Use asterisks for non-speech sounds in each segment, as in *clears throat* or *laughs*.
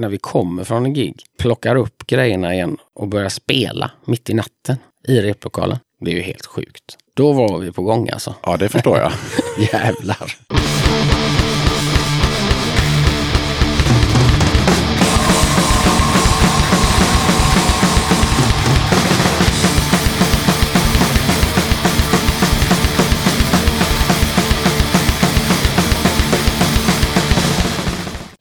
när vi kommer från en gig, plockar upp grejerna igen och börjar spela mitt i natten i replokalen. Det är ju helt sjukt. Då var vi på gång alltså. Ja, det förstår jag. *laughs* Jävlar.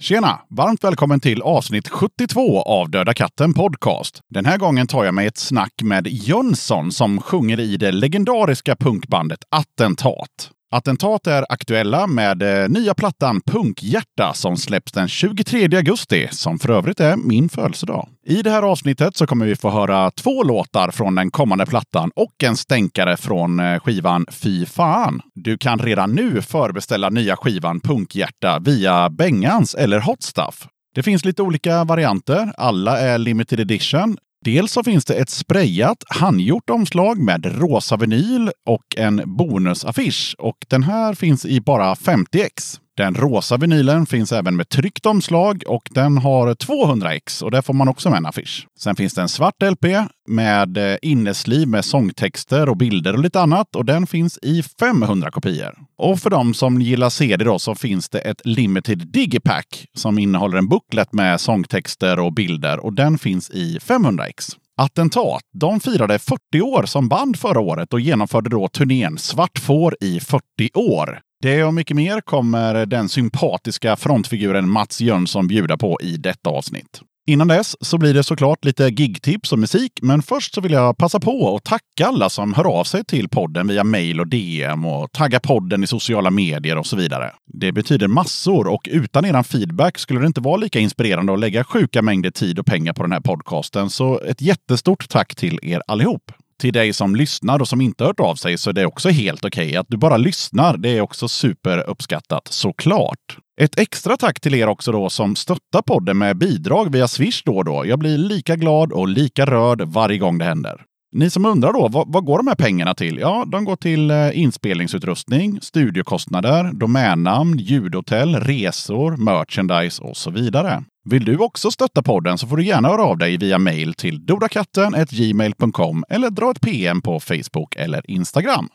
Tjena! Varmt välkommen till avsnitt 72 av Döda katten Podcast. Den här gången tar jag mig ett snack med Jönsson som sjunger i det legendariska punkbandet Attentat. Attentat är aktuella med eh, nya plattan Punkhjärta som släpps den 23 augusti, som för övrigt är min födelsedag. I det här avsnittet så kommer vi få höra två låtar från den kommande plattan och en stänkare från eh, skivan Fy fan. Du kan redan nu förbeställa nya skivan Punkhjärta via Bengans eller Hotstuff. Det finns lite olika varianter. Alla är limited edition. Dels så finns det ett sprayat handgjort omslag med rosa vinyl och en bonusaffisch. Och den här finns i bara 50x. Den rosa vinylen finns även med tryckt omslag och den har 200x och där får man också med en affisch. Sen finns det en svart LP med eh, innesliv med sångtexter och bilder och lite annat och den finns i 500 kopior. Och för de som gillar CD då så finns det ett Limited Digipack som innehåller en booklet med sångtexter och bilder och den finns i 500x. Attentat, de firade 40 år som band förra året och genomförde då turnén Svart får i 40 år. Det och mycket mer kommer den sympatiska frontfiguren Mats Jönsson bjuda på i detta avsnitt. Innan dess så blir det såklart lite gigtips och musik, men först så vill jag passa på att tacka alla som hör av sig till podden via mail och DM och taggar podden i sociala medier och så vidare. Det betyder massor och utan eran feedback skulle det inte vara lika inspirerande att lägga sjuka mängder tid och pengar på den här podcasten. Så ett jättestort tack till er allihop till dig som lyssnar och som inte hört av sig så är det också helt okej. Okay. Att du bara lyssnar, det är också superuppskattat såklart. Ett extra tack till er också då som stöttar podden med bidrag via Swish då och då. Jag blir lika glad och lika rörd varje gång det händer. Ni som undrar då, vad, vad, går de här pengarna till? Ja, de går till eh, inspelningsutrustning, studiokostnader, domännamn, ljudhotell, resor, merchandise och så vidare. Vill du också stötta podden så får du gärna höra av dig via mail till dodakatten.gmail.com eller dra ett PM på Facebook eller Instagram.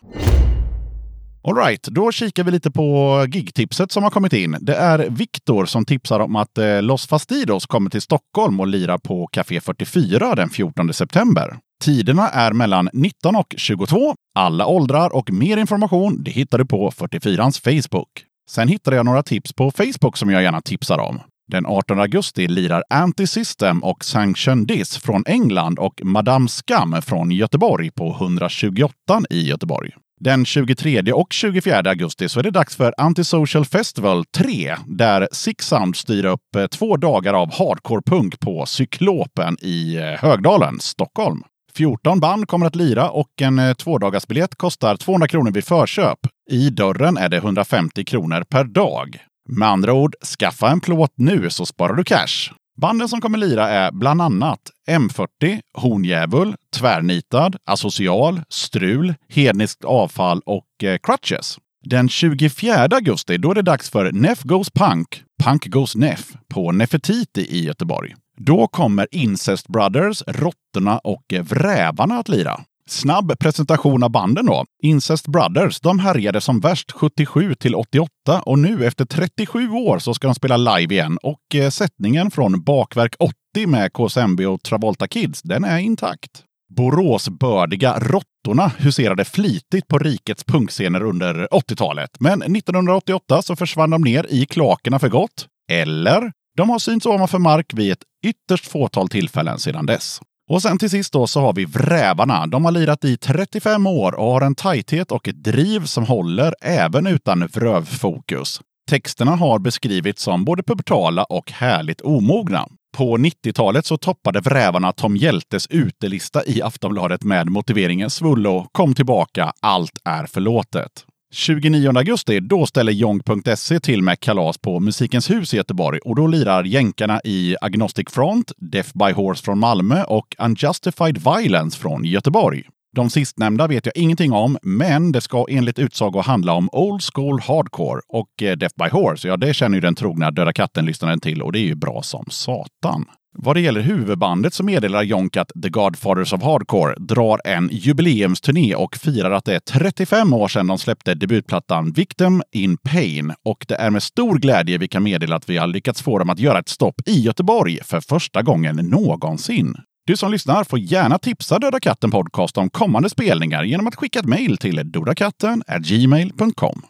Alright, då kikar vi lite på gigtipset som har kommit in. Det är Viktor som tipsar om att eh, Los Fastidos kommer till Stockholm och lirar på Café 44 den 14 september. Tiderna är mellan 19 och 22. Alla åldrar och mer information det hittar du på 44ans Facebook. Sen hittade jag några tips på Facebook som jag gärna tipsar om. Den 18 augusti lirar Anti-System och Sanction Dis från England och Madame Skam från Göteborg på 128 i Göteborg. Den 23 och 24 augusti så är det dags för Antisocial Festival 3 där Six Sound styr upp eh, två dagar av hardcore-punk på Cyklopen i eh, Högdalen, Stockholm. 14 band kommer att lira och en eh, tvådagarsbiljett kostar 200 kronor vid förköp. I dörren är det 150 kronor per dag. Med andra ord, skaffa en plåt nu så sparar du cash. Banden som kommer lira är bland annat M40, Horndjävul, Tvärnitad, Asocial, Strul, Hedniskt avfall och eh, Crutches. Den 24 augusti då är det dags för Neff Goes Punk, Punk Goes Neff på Nefertiti i Göteborg. Då kommer Incest Brothers, Råttorna och Vrävarna att lira. Snabb presentation av banden då. Incest Brothers, de härjade som värst 77 till 88 och nu efter 37 år så ska de spela live igen och eh, sättningen från Bakverk 80 med KSMB och Travolta Kids, den är intakt. Boråsbördiga Råttorna huserade flitigt på rikets punkscener under 80-talet. Men 1988 så försvann de ner i klakerna för gott. Eller de har synts ovanför mark vid ett ytterst fåtal tillfällen sedan dess. Och sen till sist då så har vi Vrävarna. De har lirat i 35 år och har en tajthet och ett driv som håller även utan vrövfokus. Texterna har beskrivits som både pubertala och härligt omogna. På 90-talet så toppade Vrävarna Tom Hjältes utelista i Aftonbladet med motiveringen Svullo, kom tillbaka, allt är förlåtet. 29 augusti, då ställer Jong.se till med kalas på Musikens hus i Göteborg och då lirar jänkarna i Agnostic Front, Death by Horse från Malmö och Unjustified Violence från Göteborg. De sistnämnda vet jag ingenting om, men det ska enligt utsago handla om Old School Hardcore och eh, Death by Horse. Ja, det känner ju den trogna Döda katten-lyssnaren till och det är ju bra som satan. Vad det gäller huvudbandet så meddelar Jonk att The Godfathers of Hardcore drar en jubileumsturné och firar att det är 35 år sedan de släppte debutplattan Victim in Pain. Och det är med stor glädje vi kan meddela att vi har lyckats få dem att göra ett stopp i Göteborg för första gången någonsin. Du som lyssnar får gärna tipsa Döda katten Podcast om kommande spelningar genom att skicka ett mejl till dodakatten gmail.com.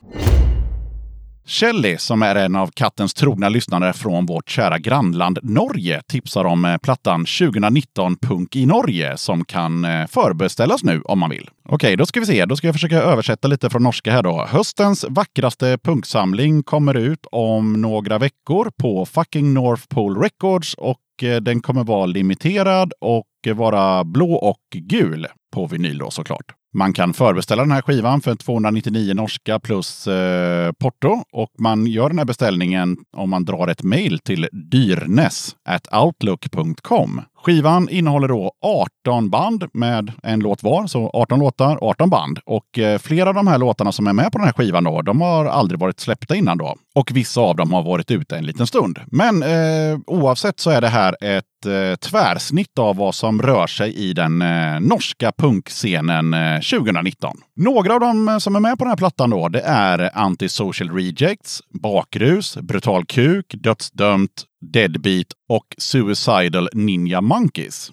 Shelly, som är en av kattens trogna lyssnare från vårt kära grannland Norge, tipsar om eh, plattan 2019 Punk i Norge som kan eh, förbeställas nu om man vill. Okej, då ska vi se. Då ska jag försöka översätta lite från norska här då. Höstens vackraste punksamling kommer ut om några veckor på fucking North Pole Records och eh, den kommer vara limiterad och vara blå och gul på vinyl då såklart. Man kan förbeställa den här skivan för 299 norska plus eh, porto och man gör den här beställningen om man drar ett mejl till dyrnes@outlook.com. Skivan innehåller då 18 band med en låt var, så 18 låtar, 18 band. Och eh, flera av de här låtarna som är med på den här skivan då, de har aldrig varit släppta innan då. Och vissa av dem har varit ute en liten stund. Men eh, oavsett så är det här ett eh, tvärsnitt av vad som rör sig i den eh, norska punkscenen eh, 2019. Några av dem eh, som är med på den här plattan då, det är Antisocial Rejects, Bakrus, Brutal Kuk, Dödsdömt, Deadbeat och Suicidal Ninja Monkeys.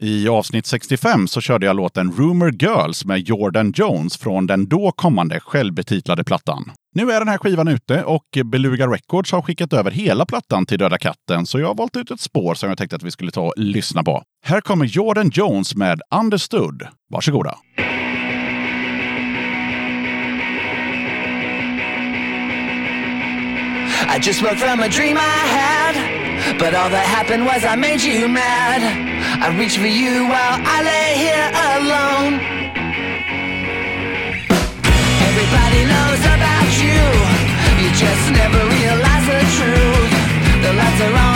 I avsnitt 65 så körde jag låten Rumor Girls med Jordan Jones från den då kommande självbetitlade plattan. Nu är den här skivan ute och Beluga Records har skickat över hela plattan till Döda katten, så jag har valt ut ett spår som jag tänkte att vi skulle ta och lyssna på. Här kommer Jordan Jones med Understood. Varsågoda! I just woke from a dream I had. But all that happened was I made you mad. I reached for you while I lay here alone. Everybody knows never realize the truth. The lights are on,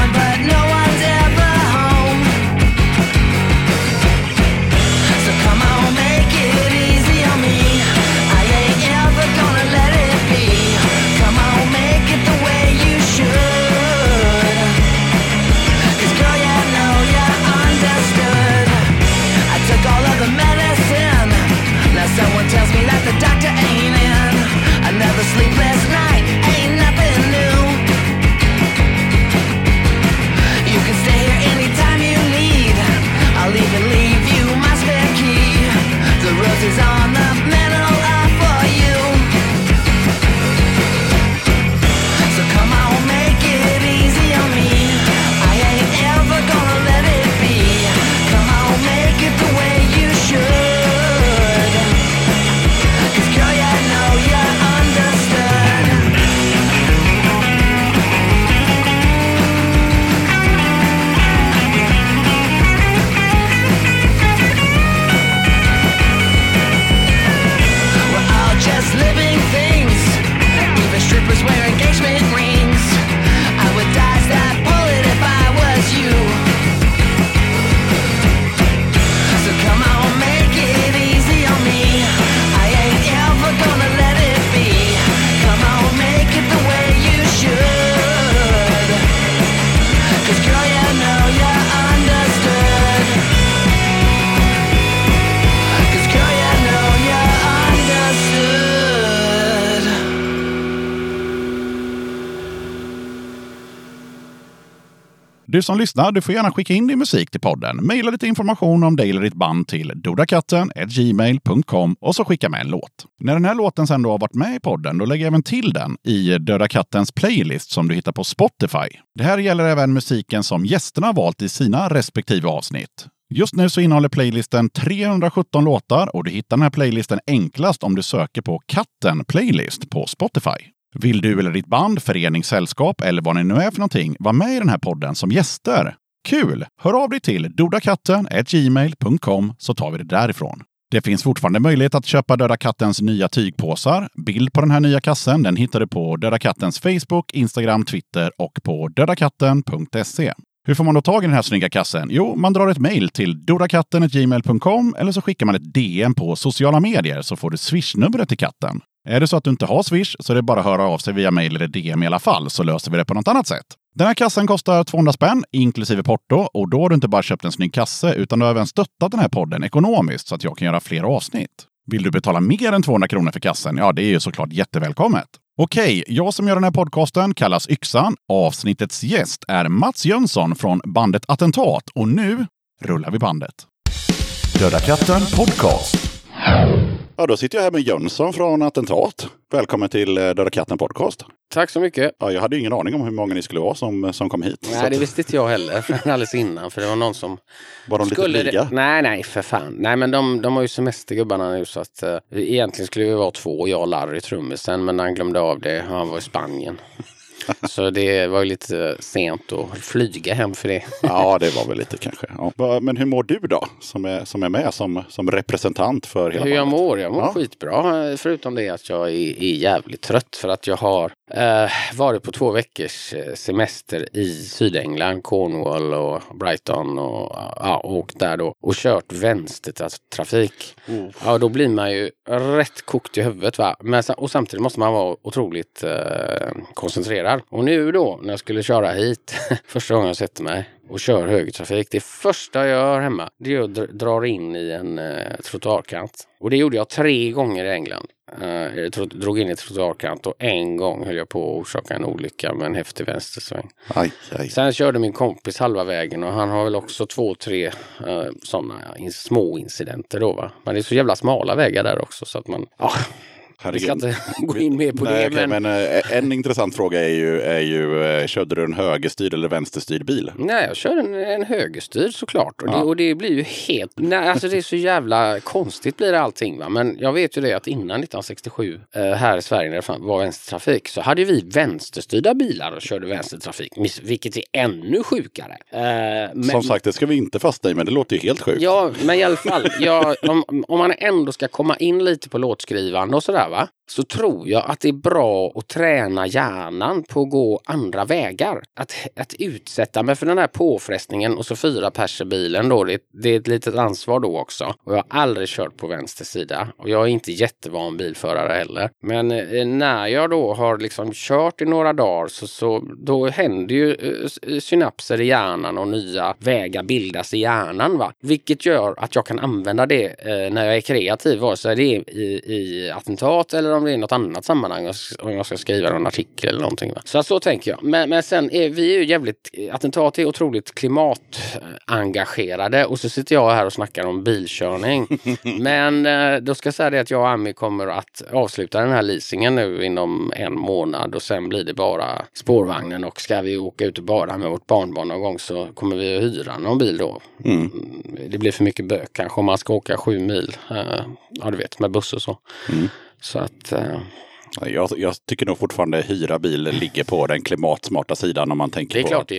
is on. Du som lyssnar, du får gärna skicka in din musik till podden. Maila lite information om dig eller ditt band till dodakatten gmail.com och så skicka med en låt. När den här låten sen då har varit med i podden, då lägger jag även till den i Döda kattens playlist som du hittar på Spotify. Det här gäller även musiken som gästerna har valt i sina respektive avsnitt. Just nu så innehåller playlisten 317 låtar och du hittar den här playlisten enklast om du söker på Katten Playlist på Spotify. Vill du eller ditt band, förening, sällskap eller vad ni nu är för någonting vara med i den här podden som gäster? Kul! Hör av dig till dodakatten.gmail.com så tar vi det därifrån. Det finns fortfarande möjlighet att köpa Döda Kattens nya tygpåsar. Bild på den här nya kassen den hittar du på Döda Kattens Facebook, Instagram, Twitter och på dödakatten.se. Hur får man då tag i den här snygga kassen? Jo, man drar ett mejl till dodakatten.gmail.com eller så skickar man ett DM på sociala medier så får du swishnumret till katten. Är det så att du inte har swish så är det bara att höra av sig via mejl eller DM i alla fall så löser vi det på något annat sätt. Den här kassen kostar 200 spänn inklusive porto och då har du inte bara köpt en snygg kasse utan du har även stöttat den här podden ekonomiskt så att jag kan göra fler avsnitt. Vill du betala mer än 200 kronor för kassen? Ja, det är ju såklart jättevälkommet. Okej, jag som gör den här podcasten kallas Yxan. Avsnittets gäst är Mats Jönsson från bandet Attentat och nu rullar vi bandet. Döda katten podcast. Ja, då sitter jag här med Jönsson från Attentat. Välkommen till eh, Döda katten podcast. Tack så mycket. Ja, jag hade ingen aning om hur många ni skulle vara som, som kom hit. Nej, det att- visste inte jag heller *laughs* alldeles innan. För det var någon som var de lite skulle... blyga? Det... Nej, nej, för fan. Nej, men de, de har ju semester gubbarna nu så att uh, egentligen skulle vi vara två, jag och Larry trummisen, men han glömde av det. Han var i Spanien. *laughs* så det var ju lite sent att flyga hem för det. *laughs* Ja, det var väl lite kanske. Ja. Men hur mår du då? Som är, som är med som, som representant för hela Hur jag bandet? mår? Jag mår Ja. skitbra. Förutom det att jag är, är jävligt trött för att jag har eh, varit på två veckors eh, semester i Sydengland, Cornwall och Brighton och ja, åkt där då och kört vänstertrafik. Ja, då blir man ju rätt kokt i huvudet va. Men, och samtidigt måste man vara otroligt eh, koncentrerad. Och nu då när jag skulle köra hit, *laughs* första gången jag sätter mig och kör högertrafik. Det första jag gör hemma, det är att dra- in i en eh, trottoarkant. Och det gjorde jag tre gånger i England. Eh, jag drog in i trottoarkant och en gång höll jag på att orsaka en olycka med en häftig vänstersväng. Aj, aj. Sen körde min kompis halva vägen och han har väl också två, tre eh, sådana in, små incidenter då va. Men det är så jävla smala vägar där också så att man, ja, vi ska inte *laughs* gå in mer på Nej, det. okej, men, men eh, en intressant fråga är ju, är ju eh, körde du en högerstyrd eller vänsterstyrd bil? Nej, jag kör en, en högerstyrd såklart. Och, Ja. det, och det blir ju helt... Nej, alltså det är så jävla konstigt blir det allting. Va? Men jag vet ju det att innan 1967 eh, här i Sverige när det var vänstertrafik så hade vi vänsterstyrda bilar och körde vänstertrafik. Vilket är ännu sjukare. Men, Som sagt, det ska vi inte fastna i, men det låter ju helt sjukt. Ja, men i alla fall. Ja, om, om man ändå ska komma in lite på låtskrivande och sådär va. Så tror jag att det är bra att träna hjärnan på att gå andra vägar. Att, att utsätta mig för den här påfrestningen och så fyra pers i bilen då. Det, det är ett litet ansvar då också. Och jag har aldrig kört på vänster sida. Och jag är inte jättevan bilförare heller. Men eh, när jag då har liksom kört i några dagar så, så då händer ju eh, eh synapser i hjärnan och nya vägar bildas i hjärnan. Va? Vilket gör att jag kan använda det eh, när jag är kreativ, vare sig det är i, i attentat eller om det är något annat sammanhang, om jag ska skriva en artikel eller någonting. Va? Så så tänker jag. Men, men sen är vi ju jävligt, attentat är otroligt klimatengagerade och så sitter jag här och snackar om bilkörning. *laughs* men eh, då ska jag säga det att jag och Ami kommer att avsluta den här leasingen nu inom en månad och sen blir det bara spårvagnen och ska vi åka ut och bada med vårt barnbarn någon gång så kommer vi att hyra någon bil då. Mm. Det blir för mycket bök kanske om man ska åka sju mil. eh, ja, du vet, med buss och så. Mm. Så att... eh, Jag, jag tycker nog fortfarande hyra bil ligger på den klimatsmarta sidan om man tänker på att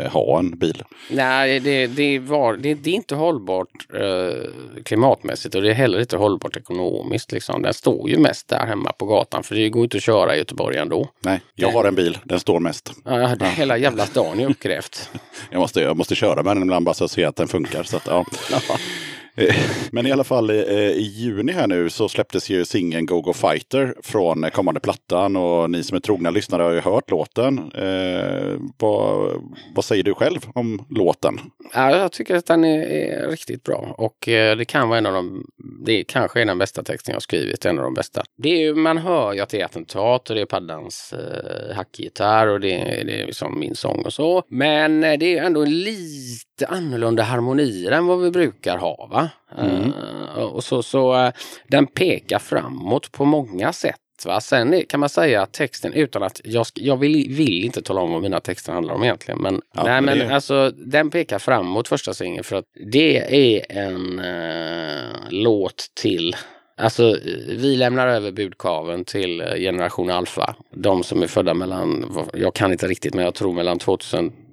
eh, ha en bil. Nej, det, det, var, det, det är inte hållbart eh, klimatmässigt och det är heller inte hållbart ekonomiskt. Liksom. Den står ju mest där hemma på gatan för det går inte att köra i Göteborg ändå. Nej, jag har en bil. Den står mest. Ja, det, hela jävla stan är uppgrävt. *laughs* Jag måste, jag måste köra med den ibland bara så att ser att den funkar. Så att, ja. *laughs* *laughs* Men i alla fall eh, i juni här nu så släpptes ju singeln Go Go Fighter från eh, kommande plattan och ni som är trogna lyssnare har ju hört låten. Eh, vad, vad säger du själv om låten? Ja, jag tycker att den är, är riktigt bra och eh, det kan vara en av de, det kanske är den bästa texten jag har skrivit, en av de bästa. Det är ju, man hör ju att det är attentat och det är paddans eh, hackgitarr och det, är- det är liksom min sång och så. Men det är ändå lite annorlunda harmonier än vad vi brukar ha va? Eh, och så, så eh, den pekar framåt på många sätt. Va? Sen kan man säga att texten utan att jag, jag vill, vill inte tala om vad mina texter handlar om egentligen. Men, Ja, nej, men det- alltså den pekar framåt första singeln för att det är en eh, låt till Alltså vi lämnar över budkaven till generation alfa. De som är födda mellan, jag kan inte riktigt men jag tror mellan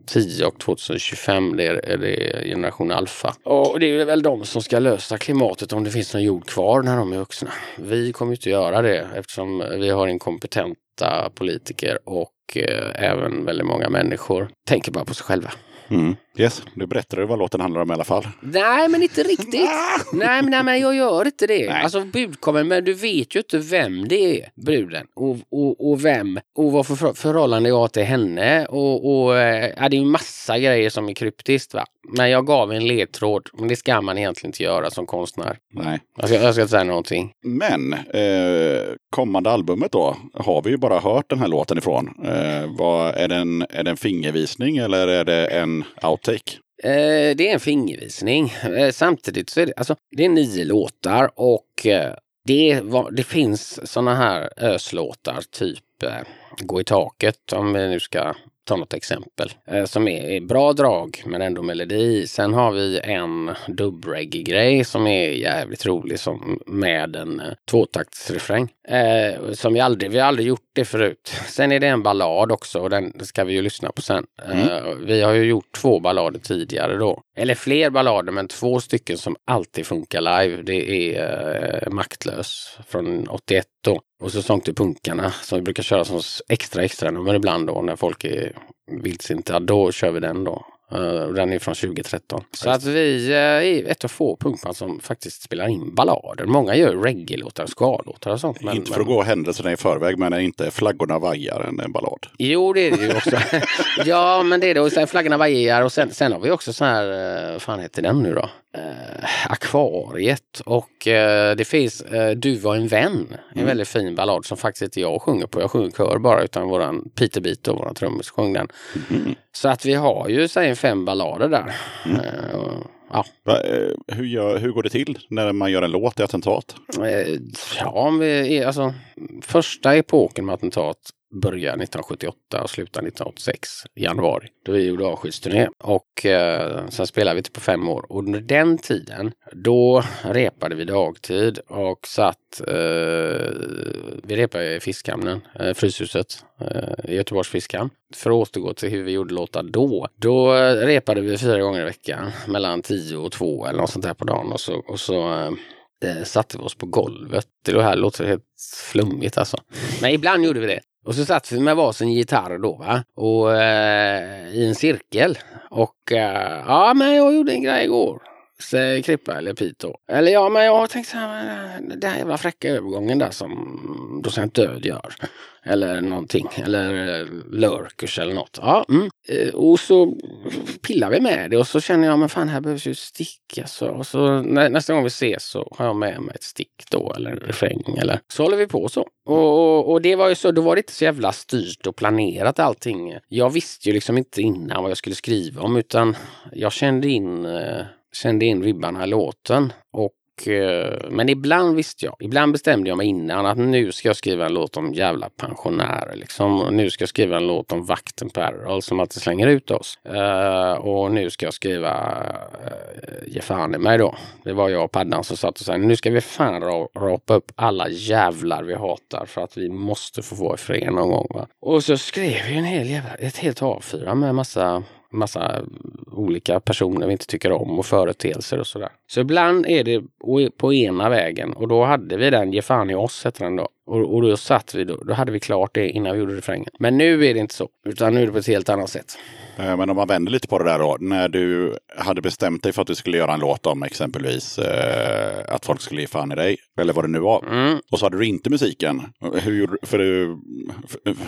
2010 och 2025 det är, det generation alfa. Och det är väl de som ska lösa klimatet om det finns någon jord kvar när de är vuxna. Vi kommer ju inte göra det eftersom vi har inkompetenta politiker och eh, även väldigt många människor tänker bara på sig själva. Mm. Yes, nu berättar du vad låten handlar om i alla fall. Nej, men inte riktigt. *laughs* nej, men, nej, men jag gör inte det. Nej. Alltså budkommen, men du vet ju inte vem det är, bruden. Och, och, och vem, och vad för för- förhållande jag har till henne. Och, och eh, ja, det är ju massa grejer som är kryptiskt. Va? Men jag gav en ledtråd. Men det ska man egentligen inte göra som konstnär. Nej. Jag ska, jag ska inte säga någonting. Men eh, kommande albumet då har vi ju bara hört den här låten ifrån. Eh, vad, är, det en, är det en fingervisning eller är det en take? Eh, det är en fingervisning. Eh, samtidigt så är det, alltså, det är nio låtar och eh, det, var, det finns såna här öslåtar, typ eh, Gå i taket om vi nu ska ta något exempel. Eh, som är, är bra drag men ändå melodi. Sen har vi en dubbreggae-grej som är jävligt rolig som, med en eh, tvåtaktsrefräng. Eh, som vi aldrig, vi har aldrig gjort det förut. Sen är det en ballad också och den ska vi ju lyssna på sen. Eh, vi har ju gjort två ballader tidigare då. Eller fler ballader men två stycken som alltid funkar live. Det är eh, Maktlös från 81 då. Och så Sång till punkarna som vi brukar köra som extra extra nummer ibland då när folk är vildsinta. Då kör vi den då. Eh, Den är från 2013. Så att vi eh, är ett av få punkband som faktiskt spelar in ballader. Många gör reggae-låtar, ska-låtar och sånt. men- inte för att gå händelserna i förväg, men är inte Flaggorna vajar en, ballad? Jo, det är det ju också. *laughs* ja, men det är det. Och sen flaggorna vajar och sen, sen har vi också så här, eh, vad fan heter den nu då? Eh, akvariet och eh, det finns Du var en vän. En väldigt fin ballad som faktiskt inte jag sjunger på. Jag sjunger kör bara utan våran Peter Beat och våran trummis sjöng den. Så att vi har ju säg fem ballader där. Eh, och, ja. Va, eh, hur, gör, hur går det till när man gör en låt i attentat? Eh, Ja, om vi alltså, första epoken med attentat börja 1978 och sluta 1986 i januari. Då vi gjorde avskedsturné och eh, sen spelade vi typ på fem år. Och under den tiden då repade vi dagtid och satt, eh, vi repade i Fiskhamnen, eh, Fryshuset eh, i Göteborgs fiskhamn. För att återgå till hur vi gjorde låtar då. Då repade vi fyra gånger i veckan mellan tio och två eller något sånt där på dagen och så, och så eh, satte vi oss på golvet. Det här låter helt flummigt alltså. Men ibland gjorde vi det. Och så satt vi med varsin gitarr då va. Och eh, i en cirkel. Och eh, ja men jag gjorde en grej igår. Krippa eller Pito. Eller ja men jag tänkte så här. Eh, den här jävla fräcka övergången där som docent Död gör. Eller någonting. Eller eh, Lurkers eller något. Ja, mm. Eh, och så pillar vi med det och så känner jag men fan här behövs ju stick. Alltså. Och så nä, nästa gång vi ses så har jag med mig ett stick då eller en refräng eller så håller vi på så. Och, och, och det var ju så, då var det inte så jävla styrt och planerat allting. Jag visste ju liksom inte innan vad jag skulle skriva om utan jag kände in, eh, kände in ribban i låten. Och eh, men ibland visste jag, ibland bestämde jag mig innan att nu ska jag skriva en låt om jävla pensionärer. Liksom. Nu ska jag skriva en låt om vakten på Errol som alltid slänger ut oss. Eh, och nu ska jag skriva uh, Ge fan i mig då. Det var jag och Paddan som satt och sa nu ska vi fan ra- rapa upp alla jävlar vi hatar för att vi måste få vara i fred någon gång. Va? Och så skrev vi en hel jävla, ett helt A4 med massa massa olika personer vi inte tycker om och företeelser och sådär. Så ibland är det på ena vägen och då hade vi den Ge fan i oss hette den då. Och, och då satt vi då, då hade vi klart det innan vi gjorde refrängen. Men nu är det inte så, utan nu är det på ett helt annat sätt. Eh, Men om man vänder lite på det där då. När du hade bestämt dig för att du skulle göra en låt om exempelvis eh, att folk skulle ge fan i dig. Eller vad det nu var. Mm. Och så hade du inte musiken. Hur, för du,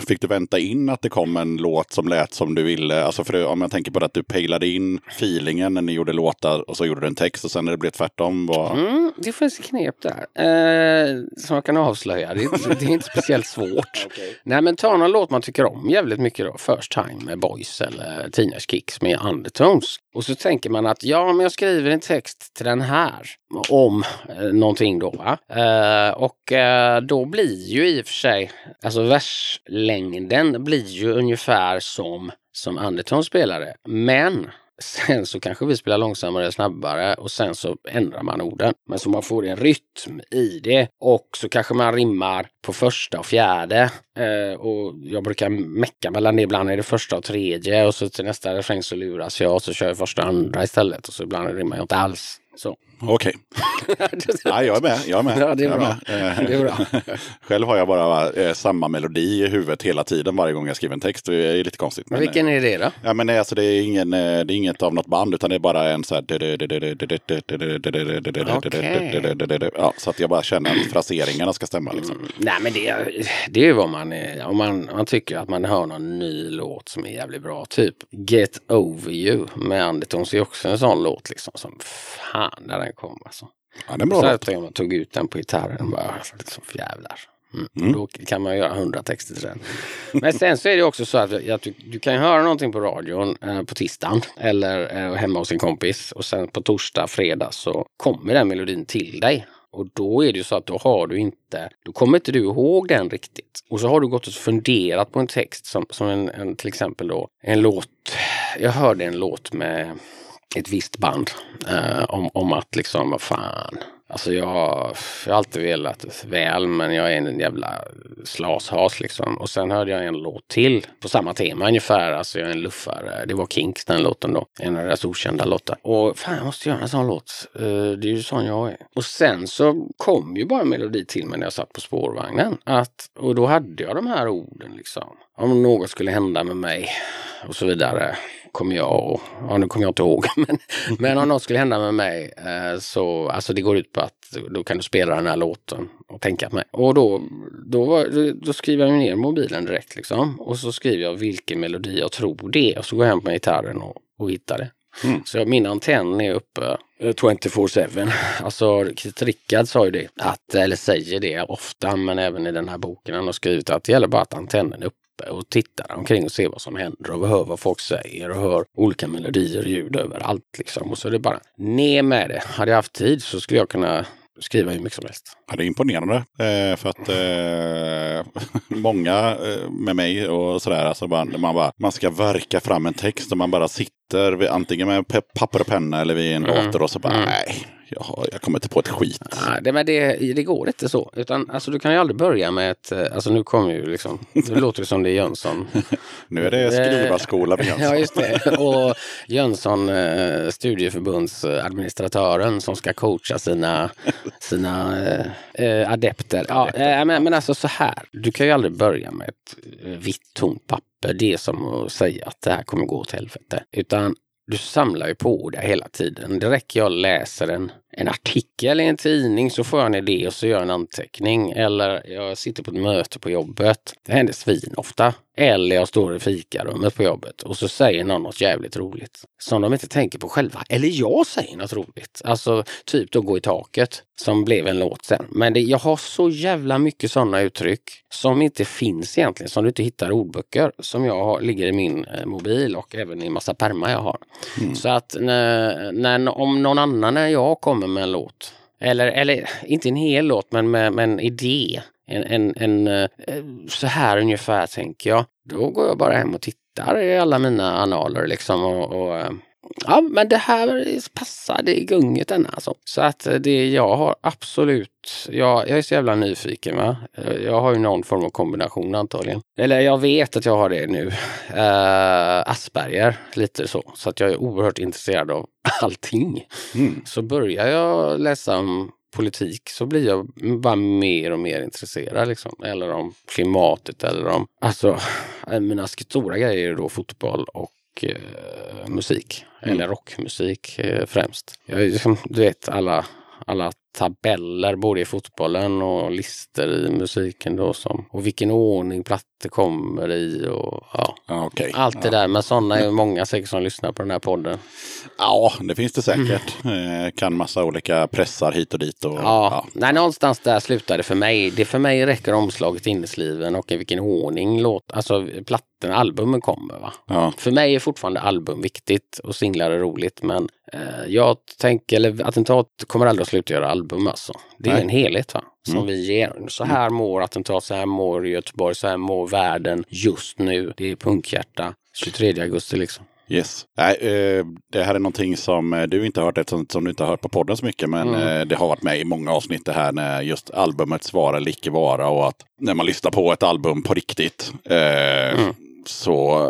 fick du vänta in att det kom en låt som lät som du ville? Alltså för det, om jag tänker på det att du pejlade in feelingen när ni gjorde låtar och så gjorde du en text och sen när det blev tvärtom. Var... Mm, det finns knep där. Eh, som jag kan avslöja. Det är, inte- det är inte speciellt svårt. *laughs* Nej men ta någon låt man tycker om jävligt mycket då. First time med Boys eller Teenage Kicks med Undertones. Och så tänker man att ja men jag skriver en text till den här. Om eh, någonting då va. Eh, och eh, då blir ju i och för sig, alltså verslängden blir ju ungefär som, som Undertones spelare. Men Sen så kanske vi spelar långsammare eller snabbare och sen så ändrar man orden. Men så man får en rytm i det och så kanske man rimmar på första och fjärde. Eh, och jag brukar mecka mellan det. Ibland är det första och tredje och så till nästa refräng så luras jag och så kör jag första och andra istället. Och så ibland rimmar jag inte alls. Så. Okej. Ja, jag är med. Jag är med. Ja, det är bra. med. Eh, Det är bra. Själv har jag bara eh, samma melodi i huvudet hela tiden varje gång jag skriver en text. Det är lite konstigt. Men vilken är det då? Ja, men alltså, det, är ingen, eh, det är inget av något band utan det är bara en så här... Ja, så att jag bara känner att fraseringarna ska stämma. Liksom. Nej men det, är- det är ju vad man är. Om man, man tycker att man hör någon ny låt som är jävligt bra. Typ Get Over You med Andertons är också en sån låt liksom. Som fan när den kom alltså. Ja, det är en bra Så jag man tog ut den på gitarren bara liksom jävlar. Mm. Mm. Då kan man göra hundra texter till den. Men sen så är det också så att, att du, du kan höra någonting på radion eh, på tisdagen eller eh, hemma hos en kompis och sen på torsdag, fredag så kommer den melodin till dig. Och då är det ju så att då har du inte, då kommer inte du ihåg den riktigt. Och så har du gått och funderat på en text som, som en, en till exempel då en låt. Jag hörde en låt med ett visst band eh, om, om att liksom, vad fan. Alltså jag, har- jag har alltid velat väl men jag är en jävla slashas liksom. Och sen hörde jag en låt till på samma tema ungefär. Alltså jag är en luffare. Det var Kinks den låten då. En av deras okända låtar. Och fan jag måste göra en sån låt. Eh, det är ju sån jag är. Och sen så kom ju bara en melodi till mig när jag satt på spårvagnen. Att, och då hade jag de här orden liksom. Om något skulle hända med mig och så vidare kommer jag och, ja nu kommer jag inte ihåg, *laughs* men, men om något skulle hända med mig eh, så, alltså det går ut på att då kan du spela den här låten och tänka på mig. Och då, då, var, då skriver jag ner mobilen direkt liksom och så skriver jag vilken melodi jag tror det är och så går jag hem med gitarren och, och hittar det. Mm. Så min antenn är uppe eh, 24-7. Alltså Rickard sa ju det, att, eller säger det ofta, men även i den här boken han har skrivit att det gäller bara att antennen är uppe och tittar omkring och ser vad som händer och hör vad folk säger och hör olika melodier och ljud överallt liksom. Och så är det bara ner med det. Hade jag haft tid så skulle jag kunna skriva hur mycket som helst. Ja, det är imponerande. Eh, för att eh, *laughs* många eh, med mig och sådär, alltså man, man, bara, man ska verka fram en text och man bara sitter vid, antingen med pe- papper och penna eller vid en dator och så bara, nej, jag, jag kommer inte på ett skit. Nej, det, men det, det går inte så. Utan alltså, du kan ju aldrig börja med ett... eh, Alltså nu kommer ju liksom... Nu *laughs* låter det som det är Jönsson. Nu är det skrivarskola på Jönsson. *laughs* Ja, just det. Och Jönsson, eh, studieförbundsadministratören som ska coacha sina, *laughs* sina eh, eh, adepter. Ja, eh, men, men alltså så här, du kan ju aldrig börja med ett eh, vitt tomt papper. Det är som att säga att det här kommer gå åt helvete. Utan du samlar ju på det hela tiden. Det räcker jag läser en, en artikel i en tidning så får jag en idé och så gör jag en anteckning. Eller jag sitter på ett möte på jobbet. Det händer svin ofta. Eller jag står i fikarummet på jobbet och så säger någon något jävligt roligt. Som de inte tänker på själva. Eller jag säger något roligt. Alltså typ då gå i taket. Som blev en låt sen. Men det, jag har så jävla mycket sådana uttryck som inte finns egentligen. Som du inte hittar i ordböcker. Som jag har, ligger i min eh, mobil och även i massa pärmar jag har. Så att när, när, om någon annan när jag kommer med en låt. Eller, eller inte en hel låt men med, med en idé. En, en, en, eh, så här ungefär tänker jag. Då går jag bara hem och tittar i alla mina analer liksom. Och, och, eh, ja, men det här passar, det är gunget den alltså. Så att eh, det jag har absolut, jag, jag är så jävla nyfiken va. Eh, Jag har ju någon form av kombination antagligen. Eller jag vet att jag har det nu. Eh, Asperger, lite så. Så att jag är oerhört intresserad av *laughs* allting. Mm. Så börjar jag läsa om politik så blir jag bara mer och mer intresserad. Liksom. Eller om klimatet eller om... Alltså, mina stora grejer är då fotboll och musik. Mm. Eller rockmusik eh, främst. Jag liksom, du vet alla, alla tabeller både i fotbollen och lister i musiken då som och vilken ordning plattor kommer i och ja. Ja, okej. Allt det där. Men sådana är ju många säkert som lyssnar på den här podden. Ja, det finns det säkert. Eh, kan massa olika pressar hit och dit. Och, Ja, ja. Nej, någonstans där slutar det för mig. Det för mig räcker omslaget innesliven och i vilken ordning låt, alltså plattan, albumen kommer. Va? Ja. För mig är fortfarande album viktigt och singlar är roligt men eh, jag tänker, eller Attentat kommer aldrig att sluta göra album alltså. Det är Nej. en helhet va? som Mm. vi ger. Så här mår Attentat, så här mår Göteborg, så här mår världen just nu. Det är punkhjärta. 23 augusti liksom. Yes. Nej, eh, det här är någonting som eh, du inte har hört eftersom som du inte har hört på podden så mycket. Men Mm. eh, det har varit med i många avsnitt det här när just albumets vara eller icke vara. Och att när man lyssnar på ett album på riktigt. Mm. Så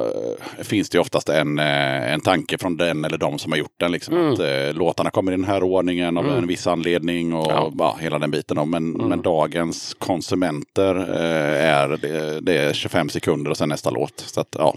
eh, finns det oftast en, eh, en tanke från den eller de som har gjort den. Liksom, Mm. Att eh, låtarna kommer i den här ordningen av Mm. en viss anledning och Ja. ja. hela den biten. då. Men, Mm. men dagens konsumenter eh, är, det, det är 25 sekunder och sen nästa låt. Så att, ja.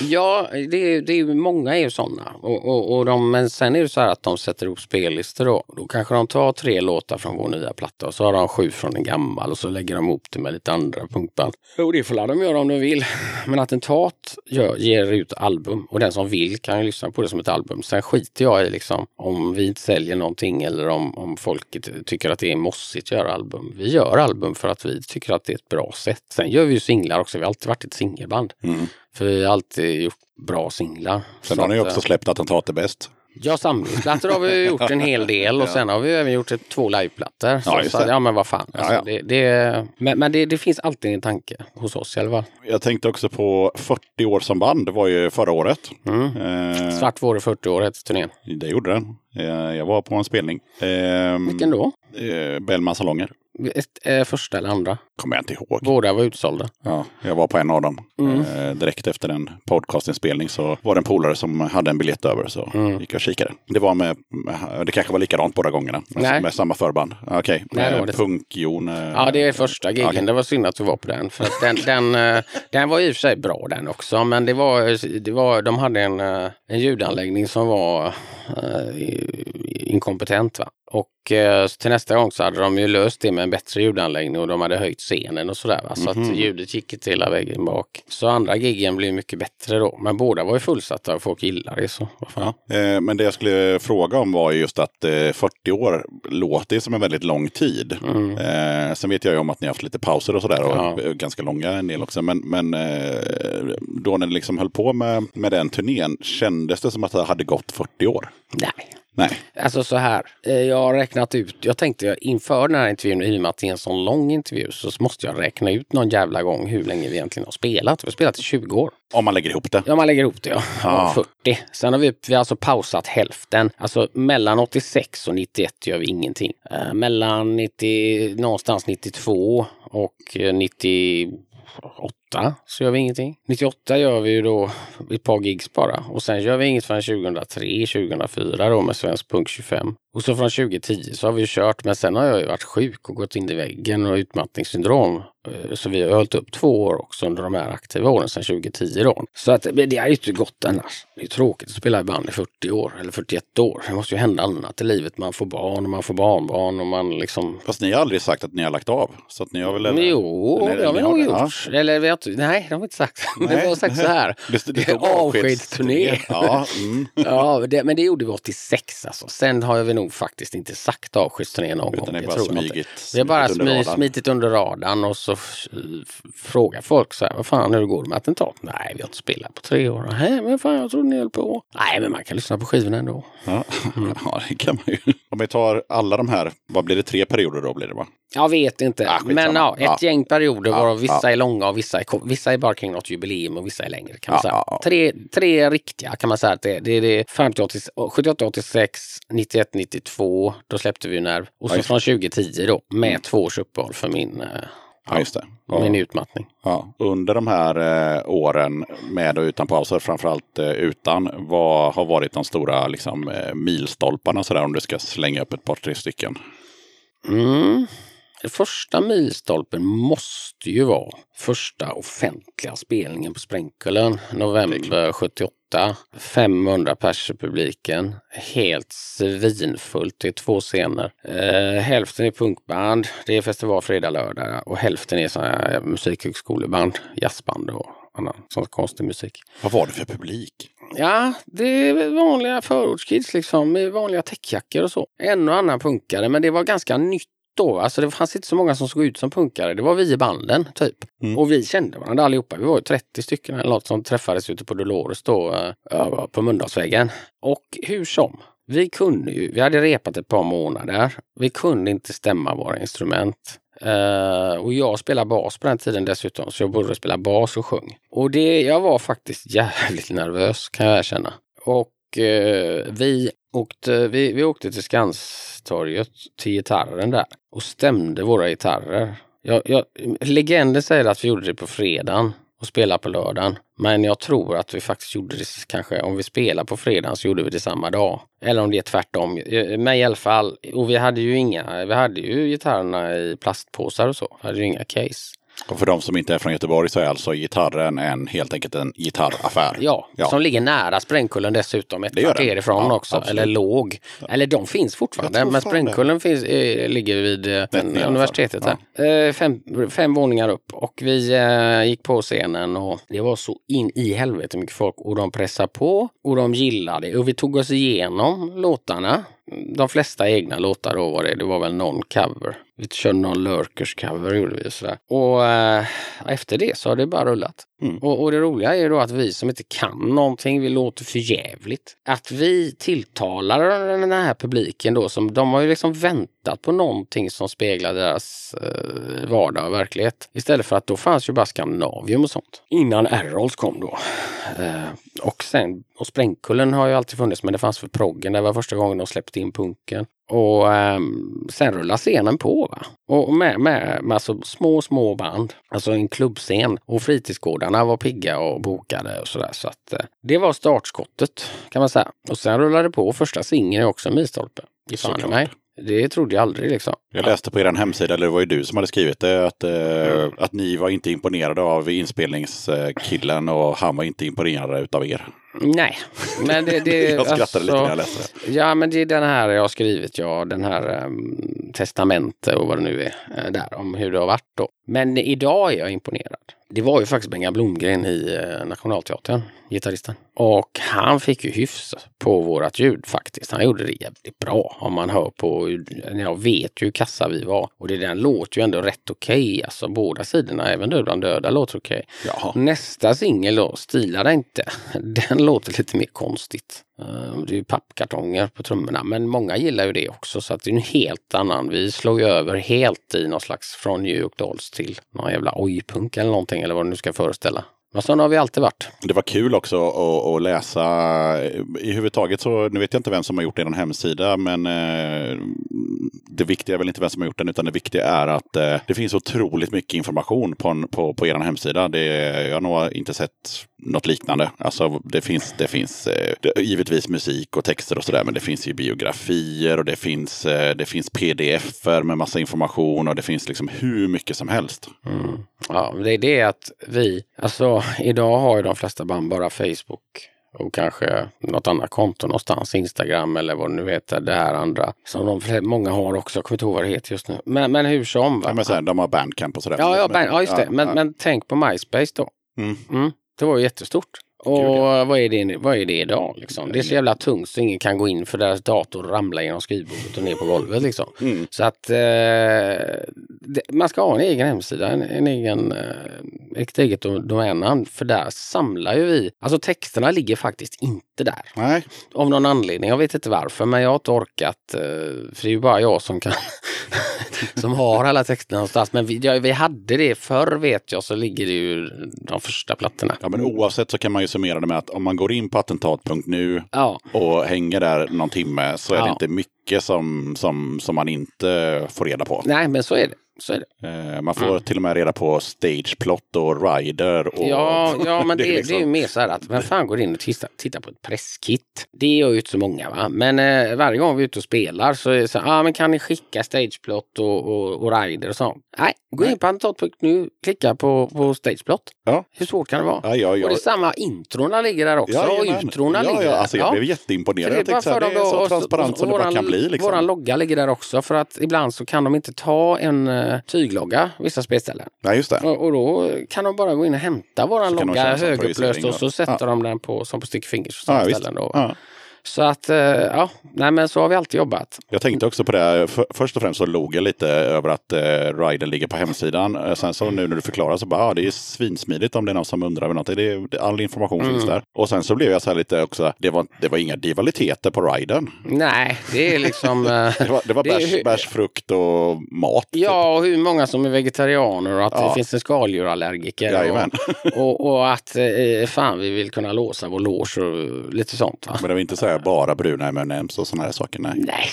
Ja, det är, det är många är ju sådana. Och, och, och de, men sen är det så här att de sätter ihop spellistor då. Då kanske de tar tre låtar från vår nya platta och så har de sju från en gammal och så lägger de ihop det med lite andra punkband. Och det får de göra om de vill. *laughs* Men Attentat gör, ger ut album och den som vill kan ju lyssna på det som ett album. Sen skiter jag i liksom om vi inte säljer någonting eller om, om folket tycker att det är mossigt att göra album. Vi gör album för att vi tycker att det är ett bra sätt. Sen gör vi ju singlar också. Vi har alltid varit ett singelband. Mm. För vi har alltid gjort bra singlar. Sen har ni också eh, släppt Attentat är bäst. Ja, samlingsplattor har vi gjort en hel del och sen har vi även gjort ett, två liveplattor. Så, Ja, så, ja men vad fan. Alltså, Ja, Det, det, men men det, det finns alltid en tanke hos oss i alla fall. Jag tänkte också på 40 år som band. Det var ju förra året. Mm. Eh, Svart våre 40 år hette turnén. Det gjorde den. Eh, jag var på en spelning. Eh, Vilken då? Eh, Bellmans salonger. Ett, eh, första eller andra? Kommer jag inte ihåg. Båda var utsålda. Ja, jag var på en av dem. Mm. Eh, direkt efter en podcastinspelning så var det en polare som hade en biljett över så Mm. gick jag och kikade. Det var med, med det kanske var likadant båda gångerna. Med, Nej. med samma förband. Okej, det var med det. Punk-Jon. eh, Ja, det är första gigen. Okej. Det var synd att du var på den. För den, den, eh, den var i och för sig bra den också. Men det var, det var, de hade en, eh, en ljudanläggning som var eh, inkompetent. Va? Och eh, till nästa gång så hade de ju löst det med en bättre ljudanläggning och de hade höjt scenen och sådär. Va? Så Mhm. att ljudet gick inte hela vägen bak. Så andra giggen blev mycket bättre då. Men båda var ju fullsatta och folk gillar det. Så fan. Eh, Men det jag skulle fråga om var ju just att eh, 40 år låter som en väldigt lång tid. Mm. Eh, sen vet jag ju om att ni har haft lite pauser och sådär. Och Ja. eh, ganska långa en del också. Men, men eh, då när ni liksom höll på med, med den turnén, kändes det som att det hade gått 40 år? Nej. Nej. Alltså så här, eh, jag har räknat ut, jag tänkte inför den här intervjun, i och med att det är en sån lång intervju, så måste jag räkna ut någon jävla gång hur länge vi egentligen har spelat. Vi har spelat i 20 år. Om man lägger ihop det. Ja, man lägger ihop det ja. Ja. ja. 40. Sen har vi, vi har alltså pausat hälften. Alltså mellan 86 och 91 gör vi ingenting. Eh, mellan 90, någonstans 92 och eh, 98 så gör vi ingenting. 98 gör vi ju då ett par gigs bara. Och sen gör vi inget förrän 2003, 2004 då med Svensk Punk 25. Och så från 2010 så har vi kört, men sen har jag ju varit sjuk och gått in i väggen och utmattningssyndrom. Eh, Så vi har hållit upp två år också under de här aktiva åren sedan 2010 då. Så att det har ju inte gått annars. Det är tråkigt att spela i band i 40 år eller 41 år. Det måste ju hända annat i livet. Man får barn och man får barnbarn och man liksom Fast ni har aldrig sagt att ni har lagt av. Så att ni har väl... jo, Eller- det har vi nog gjort. Eller vi har inte, nej, det har vi inte sagt. *laughs* Nej. var sagt så här. Det, det Avskedsturné. *laughs* Ja, mm. Ja, det, men det gjorde vi 86 alltså. Sen har vi nog faktiskt inte sagt avskedsturné någon gång. Utan det är bara smygit. Vi har bara under smy, smitit under radarn och så frågar folk så här, vad fan hur går det med attentat? Nej, vi har inte spelat på tre år. Nej, men fan jag trodde ni höll på. Nej, men man kan lyssna på skivorna ändå. Ja. *laughs* ja, det kan man ju. Om vi tar alla de här, vad blir det, tre perioder då blir det va? Jag vet inte. Ah, men ja, ett Ja. gäng perioder Ja, varav vissa ja. är långa och vissa är, vissa är bara kring något jubileum och vissa är längre. Kan man Ja, säga. ja. Tre, tre riktiga kan man säga att det är. Det det fram till 80 78, 86, 91, 92. Då släppte vi Nerv. Och så från 2010 då med två års uppehåll för min, eh, Ja, just det. Ja. min utmattning. Ja. Under de här eh, åren med och utan pauser, framförallt eh, utan, vad har varit de stora liksom, eh, milstolparna sådär om du ska slänga upp ett par, tre stycken? Mm. Den första milstolpen måste ju vara första offentliga spelningen på Sprängkullen november 78. 500 pers i publiken. Helt svinfullt. Det är två scener. Eh, hälften är punkband. Det är festival fredag, lördag. Och hälften är sådana här musikhögskoleband, jazzband och annan sån konstig musik. Vad var det för publik? Ja, det är vanliga förortskids liksom med vanliga täckjackor och så. En och annan punkare, men det var ganska nytt då. Alltså det fanns inte så många som såg ut som punkare. Det var vi i banden typ. Mm. Och vi kände varandra allihopa. Vi var ju 30 stycken eller något som träffades ute på Dolores då äh, på Mölndalsvägen. Och hur som. Vi kunde ju, vi hade repat ett par månader. Vi kunde inte stämma våra instrument. Eh, och jag spelade bas på den tiden dessutom, så jag både spelade bas och sjöng. Och det, jag var faktiskt *laughs* jävligt nervös kan jag erkänna. Och Eh, vi, åkte, vi, vi åkte till Skanstorget, till gitarren där och stämde våra gitarrer. Jag, jag, legenden säger att vi gjorde det på fredagen och spelade på lördagen. Men jag tror att vi faktiskt gjorde det kanske, om vi spelade på fredagen så gjorde vi det samma dag. Eller om det är tvärtom. Eh, men i alla fall, och vi hade ju inga, vi hade ju gitarrerna i plastpåsar och så. Vi hade ju inga case. Och för de som inte är från Göteborg så är alltså gitarren en, helt enkelt en gitarraffär. Ja, Ja. som ligger nära Sprängkullen dessutom, ett kvarter ifrån Ja, också. absolut. Eller låg. Eller de finns fortfarande, men Sprängkullen finns, eh, ligger vid fall. universitetet. Där. Eh, fem, fem våningar upp och vi gick på scenen och det var så in i helvete mycket folk och de pressade på och de gillade och vi tog oss igenom låtarna. De flesta egna låtar då var det, det var väl någon cover. Vi körde någon Lurkers cover gjorde vi och sådär. Och eh, efter det så har det bara rullat. Mm. Och, och det roliga är ju då att vi som inte kan någonting, vi låter för jävligt. Att vi tilltalar den här publiken då, som de har ju liksom väntat på någonting som speglar deras eh, vardag och verklighet. Istället för att då fanns ju bara Skandinavium och sånt. Innan Errols kom då. Eh, och sen, och Sprängkullen har ju alltid funnits men det fanns för proggen. Det var första gången de släppte in punken. Och ehm, sen rullar scenen på. Va? Och med, med, med alltså små, små band. Alltså en klubbscen. Och fritidsgårdarna var pigga och bokade och sådär. Så att eh, det var startskottet kan man säga. Och sen rullade det på. Första singeln är också en milstolpe. Fan mig. Det trodde jag aldrig liksom. Jag läste på er hemsida, eller det var ju du som hade skrivit det, att, eh, Mm. att ni var inte imponerade av inspelningskillen och han var inte imponerad utav er. Nej, men det... det *laughs* jag skrattade alltså- lite när jag läste det. Ja, men det är den här jag har skrivit, ja, den här um, testamente och vad det nu är, eh, där om hur det har varit då. Men idag är jag imponerad. Det var ju faktiskt Benga Blomgren i uh, Nationalteatern, gitarristen. Och han fick ju hyfs på vårat ljud faktiskt. Han gjorde det jävligt bra om man hör på, jag vet ju hur kassa vi var. Och det den låter ju ändå rätt okej, alltså båda sidorna, även Död bland döda låter okej. Jaha. Nästa singel då, Stila det inte, *laughs* den låter lite mer konstigt. Eh, Det är ju pappkartonger på trummorna, men många gillar ju det också så att det är en helt annan. Vi slår ju över helt i någon slags från New York Dolls till någon jävla ojpunk eller någonting eller vad det nu ska föreställa. Men sådana har vi alltid varit. Det var kul också att, att läsa. I huvud taget så, nu vet jag inte vem som har gjort er hemsida, men eh, det viktiga är väl inte vem som har gjort den, utan det viktiga är att eh, det finns otroligt mycket information på, en, på, på er hemsida. Det, jag har nog inte sett något liknande. Alltså det finns, det finns eh, det, givetvis musik och texter och sådär, men det finns ju biografier och det finns, eh, det finns pdf-er med massa information och det finns liksom hur mycket som helst. Mm. Ja, det är det att vi, alltså idag har ju de flesta band bara Facebook och kanske något annat konto någonstans, Instagram eller vad det nu heter, det här andra som de många har också, jag kommer inte ihåg vad det heter just nu. Men, men hur som. Va? Ja, men här, de har bandcamp och sådär. Ja, ja, band, ja just det. Ja, Men, ja. men tänk på MySpace då. Mm. Mm, det var ju jättestort. Och Gud, vad, är det, vad är det idag? Liksom? Det är så jävla tungt så ingen kan gå in för deras dator ramlar genom skrivbordet och ner på golvet. Liksom. Mm. Så att eh, det, man ska ha en egen hemsida, en, en egen, eh, ett eget do- domännamn. För där samlar ju vi, alltså texterna ligger faktiskt inte där. Nej, Av någon anledning, jag vet inte varför, men jag har inte orkat. eh, För det är ju bara jag som kan, *laughs* som har alla texterna någonstans. Men vi, ja, vi hade det förr vet jag, så ligger det ju de första plattorna. Ja, men oavsett så kan man ju summera det med att om man går in på attentat.nu Ja, och hänger där någon timme så är det Ja. inte mycket som, som, som man inte får reda på. nej men så är det. Så är det. Eh, man får till och med reda på stageplot och rider. Och Ja, ja, men *laughs* det, det, är liksom- ju mer så här att vem fan går in och tittar, tittar på ett presskit? Det gör ju inte så många va. Men eh, varje gång vi är ute och spelar så är det så här, ah, men kan ni skicka stageplot och, och, och rider och sånt? Nej, gå in på annotat.nu, klicka på, på stageplot. Ja. Hur svårt kan det vara? Ja, ja, ja. Och det är samma introna ligger där också och Jajamän. utrona ja, ligger ja, där. alltså, jag Ja. blev jätteimponerad. det är Jag tänkte så här, det är så och transparent som det bara kan bli. Liksom. Våran logga ligger där också för att ibland så kan de inte ta en uh, tyglogga vissa spelställen. Ja, just det. Och, och då kan de bara gå in och hämta våran Så logga högupplöst och så sätter Ja. de den på som på stick fingers på Ja, ställen. Då. Ja. Så att, eh, ja, nej men så har vi alltid jobbat. Jag tänkte också på det. För, först och främst så log jag lite över att eh, riden ligger på hemsidan. Eh, Sen så nu när du förklarar så bara, ah, det är svinsmidigt om det är någon som undrar över något. Det är, all information Mm. finns där. Och sen så blev jag så här lite också, det var, det var inga divaliteter på riden. Nej, det är liksom... *laughs* eh, Det var, det var bärs, hur- bärs, frukt och mat. typ. Ja, och hur många som är vegetarianer och att Ja. det finns en skaldjurallergiker. Jajamän. Och, och, och att eh, fan vi vill kunna låsa vår loge och lite sånt. Va? Men det var inte så här bara bruna M&M's och sådana här saker. Nej. Nej.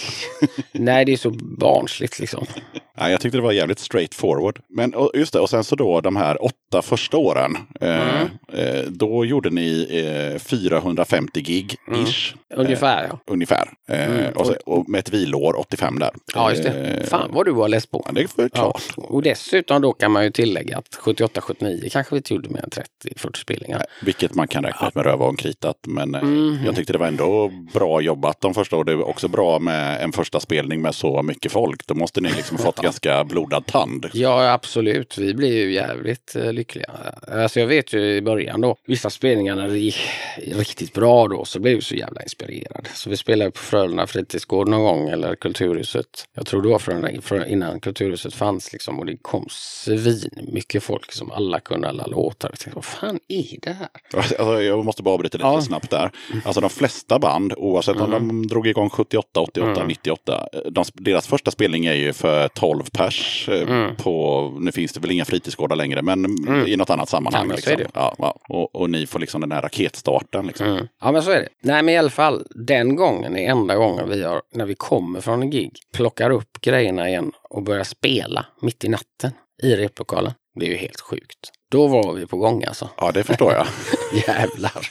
Nej, det är så barnsligt liksom. *laughs* Ja, jag tyckte det var jävligt straight forward. Men just det, och sen så då de här åtta första åren. Eh, eh, då gjorde ni eh, 450 gig ish. Ungefär ja. Ungefär. Eh, och, så, och med ett vilår 85 där. Ja, just det. Eh, Fan vad du har läst på. Ja, det är för Ja. klart. Och dessutom då kan man ju tillägga att 78-79 kanske vi inte gjorde mer än 30-40 spelningar. Vilket man kan räkna ut med röva och kritat. Men eh, Mhm. jag tyckte det var ändå bra jobbat de första åren. Det var också bra med en första spelning med så mycket folk. Då måste ni liksom *laughs* fått ganska blodad tand. Ja, absolut. Vi blev ju jävligt eh, lyckliga. Alltså jag vet ju i början då, vissa spelningar när det gick riktigt bra då, så blev vi så jävla inspirerade. Så vi spelade på Frölunda fritidsgård någon gång, eller Kulturhuset. Jag tror det var Frölunda, innan Kulturhuset fanns liksom, och det kom svin mycket folk som alla kunde alla låtar. Jag tänkte, vad fan är det här? Alltså, jag måste bara avbryta lite Ja. snabbt där. Alltså de flesta band, oavsett om de drog igång 78, 88, 98. De, deras första spelning är ju för 12 pers eh, på, nu finns det väl inga fritidsgårdar längre, men i något annat sammanhang. Ja, men så är liksom. det. ja, ja. Och, och ni får liksom den här raketstarten. Liksom. Mm. Ja men så är det. Nej men i alla fall, den gången är enda gången vi har, när vi kommer från en gig, plockar upp grejerna igen och börjar spela mitt i natten i replokalen. Det är ju helt sjukt. Då var vi på gång alltså. Ja, det förstår jag. *laughs* Jävlar.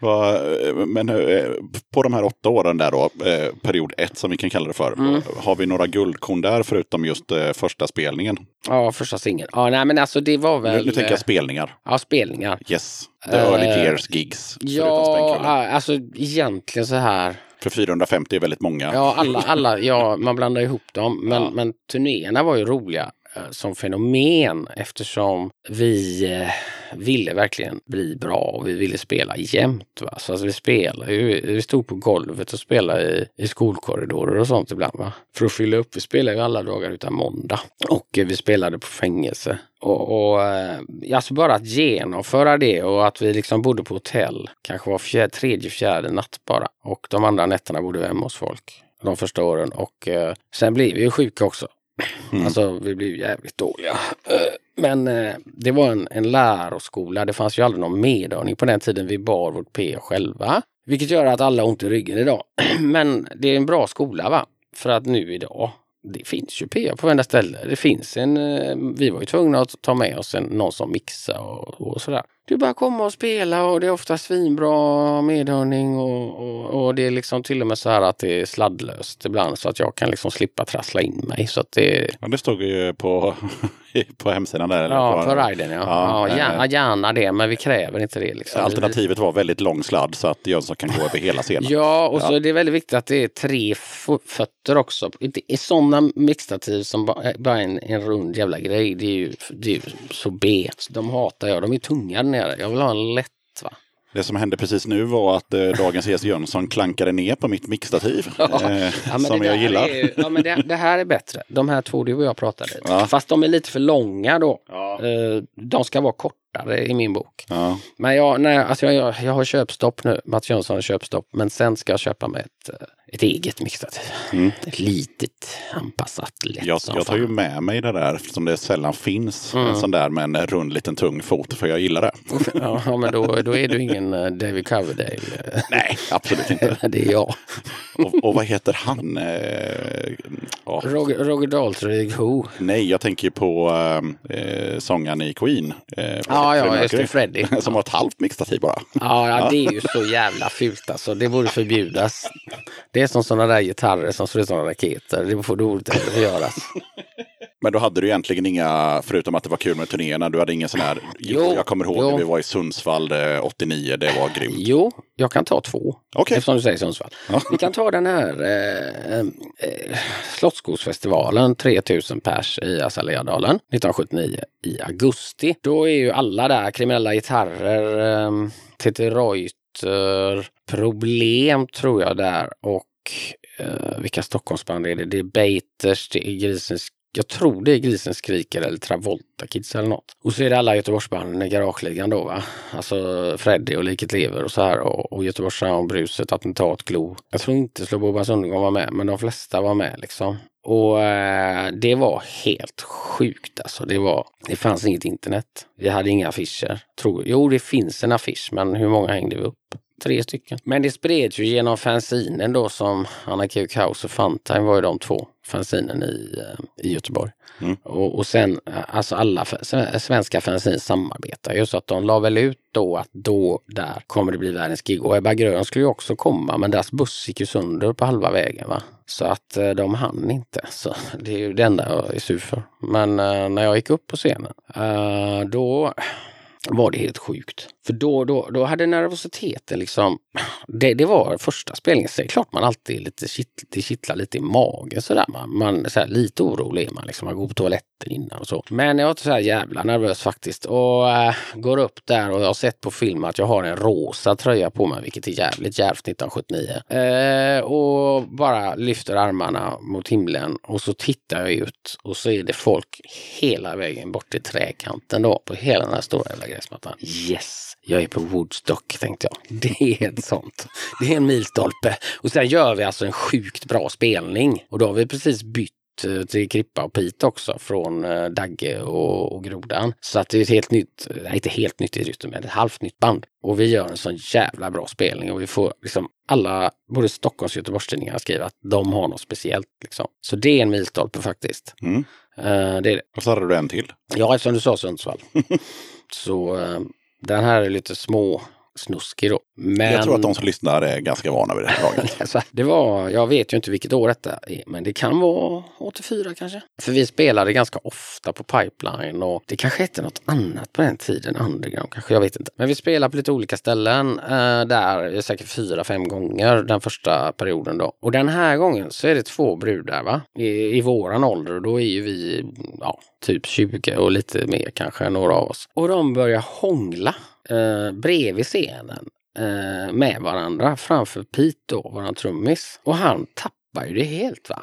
*laughs* Men eh, på de här åtta åren där då, eh, period ett som vi kan kalla det för. Mm. Har vi några guldkorn där förutom just eh, första spelningen? Ja, första singeln. Ja, nej men alltså det var väl... Nu, nu tänker jag spelningar. Ja, spelningar. Yes, the Eh, early years gigs. Ja, alltså egentligen så här. För 450 är väldigt många. Ja, alla, *laughs* alla, ja, man blandar ihop dem. Men, Ja. men turnéerna var ju roliga Eh, som fenomen eftersom vi eh, ville verkligen bli bra och vi ville spela jämt. Va? Så alltså, vi spelade ju, vi stod på golvet och spelade i, i skolkorridorer och sånt ibland. Va? För att fylla upp. Vi spelade ju alla dagar utan måndag. Och eh, vi spelade på fängelse. Och, och alltså bara att genomföra det och att vi liksom bodde på hotell. Kanske var fjär, tredje, fjärde natt bara. Och de andra nätterna bodde vi hemma hos folk. De första åren. Och eh, sen blev vi ju sjuka också. Mm. Alltså vi blev jävligt dåliga. Eh, men eh, det var en, en läroskola. Det fanns ju aldrig någon medhörning på den tiden. Vi bar vårt P själva. Vilket gör att alla har ont i ryggen idag. *clears throat* Men det är en bra skola va? För att nu idag, det finns ju PA på varenda ställe. Det finns en, eh, vi var ju tvungna att ta med oss en, någon som mixar och, och sådär. Du bara komma och spela och det är ofta svinbra medhörning och, och, och det är liksom till och med så här att det är sladdlöst ibland så att jag kan liksom slippa trassla in mig. Så att det, Ja, det stod ju på, *laughs* på hemsidan där. eller ja, på riden ja. Ja, ja, gärna, eh, gärna det, men vi kräver inte det. Liksom. Alternativet var väldigt lång sladd så att Jönsson kan gå över hela scenen. Ja, och så är det väldigt viktigt att det är tre fötter också. Inte i sådana mixtativ som ba- är bara en, en rund jävla grej. Det är ju, det är ju så B. De hatar jag. De är tunga nere. Jag vill ha en lätt va. Det som hände precis nu var att eh, dagens gäst Jönsson klankade ner på mitt mixtativ. eh, Ja, som jag gillar. Ju- ja, men det, det här är bättre. De här två du och jag pratade. Ja. Fast de är lite för långa då. Ja. Eh, De ska vara kortare i min bok. Ja. Men jag, nej, alltså jag, jag, jag har köpstopp nu. Mats Jönsson har köpstopp. Men sen ska jag köpa mig ett, eh, ett eget mixtativ. Ett litet, anpassat, lätt Mm. Jag, jag tar ju med mig det där som det sällan finns. Mm. En sån där med en rund liten tung fot. För jag gillar det. Ja, men då, då är du ingen eh, David Coverdale. Nej, absolut inte. *laughs* det är jag. Och, och vad heter han? Eh, ja. Roger, Roger Daltrög Who. Nej, jag tänker på eh, sångaren i Queen. Eh, Ja, ja, just det, Freddie. *laughs* Som har ett halvt mixtativ bara. Ja, ja, det är ju så jävla fult alltså. Det borde förbjudas. Det är som sådana där gitarrer som ser ut som raketer. Det får dåligt att göras. *laughs* Men då hade du egentligen inga, förutom att det var kul med turnéerna, du hade ingen sån här... Jo, jag kommer ihåg jo. när vi var i Sundsvall eh, 89, det var grymt. Jo, jag kan ta två. Okej. Eftersom du säger Sundsvall. Ja. Vi kan ta den här eh, eh, Slottsskogsfestivalen, 3000 pers i Azaleadalen 1979 i augusti. Då är ju alla där, kriminella gitarrer, eh, TT Reuter, Problem tror jag där och eh, vilka Stockholmsband är det? Det är Baters, det är Grisens jag tror det är Grisen skriker eller Travolta Kids eller något. Och så är det alla Göteborgsbanden i Garageligan då va. Alltså Freddy och Liket lever och så här och, och Göteborgs Sound, Bruset, Attentat, Glo. Jag tror inte Slå undergång var med men de flesta var med liksom. Och eh, det var helt sjukt alltså. Det, var, det fanns inget internet. Vi hade inga affischer. Tror, jo, det finns en affisch men hur många hängde vi upp? Tre stycken. Men det spreds ju genom fanzinen då som Anna Kuk House och Funtime var ju de två fanzinen i, eh, i Göteborg. Mm. Och, och sen, eh, alltså alla svenska fanzin samarbetar ju så att de la väl ut då att då, där kommer det bli världens gig. Och Ebba Grön skulle ju också komma men deras buss gick ju sönder på halva vägen va. Så att eh, de hann inte. Så det är ju det enda jag är sur för. Men när jag gick upp på scenen, då var det helt sjukt. För då, då, då hade nervositeten liksom, det, det var första spelningen. Så det är klart man alltid lite kitt, det kittlar lite i magen sådär. Man, man så här, lite orolig är man liksom, man går på toaletten innan och så. Men jag var inte så här jävla nervös faktiskt. Och äh, går upp där och jag har sett på film att jag har en rosa tröja på mig, vilket är jävligt djärvt 1979. Äh, eh, och bara lyfter armarna mot himlen och så tittar jag ut och så är det folk hela vägen bort till träkanten då på hela den här stora jävla gräsmattan. Yes! Jag är på Woodstock tänkte jag. Det är ett sånt. Det är en milstolpe. Och sen gör vi alltså en sjukt bra spelning. Och då har vi precis bytt eh, till Krippa och Pete också från eh, Dagge och, och Grodan. Så att det är ett helt nytt, nej inte helt nytt i rytmen, men ett halvt nytt band. Och vi gör en sån jävla bra spelning och vi får liksom alla, både Stockholms och Göteborgstidningar skriver att de har något speciellt. Liksom. Så det är en milstolpe faktiskt. Mm. Eh, det är det. Och så hade du en till. Ja, som du sa Sundsvall. *laughs* så eh, den här är lite små snuskig då. Men... Jag tror att de som lyssnar är ganska vana vid det här laget. *laughs* Alltså, det var, jag vet ju inte vilket år detta är, men det kan vara 84 kanske. För vi spelade ganska ofta på Pipeline och det kanske hette något annat på den tiden, Underground kanske, jag vet inte. Men vi spelade på lite olika ställen eh, där, säkert fyra, fem gånger den första perioden då. Och den här gången så är det två brudar va, i, i våran ålder och då är ju vi, ja, typ 20 och lite mer kanske, några av oss. Och de börjar hångla eh, bredvid scenen eh, med varandra framför Pete då, våran trummis. Och han tappar ju det helt va.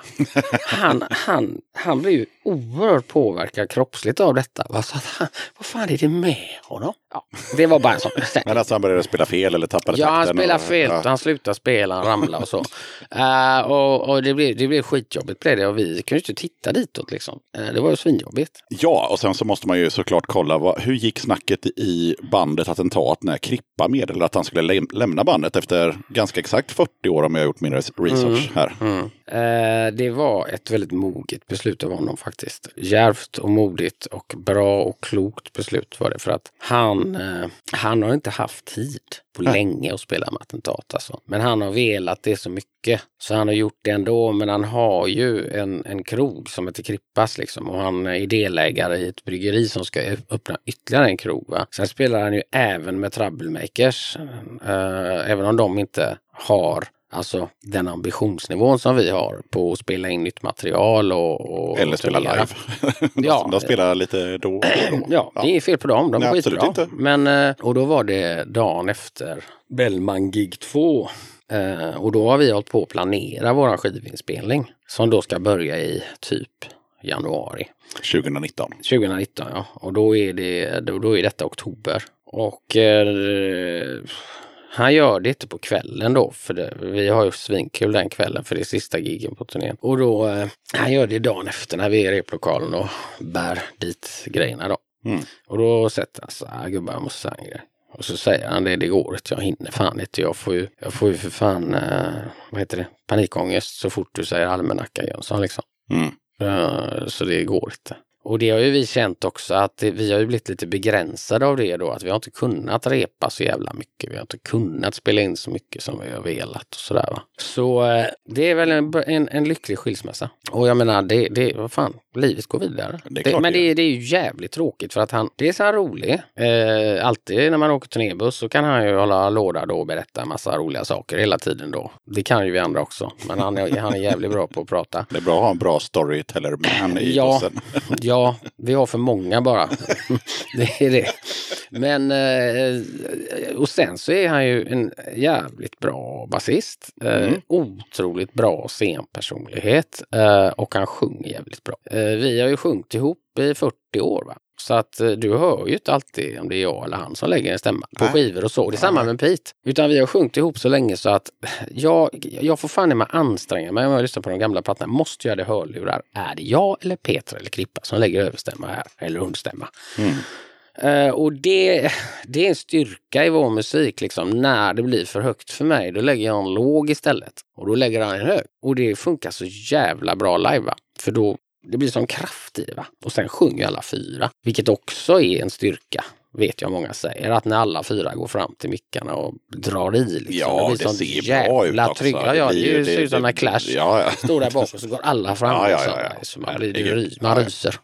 Han, han, han blir ju oerhört påverkad kroppsligt av detta. Va? Så att han, vad fan är det med honom? Ja, det var bara en sån. *laughs* Men alltså han började spela fel eller tappade Ja, han spelar och- fel. ja. Han slutar spela, han ramlar och så. Eh, och och det, blev, det blev skitjobbigt blev det och vi kunde ju inte titta ditåt liksom. Eh, det var ju svinjobbigt. Ja, och sen så måste man ju såklart kolla vad, hur gick snacket i bandet Attentat när Krippa meddelade att han skulle läm- lämna bandet efter ganska exakt 40 år om jag har gjort min res- research här. Mm. Eh, det var ett väldigt moget beslut av honom faktiskt. Djärvt och modigt och bra och klokt beslut var det för att han, eh, han har inte haft tid på länge att spela med attentat alltså. Men han har velat det så mycket så han har gjort det ändå. Men han har ju en, en krog som heter Krippas liksom och han är delägare i ett bryggeri som ska öppna ytterligare en krog. Va? Sen spelar han ju även med Troublemakers. Eh, även om de inte har Alltså den ambitionsnivån som vi har på att spela in nytt material och, och Eller spela live. *laughs* Ja. de spelar lite då och då. *clears throat* Ja, det är fel på dem. De är Nej, skitbra. inte. Men, eh, och då var det dagen efter Bellman Gig 2. Eh, och då har vi hållit på att planera våran skivinspelning. Som då ska börja i typ januari 2019. 2019. Ja. Och då är, det, då, då är detta oktober. Och eh, han gör det inte på kvällen då, för det, vi har ju svinkul den kvällen för det är sista gigen på turnén. Och då, eh, han gör det dagen efter när vi är i replokalen och bär dit grejerna då. Mm. Och då sätter han sig, ah, gubbar jag måste säga en grej. Och så säger han det, det går inte, jag hinner fan inte. Jag får ju, jag får ju för fan, eh, vad heter det, panikångest så fort du säger almanacka Jönsson liksom. Mm. Eh, Så det går inte. Och det har ju vi känt också att det, vi har ju blivit lite begränsade av det då. Att vi har inte kunnat repa så jävla mycket. Vi har inte kunnat spela in så mycket som vi har velat och sådär va. Så eh, det är väl en, en, en lycklig skilsmässa. Och jag menar, det, det, vad fan, livet går vidare. Det klart men det det, det är ju jävligt tråkigt för att han, dels är han rolig. Eh, alltid när man åker turnébuss så kan han ju hålla låda då och berätta en massa roliga saker hela tiden då. Det kan ju vi andra också. Men han är, han är jävligt bra på att prata. Det är bra att ha en bra storyteller-man i Ja. bussen. *laughs* Ja, vi har för många bara. *laughs* det är det. Men, eh, och sen så är han ju en jävligt bra basist. Eh, Mm. Otroligt bra scenpersonlighet. Eh, och han sjunger jävligt bra. Vi har ju sjungit ihop i 40 år. Va? Så att eh, du hör ju inte alltid om det är jag eller han som lägger en stämma på Nej. skivor och så. Det är samma med Pete. Utan vi har sjungit ihop så länge så att *laughs* jag, jag får fan i mig anstränga mig om jag lyssnar på de gamla plattorna. Måste jag ha hörlurar? Är det jag eller Peter eller Krippa som lägger överstämma här? Eller understämma? Mm. Eh, och det, *laughs* det är en styrka i vår musik. Liksom. När det blir för högt för mig, då lägger jag en låg istället. Och då lägger han en hög. Och det funkar så jävla bra live. Va? För då det blir sån kraft i det. Va? Och sen sjunger alla fyra, vilket också är en styrka. Vet jag många säger, att när alla fyra går fram till mickarna och drar i. Liksom. Ja, blir det sån ser bra ut också. trygg. Ja, det, det ser ut som det- när Clash Ja, ja. står där bak och så går alla fram. *laughs* Ja, ja, så. ja, ja. Så man, blir, det man ryser.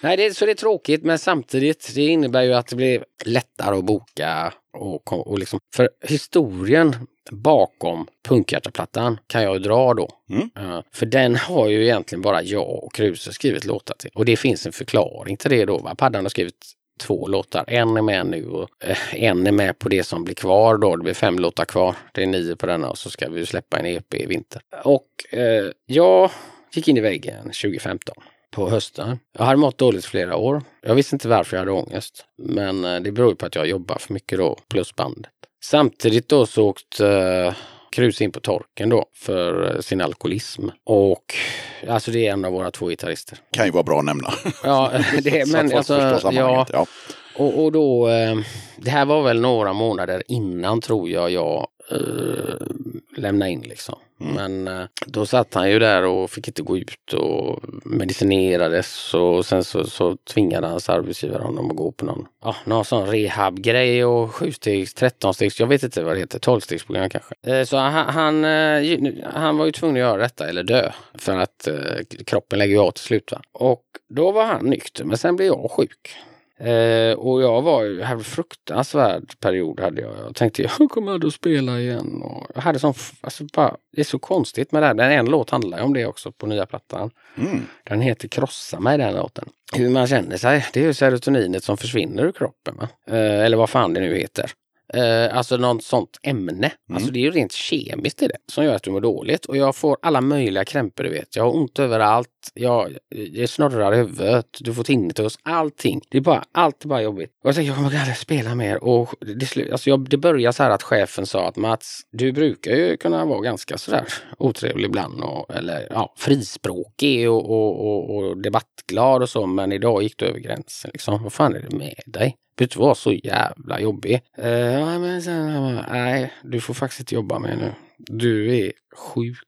Nej, det, så det är tråkigt, men samtidigt det innebär ju att det blir lättare att boka. Och, och liksom, för historien bakom Punkhjärtaplattan kan jag ju dra då. Mm. Eh, för den har ju egentligen bara jag och Kruse skrivit låtar till. Och det finns en förklaring till det då. Va? Paddan har skrivit två låtar. En är med nu och eh, en är med på det som blir kvar då. Det blir fem låtar kvar. Det är nio på denna och så ska vi släppa en EP i vinter. Och eh, jag gick in i väggen 2015 på hösten. Jag hade mått dåligt flera år. Jag visste inte varför jag hade ångest. Men eh, det beror på att jag jobbar för mycket då, plus bandet. Samtidigt då så åkte eh, Kruse in på torken då för eh, sin alkoholism. Och alltså det är en av våra två gitarrister. Kan ju vara bra att nämna. Ja, *laughs* *laughs* det, men alltså, ja. Ja. och, och då, eh, det här var väl några månader innan tror jag jag eh, lämnade in liksom. Men eh, då satt han ju där och fick inte gå ut och medicinerades och sen så, så tvingade hans arbetsgivare honom att gå på någon, ja, någon sån rehabgrej och sjustegs, trettonstegs, jag vet inte vad det heter, tolvstegsprogram kanske. Eh, så han, han, han var ju tvungen att göra detta eller dö för att kroppen lägger ju av till slut. Va? Och då var han nykter, men sen blev jag sjuk. Eh, och jag var ju, hade en fruktansvärd period hade jag. Jag tänkte jag kommer aldrig att spela igen. Och jag hade sån, alltså bara, det är så konstigt med det här. Den en låt handlar ju om det också på nya plattan. Mm. Den heter Krossa mig den låten. Hur man känner sig, det är ju serotoninet som försvinner ur kroppen. Eh, eller vad fan det nu heter. Eh, alltså något sånt ämne. Alltså det är ju rent kemiskt i det som gör att du mår dåligt. Och jag får alla möjliga krämpor du vet. Jag har ont överallt. Jag, jag snurrar i huvudet. Du får tinnitus. Allting. Det är bara, allt är bara jobbigt. Och jag tänker jag kommer aldrig spela mer. Och det, alltså jag, det började så här att chefen sa att Mats, du brukar ju kunna vara ganska sådär otrevlig ibland. Och, eller ja, frispråkig och, och, och, och debattglad och så. Men idag gick du över gränsen. Liksom. Vad fan är det med dig? Du inte vara så jävla jobbig. Ja, men sen, nej, du får faktiskt inte jobba med nu. Du är sjuk.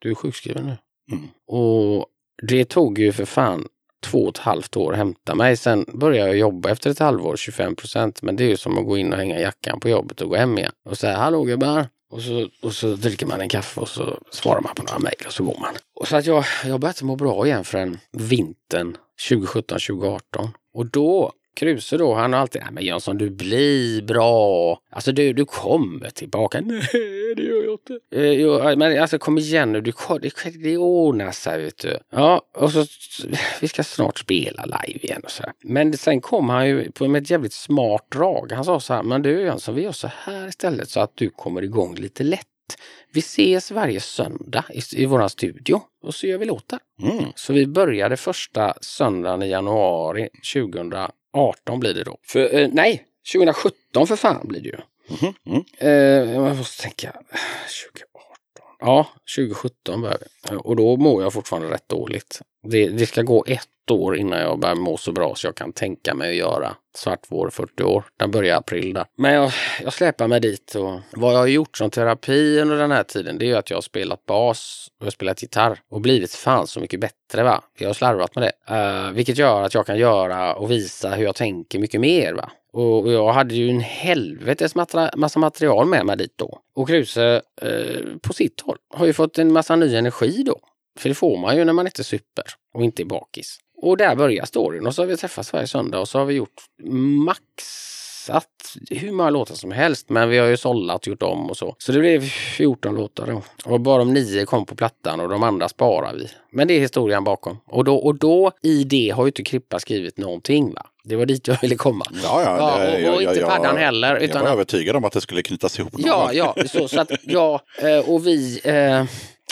Du är sjukskriven nu. Mm. Och det tog ju för fan två och ett halvt år att hämta mig. Sen började jag jobba efter ett halvår, 25 procent. Men det är ju som att gå in och hänga jackan på jobbet och gå hem igen. Och säga hallå gubbar. Och så, och så dricker man en kaffe och så svarar man på några mejl och så går man. Och så att jag, jag började må bra igen förrän vintern 2017-2018. Och då Kruse då, han har alltid, nej men Jönsson du blir bra. Alltså du, du kommer tillbaka. Nej, det gör jag inte. Eh, jo, men alltså kom igen nu, du, det, det ordnar sig vet du. Ja, och så, vi ska snart spela live igen och så här. Men sen kom han ju på med ett jävligt smart drag. Han sa så här, men du Jönsson, vi gör så här istället så att du kommer igång lite lätt. Vi ses varje söndag i, i våran studio och så gör vi låtar. Mm. Så vi började första söndagen i januari 2018 blir det då. För, eh, nej, 2017 för fan blir det ju. Mhm. Mm. Eh, jag måste tänka, *sighs* 2018. Ja, 2017 börjar vi. Och då mår jag fortfarande rätt dåligt. Det, det ska gå ett år innan jag börjar må så bra så jag kan tänka mig att göra Svart vår 40 år. Den börjar i april där. Men jag, jag släpar mig dit och vad jag har gjort som terapi under den här tiden det är ju att jag har spelat bas och jag har spelat gitarr och blivit fan så mycket bättre va. Jag har slarvat med det. Uh, vilket gör att jag kan göra och visa hur jag tänker mycket mer va. Och jag hade ju en helvetes massa material med mig dit då. Och Kruse eh, på sitt håll har ju fått en massa ny energi då. För det får man ju när man inte super och inte är bakis. Och där börjar storyn och så har vi träffats varje söndag och så har vi gjort maxat hur många låtar som helst. Men vi har ju sållat gjort om och så. Så det blev 14 låtar då. Och bara de nio kom på plattan och de andra sparar vi. Men det är historien bakom. Och då, och då i det har ju inte Krippa skrivit någonting va. Det var dit jag ville komma. Ja, ja, Ja, det- och- jag- och inte jag- Paddan heller, Jag utan- var övertygad om att det skulle knytas ihop. Ja, ja, så, så att ja, eh, och vi, eh,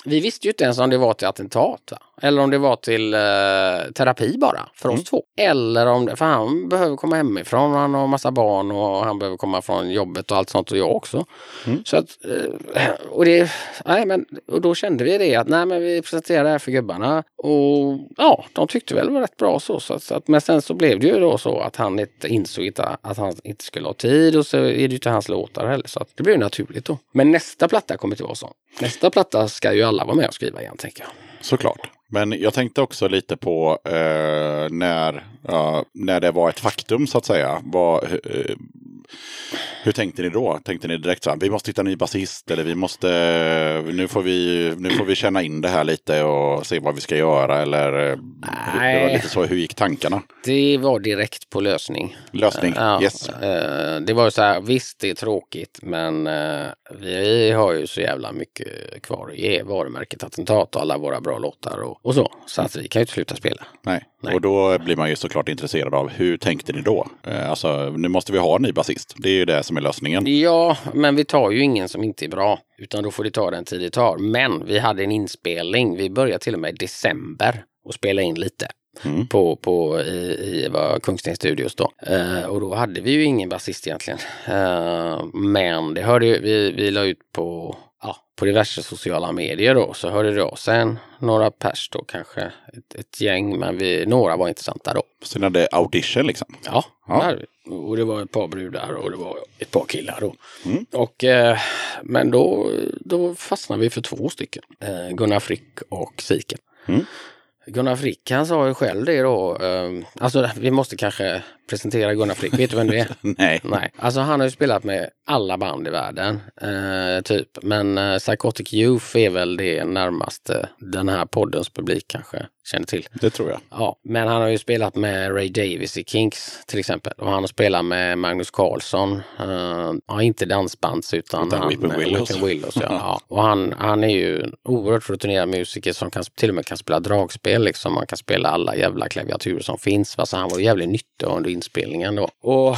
vi visste ju inte ens om det var ett attentat. Va? Eller om det var till eh, terapi bara för oss Mm. två. Eller om det, för han behöver komma hemifrån, han har massa barn och han behöver komma från jobbet och allt sånt och jag också. Mm. Så att, eh, och, det, nej, men, och då kände vi det att nej, men vi presenterar det här för gubbarna och ja, de tyckte väl det var rätt bra så. så, så att, men sen så blev det ju då så att han inte insåg inte, att han inte skulle ha tid och så är det ju inte hans låtar heller. Så att det blev naturligt då. Men nästa platta kommer inte vara så. Nästa platta ska ju alla vara med och skriva igen tänker jag. Såklart. Men jag tänkte också lite på eh, när, ja, när det var ett faktum så att säga. Var, eh, hur tänkte ni då? Tänkte ni direkt så här, vi måste hitta en ny basist eller vi måste, nu får vi, nu får vi känna in det här lite och se vad vi ska göra eller? eh, hur- Det var Nej. lite så, hur gick tankarna? Det var direkt på lösning. Lösning, Ja, yes. eh, det var så här, visst det är tråkigt men eh, vi har ju så jävla mycket kvar att ge varumärket Attentat och alla våra bra låtar och, och så. Så att vi kan ju inte sluta spela. Nej. Nej. och då blir man ju såklart intresserad av hur tänkte ni då? Eh, alltså, nu måste vi ha en ny basist. Det är ju det som är lösningen. Ja, men vi tar ju ingen som inte är bra. Utan då får det ta den tid det tar. Men vi hade en inspelning. Vi började till och med i december och spela in lite. Mm. På, på, i, i vad, Studios då. Eh, och då hade vi ju ingen basist egentligen. Eh, men det hörde ju, vi, vi la ut på, på diverse sociala medier då. Så hörde det av sig en- några pers då kanske. Ett, ett gäng, men vi, några var intressanta då. Så ni hade audition liksom? Ja, Ja. det. Och det var ett par brudar och det var ett par killar då. Mm. Och, eh, men då, då fastnade vi för två stycken. Eh, Gunnar Frick och Siken. Mm. Gunnar Frick han sa ju själv det då. Eh, alltså vi måste kanske presentera Gunnar Frick. Vet du vem det är? *laughs* Nej. Nej, alltså han har ju spelat med alla band i världen, eh, typ. Men eh, Psychotic Youth är väl det närmaste den här poddens publik kanske känner till. Det tror jag. Ja, men han har ju spelat med Ray Davis i Kinks till exempel. Och han har spelat med Magnus Carlsson. Uh, ja, inte dansbands utan, Utan han, Weeping Willows. Weeping Willows ja. *laughs* ja. Och han, han är ju en oerhört rutinerad musiker som kan, till och med kan spela dragspel. Liksom. Man kan spela alla jävla klaviaturer som finns. Alltså, han var jävligt nyttig under inspelningen då. Och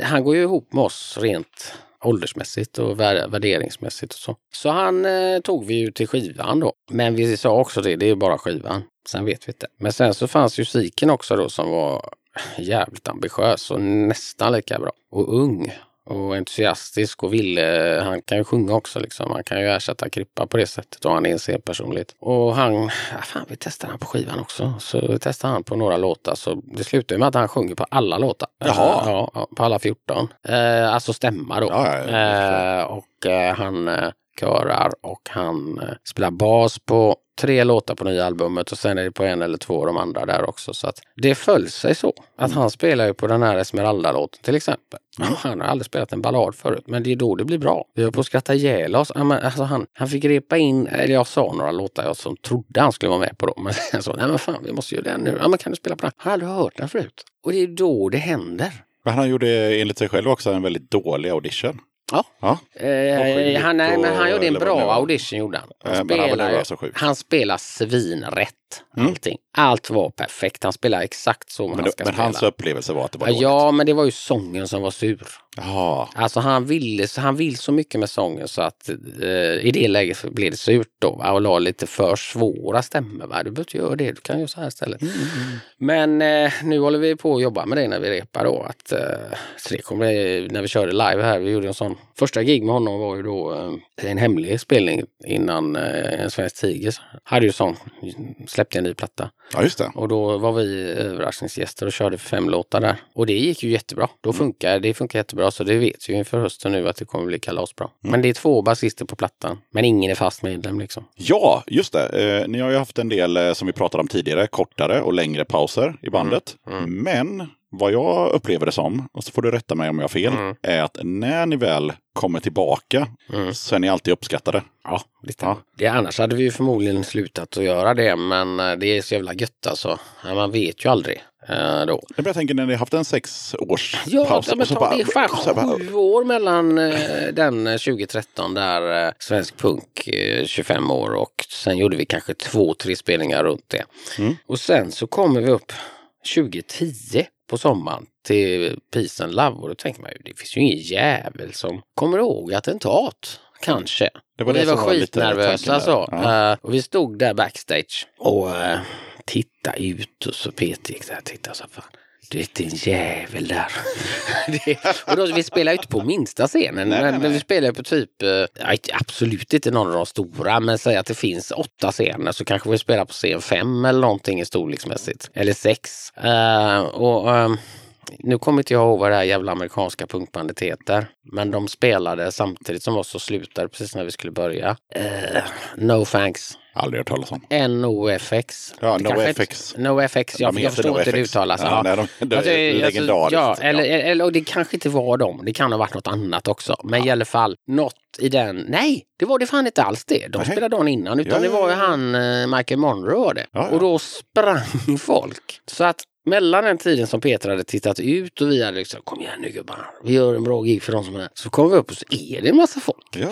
han går ju ihop med oss rent åldersmässigt och värderingsmässigt och så. Så han eh, tog vi ju till skivan då. Men vi sa också det, det är bara skivan. Sen vet vi inte. Men sen så fanns ju Siken också då som var jävligt ambitiös och nästan lika bra. Och ung. Och entusiastisk och ville, han kan ju sjunga också liksom. Han kan ju ersätta Krippa på det sättet och han är en scenpersonlighet. Och han, ja, fan vi testade han på skivan också. Så testade han på några låtar så det slutade med att han sjunger på alla låtar. Jaha. Ja, på alla 14. Eh, alltså stämma då. Ja, ja, ja. Eh, och eh, han eh, körar och han eh, spelar bas på tre låtar på nya albumet och sen är det på en eller två av de andra där också. Så att det föll sig så att han spelar ju på den här Esmeralda-låten till exempel. *laughs* Han har aldrig spelat en ballad förut, men det är då det blir bra. Vi höll på att skratta ihjäl oss. Alltså han, han fick repa in, eller jag sa några låtar jag som trodde han skulle vara med på då. Men *laughs* sen sa nej men fan vi måste göra den nu. Ja men kan du spela på den? Jag har aldrig hört den förut. Och det är då det händer. Men han gjorde enligt sig själv också en väldigt dålig audition. Ja. Ja. Eh, han, nej, men han gjorde en bra audition gjorde han. Han, han spelar, sjuk. han spelar svinrätt. Mm. Allting. Allt var perfekt. Han spelar exakt så Men, han det, ska men spela. hans upplevelse var att det var Ja, dåligt. ja, men det var ju sången som var sur. Jaha. Alltså han ville, så han vill så mycket med sången så att eh, i det läget blev det surt då va? och la lite för svåra stämmor. Va? Du behöver inte göra det, du kan göra så här istället. Men eh, nu håller vi på att jobba med det när vi repar då. Att, eh, så det kommer, när vi körde live här, vi gjorde en sån, första gig med honom var ju då eh, en hemlig spelning innan eh, en svensk tiger hade ju sån, släppte en ny platta. Ja, just det. Och då var vi överraskningsgäster och körde fem låtar där. Och det gick ju jättebra. Då funkar det funkar jättebra så det vet vi inför hösten nu att det kommer bli kalasbra. Men det är två basister på plattan. Men ingen är fast medlem liksom. Ja, just det. Eh, ni har ju haft en del, eh, som vi pratade om tidigare, kortare och längre pauser i bandet. Men vad jag upplever det som, och så får du rätta mig om jag har fel, Mm. är att när ni väl kommer tillbaka Mm. så är ni alltid uppskattade. Ja, det stämmer. Det, annars hade vi förmodligen slutat att göra det, men eh, det är så jävla gött alltså. Ja, man vet ju aldrig eh, då. Jag haft när ni haft en sex års Ja, paus. ja men ta, bara- det är fan sju år mellan eh, den eh, 2013 där eh, svensk punk eh, 25 år och sen gjorde vi kanske två, tre spelningar runt det. Mm. Och sen så kommer vi upp 2010 på sommaren till Peace and Love och då tänker man ju det finns ju ingen jävel som kommer ihåg attentat. Kanske. Det var och vi det var skitnervösa så. Ja. Eh, och vi stod där backstage och uh, tittade ut och så Peter gick där och tittade så fan. Du vet en jävel där. *laughs* och då, vi spelar ju inte på minsta scenen. Nej, men nej, nej. vi spelar på typ, eh, inte- absolut inte någon av de stora, men säg att det finns åtta scener så kanske vi spelar på scen fem eller någonting storleksmässigt. Eller sex. Eh, och ehm, nu kommer inte jag ihåg vad det här jävla amerikanska punkbandet heter. Men de spelade samtidigt som oss och slutade precis när vi skulle börja. Eh, no thanks. Aldrig hört talas om. NOFX. Ja, NoFX. NoFX, jag, De jag förstår inte hur det uttalas. Ja, Ja. de- de Alltså, legendariskt. Ja, Ja. eller, eller och det kanske inte var dem. Det kan ha varit något annat också. Men i alla fall, något i den. Nej, det var det fan inte alls det. De spelade dagen innan. Utan Ja, det ja, var ju ja. han, eh, Michael Monroe var det. Ja, ja. Och då sprang *laughs* folk. Så att mellan den tiden som Peter hade tittat ut och vi hade liksom, kom igen nu gubbar, vi gör en bra gig för de som är här. Så kom vi upp och så är det en massa folk. Ja.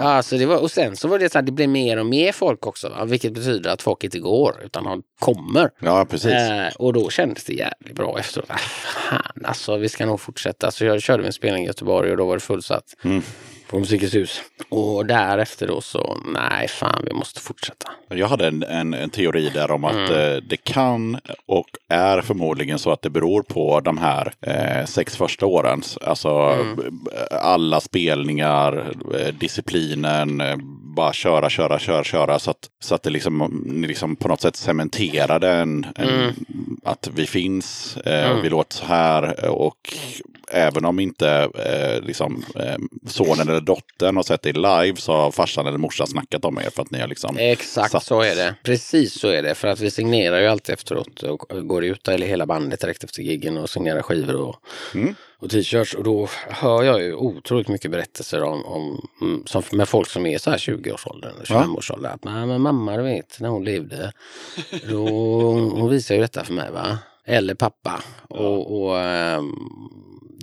Ja, så det var, och sen så var det så att det blev mer och mer folk också. Va? Vilket betyder att folk inte går utan de kommer. ja, precis. Eh, och då kändes det jävligt bra efteråt. Ah, fan alltså, vi ska nog fortsätta. Så jag körde en spelning i Göteborg och då var det fullsatt. Mm. På Musikens hus. Och därefter då så, nej fan vi måste fortsätta. Jag hade en, en, en teori där om att Mm. eh, det kan och är förmodligen så att det beror på de här eh, sex första åren. Alltså Mm. alla spelningar, eh, disciplinen, eh, bara köra, köra, köra, köra. Så att, så att det liksom, liksom på något sätt cementerade en, en, Mm. att vi finns eh, och vi låter så här. Och även om inte eh, liksom, eh, sonen eller dottern har sett det live så har farsan eller morsan snackat om er för att ni har liksom Exakt satt- så är det. Precis så är det. För att vi signerar ju alltid efteråt och går ut eller hela bandet direkt efter giggen och signerar skivor och, Mm. och t-shirts. Och då hör jag ju otroligt mycket berättelser om, om mm, som, med folk som är så här 20-årsåldern, 25-årsåldern. Att "Nej, men mamma, du vet, när hon levde, då, hon visade ju detta för mig va. Eller pappa. Och, och ehm,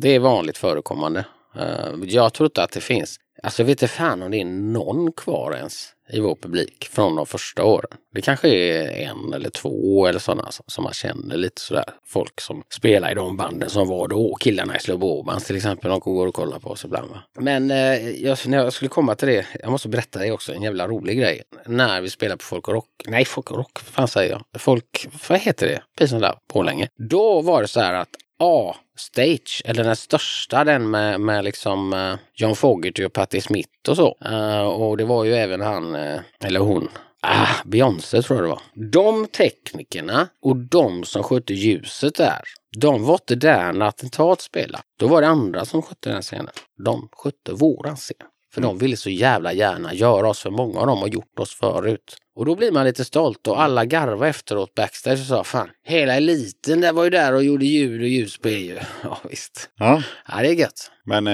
det är vanligt förekommande. Eh, jag tror inte att det finns, alltså jag vet inte fan om det är någon kvar ens i vår publik från de första åren. Det kanske är en eller två eller sådana som, som man känner lite sådär. Folk som spelar i de banden som var då. Killarna i Slow Bobans till exempel. De går och kollar på oss ibland. Va? Men eh, jag, när jag skulle komma till det. Jag måste berätta det också. En jävla rolig grej. När vi spelade på Folk och Rock. Nej, Folk och Rock. Vad fan säger jag? Folk, vad heter det? Peace and Love. Borlänge. Då var det så här att A-stage, eller den största, den med, med liksom eh, John Fogerty och Patti Smith och så. Eh, och det var ju även han, eh, eller hon, ah, Beyoncé tror jag det var. De teknikerna och de som skötte ljuset där, de var inte där när attentat spelade. Då var det andra som skötte den scenen. De skötte våran scen. För de ville så jävla gärna göra oss, för många av dem har gjort oss förut. Och då blir man lite stolt och alla garva efteråt backstage och sa fan, hela eliten där var ju där och gjorde ljud och ljus på EU. *laughs* Ja visst. Ja. Ja det är gött. Men eh,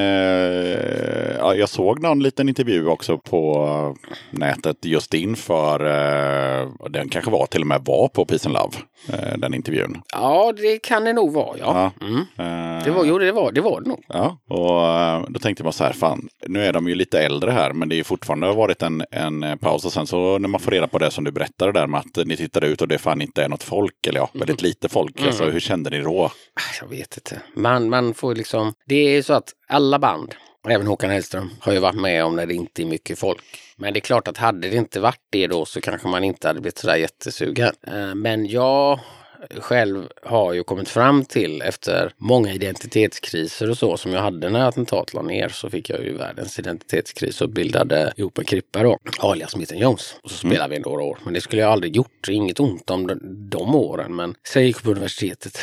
ja, jag såg någon liten intervju också på nätet just inför, eh, den kanske var till och med var på Peace and Love, eh, den intervjun. Ja det kan det nog vara ja. Mm. Eh, Det var, jo det var det var det nog. Ja, och eh, då tänkte man så här, fan, nu är de ju lite äldre här, men det är fortfarande varit en, en paus. Och sen så när man får reda på det som du berättade där med att ni tittar ut och det fan inte är något folk, eller ja, väldigt lite folk. Alltså, hur kände ni då? Ah, Jag vet inte. Man, man får liksom... Det är ju så att alla band, även Håkan Hellström, har ju varit med om när det inte är mycket folk. Men det är klart att hade det inte varit det då så kanske man inte hade blivit sådär jättesugen. Eh, Men jag själv har ju kommit fram till efter många identitetskriser och så som jag hade när attentatet la ner så fick jag ju världens identitetskris och bildade ihop en krippa då, alias Smith Jones. Och så spelade vi några år. Men det skulle jag aldrig gjort. Inget ont om de, de åren. Men sen gick på universitetet.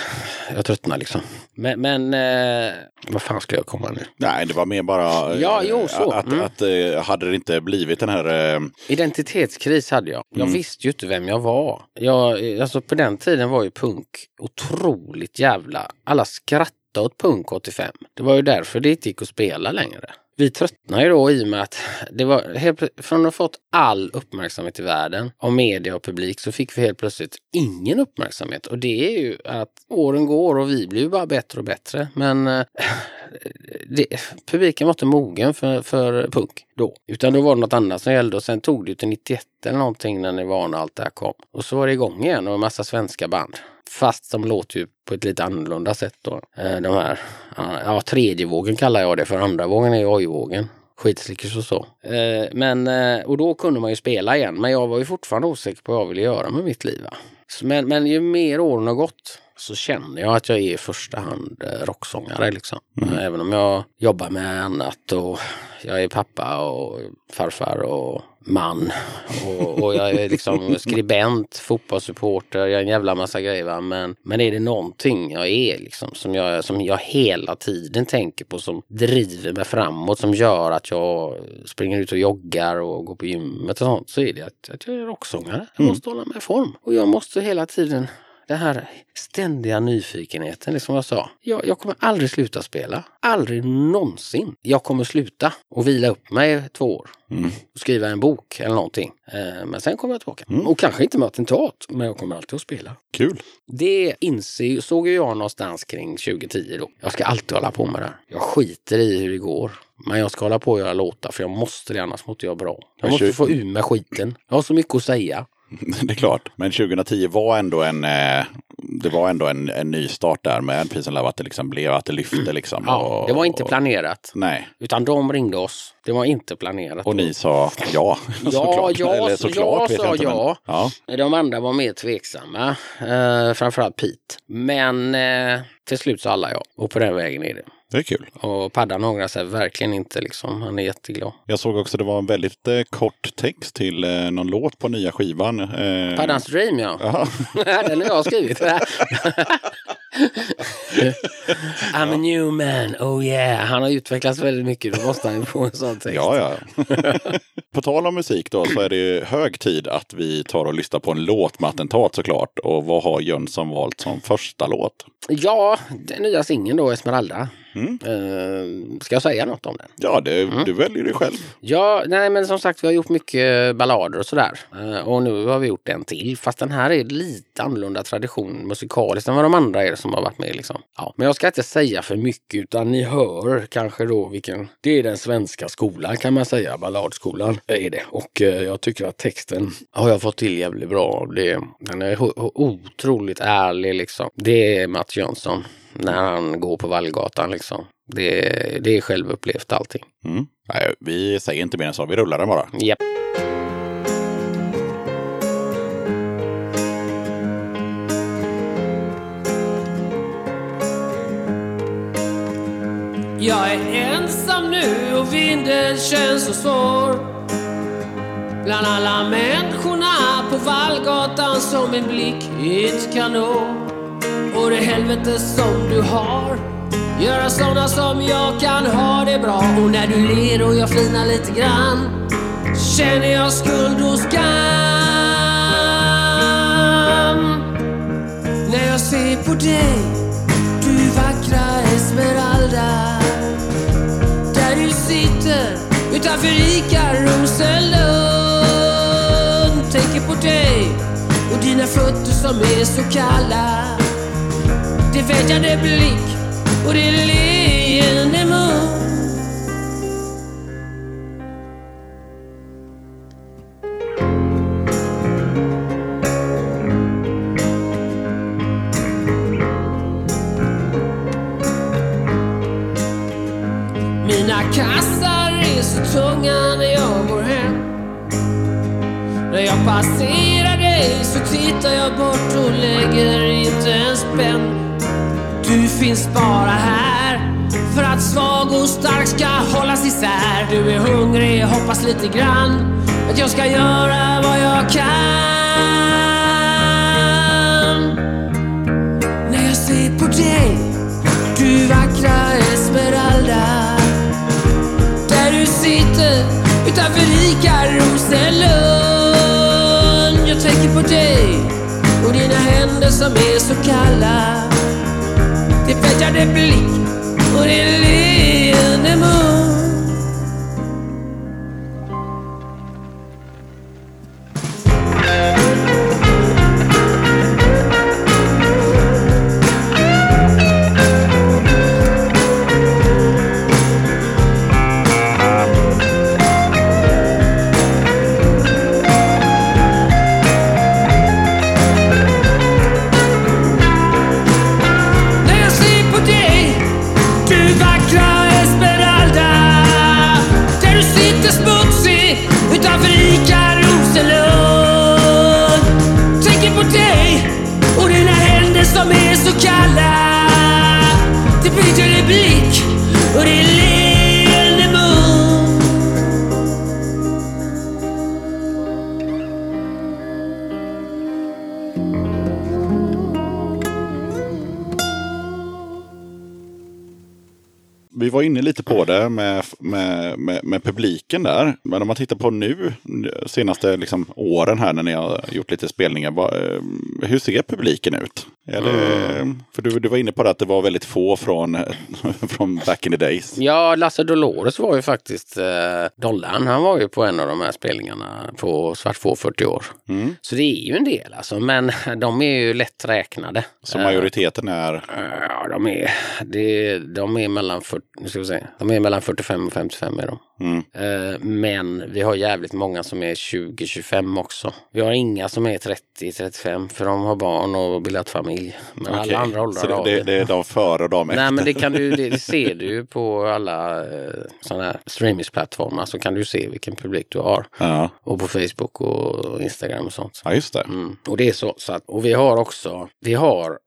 Jag tröttnade liksom. Men, men eh, vad fan ska jag komma nu? Nej, det var mer bara eh, Ja, jo, så. att, Mm. att eh, hade det inte blivit den här... eh, Identitetskris hade jag. Jag visste ju inte vem jag var. Jag, alltså på den tiden var ju punk otroligt jävla... Alla skrattade åt punk 85. Det var ju därför det inte gick att spela längre. Vi tröttnade ju då i och med att det var helt, från att ha fått all uppmärksamhet i världen av media och publik så fick vi helt plötsligt ingen uppmärksamhet. Och det är ju att åren går och vi blir ju bara bättre och bättre. Men eh, *laughs* det, publiken var inte mogen för, för punk då. Utan då var det något annat som gällde och sen tog det ju till 91 eller någonting när Nirvana och allt det här kom. Och så var det igång igen och en massa svenska band. Fast de låter ju på ett lite annorlunda sätt då. Eh, de här, ja, tredje vågen kallar jag det för andra vågen är ju oj-vågen. skitslickers och så. Eh, men, eh, och då kunde man ju spela igen. Men jag var ju fortfarande osäker på vad jag ville göra med mitt liv. Va? Men, men ju mer åren har gått så känner jag att jag är i första hand eh, rocksångare. Liksom. Även om jag jobbar med annat och jag är pappa och farfar och man. Och, och jag är liksom *laughs* skribent, fotbollssupporter, jag är en jävla massa grejer. Va? Men, men är det någonting jag är liksom som jag, som jag hela tiden tänker på som driver mig framåt, som gör att jag springer ut och joggar och går på gymmet och sånt, så är det att, att jag är rocksångare. Jag måste hålla mig i form. Och jag måste hela tiden den här ständiga nyfikenheten, liksom jag sa. Jag, jag kommer aldrig sluta spela. Aldrig någonsin. Jag kommer sluta och vila upp mig två år. Och skriva en bok eller någonting. Eh, men sen kommer jag tillbaka. Och kanske inte med attentat, men jag kommer alltid att spela. Kul. Det inser, såg jag någonstans kring 2010 då. Jag ska alltid hålla på med det här. Jag skiter i hur det går. Men jag ska hålla på och göra låtar för jag måste det, annars mår inte jag bra. Jag måste få ur med skiten. Jag har så mycket att säga. *laughs* Det är klart. Men 2010 var ändå en, eh, det var ändå en, en ny start där med Peace and Love. Att det liksom blev, att det lyfte liksom. Ja, och, det var inte planerat. Nej. Utan de ringde oss. Det var inte planerat. Och ni sa ja. *laughs* såklart. ja, Eller så- såklart jag sa inte, men- ja. ja. De andra var mer tveksamma. Eh, framförallt Pete. Men eh, till slut sa alla ja. Och på den vägen är det. Det är kul. Och Paddan ångrar sig verkligen inte liksom. Han är jätteglad. Jag såg också det var en väldigt eh, kort text till eh, någon låt på nya skivan. Eh, Paddans Dream ja. Ja. *laughs* den har jag skrivit. *laughs* I'm a new man, oh yeah. Han har utvecklats väldigt mycket. Då måste han ju få en sån text. Ja, ja. *laughs* på tal om musik då så är det hög tid att vi tar och lyssnar på en låt med attentat såklart. Och vad har Jönsson valt som första låt? Ja, den nya singeln då, Esmeralda. Mm. Eh, ska jag säga något om den? Ja, det, Mm. du väljer det själv. Ja, nej men som sagt vi har gjort mycket ballader och sådär. Eh, och nu har vi gjort en till. Fast den här är lite annorlunda tradition musikaliskt än vad de andra är som har varit med. Liksom. Ja, men jag ska inte säga för mycket utan ni hör kanske då vilken... Det är den svenska skolan kan man säga. Balladskolan är det. Och eh, jag tycker att texten har jag fått till jävligt bra. Det, den är otroligt ärlig liksom. Det är Mats Jönsson när han går på Vallgatan liksom. Det, det är självupplevt allting. Mm. Nej, vi säger inte mer än så, vi rullar den bara. Japp. Jag är ensam nu och vinden känns så svår Bland alla människorna på Vallgatan som min blick inte kan nå och det helvete som du har? Göra såna som jag kan ha det bra. Och när du ler och jag flinar lite grann Känner jag skuld och skam När jag ser på dig Du vackra Esmeralda Där du sitter utanför Ica Rosenlund Tänker på dig och dina fötter som är så kalla. Din vädjande blick och din leende mun. Mina kassar är så tunga när jag går hem. När jag passerar dig så tittar jag bort och lägger inte en spänn. Du finns bara här för att svag och stark ska hållas isär. Du är hungrig, hoppas lite grann att jag ska göra vad jag kan. När jag ser på dig, du vackra Esmeralda där du sitter utanför rika Rosenlund Jag tänker på dig och dina händer som är så kalla. Din vädjande blick och din leende vi var inne lite på det med, med, med, med publiken där. Men om man tittar på nu, senaste liksom, åren här när ni har gjort lite spelningar. Vad, eh, hur ser publiken ut? Är det, För du, du var inne på det att det var väldigt få från, *laughs* från back in the days. Ja, Lasse Dolores var ju faktiskt eh, Dollarn. Han var ju på en av de här spelningarna på Svartfå 40 år. Mm. Så det är ju en del alltså, men *laughs* de är ju lätt räknade. Så majoriteten är... Ja, de är, det, de är mellan 40, nu ska vi se, de är mellan 45 och 55 är de. Mm. Eh, Men vi har jävligt många som är 20-25 också. Vi har inga som är 30-35 för de har barn och bildat familj. Men Okej. alla andra åldrar Så det, har det, det är de före och de efter. Nej men det kan du, det, det *laughs* ser du ju på alla eh, sådana här streamingsplattformar så kan du se vilken publik du har. Ja. Och på Facebook och Instagram och sånt. ja, just det. Mm. Och det är så, så att, och vi har också, vi har,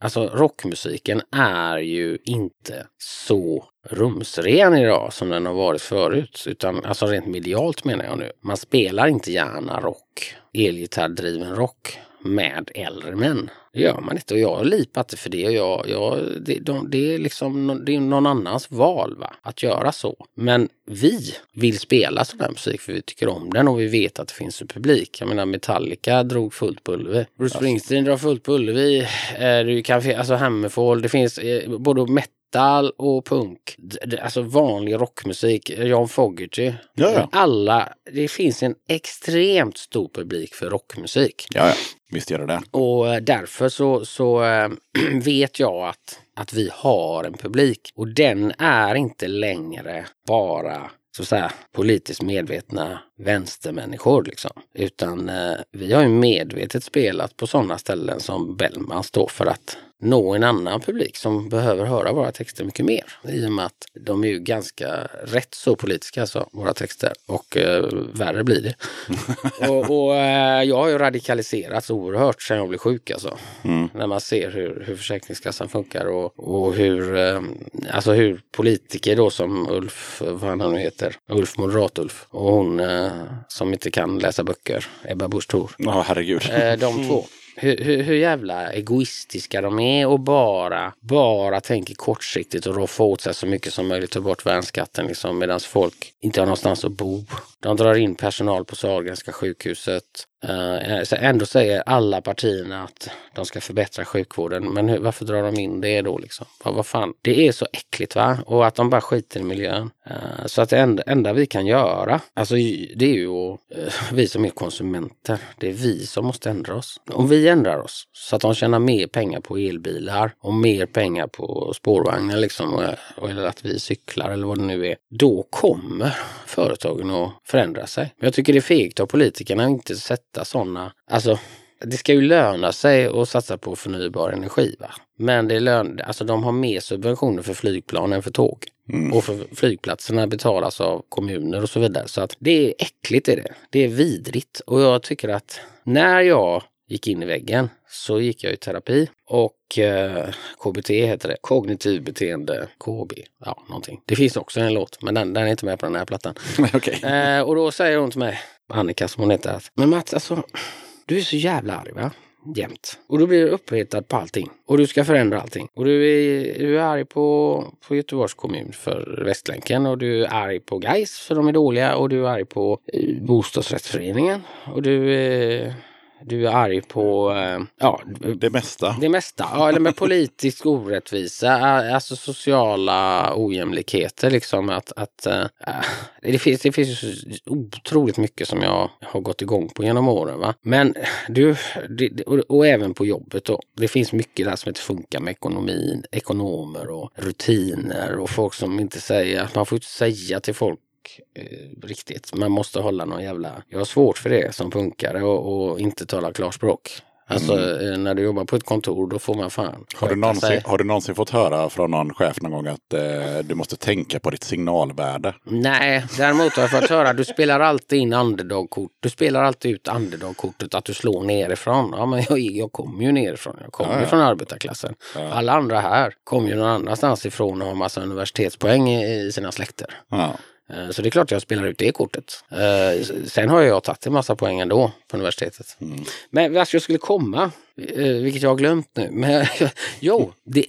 alltså rockmusiken är ju inte så rumsren idag som den har varit förut. Utan alltså rent medialt menar jag nu. Man spelar inte gärna rock, elgitarrdriven rock med äldre män. Det gör man inte och jag har lipat det för det. Jag, jag, det, de, det är liksom det är någon annans val va? att göra så. Men vi vill spela sån här musik för vi tycker om den och vi vet att det finns en publik. Jag menar Metallica drog fullt på Ullevi. Bruce Springsteen drar fullt på Ullevi. Eh, du kan, fi- alltså Hammerfall, det finns eh, både metal och punk. Alltså vanlig rockmusik. John Fogerty. Alla, det finns en extremt stor publik för rockmusik. Ja, ja. Visst gör det det. Och eh, därför så, så eh, *clears throat* vet jag att, att vi har en publik. Och den är inte längre bara så att säga, politiskt medvetna vänstermänniskor. Liksom. Utan eh, vi har ju medvetet spelat på sådana ställen som Bellman står för att nå en annan publik som behöver höra våra texter mycket mer. I och med att de är ju ganska rätt så politiska, alltså, våra texter. Och eh, värre blir det. *laughs* och och eh, jag har ju radikaliserats oerhört sedan jag blev sjuk alltså. När man ser hur, hur Försäkringskassan funkar och, och hur, eh, alltså hur politiker då som Ulf, vad han nu heter, Ulf Moderat-Ulf och hon eh, som inte kan läsa böcker, Ebba Busch Thor. Ja, herregud. Eh, de två. Hur, hur, hur jävla egoistiska de är och bara, bara tänker kortsiktigt och roffa åt sig så mycket som möjligt, ta bort värnskatten liksom, medan folk inte har någonstans att bo. De drar in personal på Sahlgrenska sjukhuset. Eh, eh, ändå säger alla partierna att de ska förbättra sjukvården. Men hur, varför drar de in det då liksom? Vad, vad fan? Det är så äckligt va? Och att de bara skiter i miljön. Eh, så att det enda, enda vi kan göra, alltså det är ju vi som är konsumenter, det är vi som måste ändra oss. Om vi ändrar oss så att de tjänar mer pengar på elbilar och mer pengar på spårvagnar liksom, och, och, eller att vi cyklar eller vad det nu är, då kommer företagen att förändra sig. Men jag tycker det är fegt av politikerna att inte sätta sådana, alltså det ska ju löna sig att satsa på förnybar energi. Va? Men det är lön, alltså de har mer subventioner för flygplan än för tåg. Och för flygplatserna betalas av kommuner och så vidare. Så att det är äckligt är det. Det är vidrigt. Och jag tycker att när jag gick in i väggen så gick jag i terapi och eh, KBT heter det. Kognitiv beteende, KB, ja någonting. Det finns också en låt men den, den är inte med på den här plattan. *laughs* Okej. Eh, och då säger hon till mig, Annika som hon heter, att men Mats alltså, du är så jävla arg va? Jämt. Och då blir du uppretad på allting. Och du ska förändra allting. Och du är, du är arg på, på Göteborgs kommun för Västlänken. Och du är arg på Gais för de är dåliga. Och du är arg på eh, bostadsrättsföreningen. Och du, är du är arg på, eh, ja, Det mesta. det mesta, ja, eller med politisk orättvisa, alltså sociala ojämlikheter liksom. Att, att, äh, det, finns, det finns otroligt mycket som jag har gått igång på genom åren. Va? Men du, det- och, och även på jobbet då. Det finns mycket där som inte funkar med ekonomin, ekonomer och rutiner och folk som inte säger, man får inte säga till folk eh, riktigt. Man måste hålla någon jävla... Jag har svårt för det som punkare och, och inte tala klarspråk. Alltså eh, när du jobbar på ett kontor då får man fan Mm. Har du, någonsin, har du någonsin fått höra från någon chef någon gång att eh, du måste tänka på ditt signalvärde? Nej, däremot har jag fått höra du spelar alltid in underdog-kort. Du spelar alltid ut underdog-kortet att du slår nerifrån. Ja, men jag, jag kommer ju nerifrån. Jag kommer ju från arbetarklassen. Alla andra här kommer ju någon annanstans ifrån och har massa universitetspoäng i, i sina släkter. Ja. Eh, Så det är klart jag spelar ut det kortet. Eh, Sen har jag tagit en massa poäng ändå på universitetet. Men vart jag skulle komma, eh, vilket jag har glömt nu. Men *laughs* jo, det,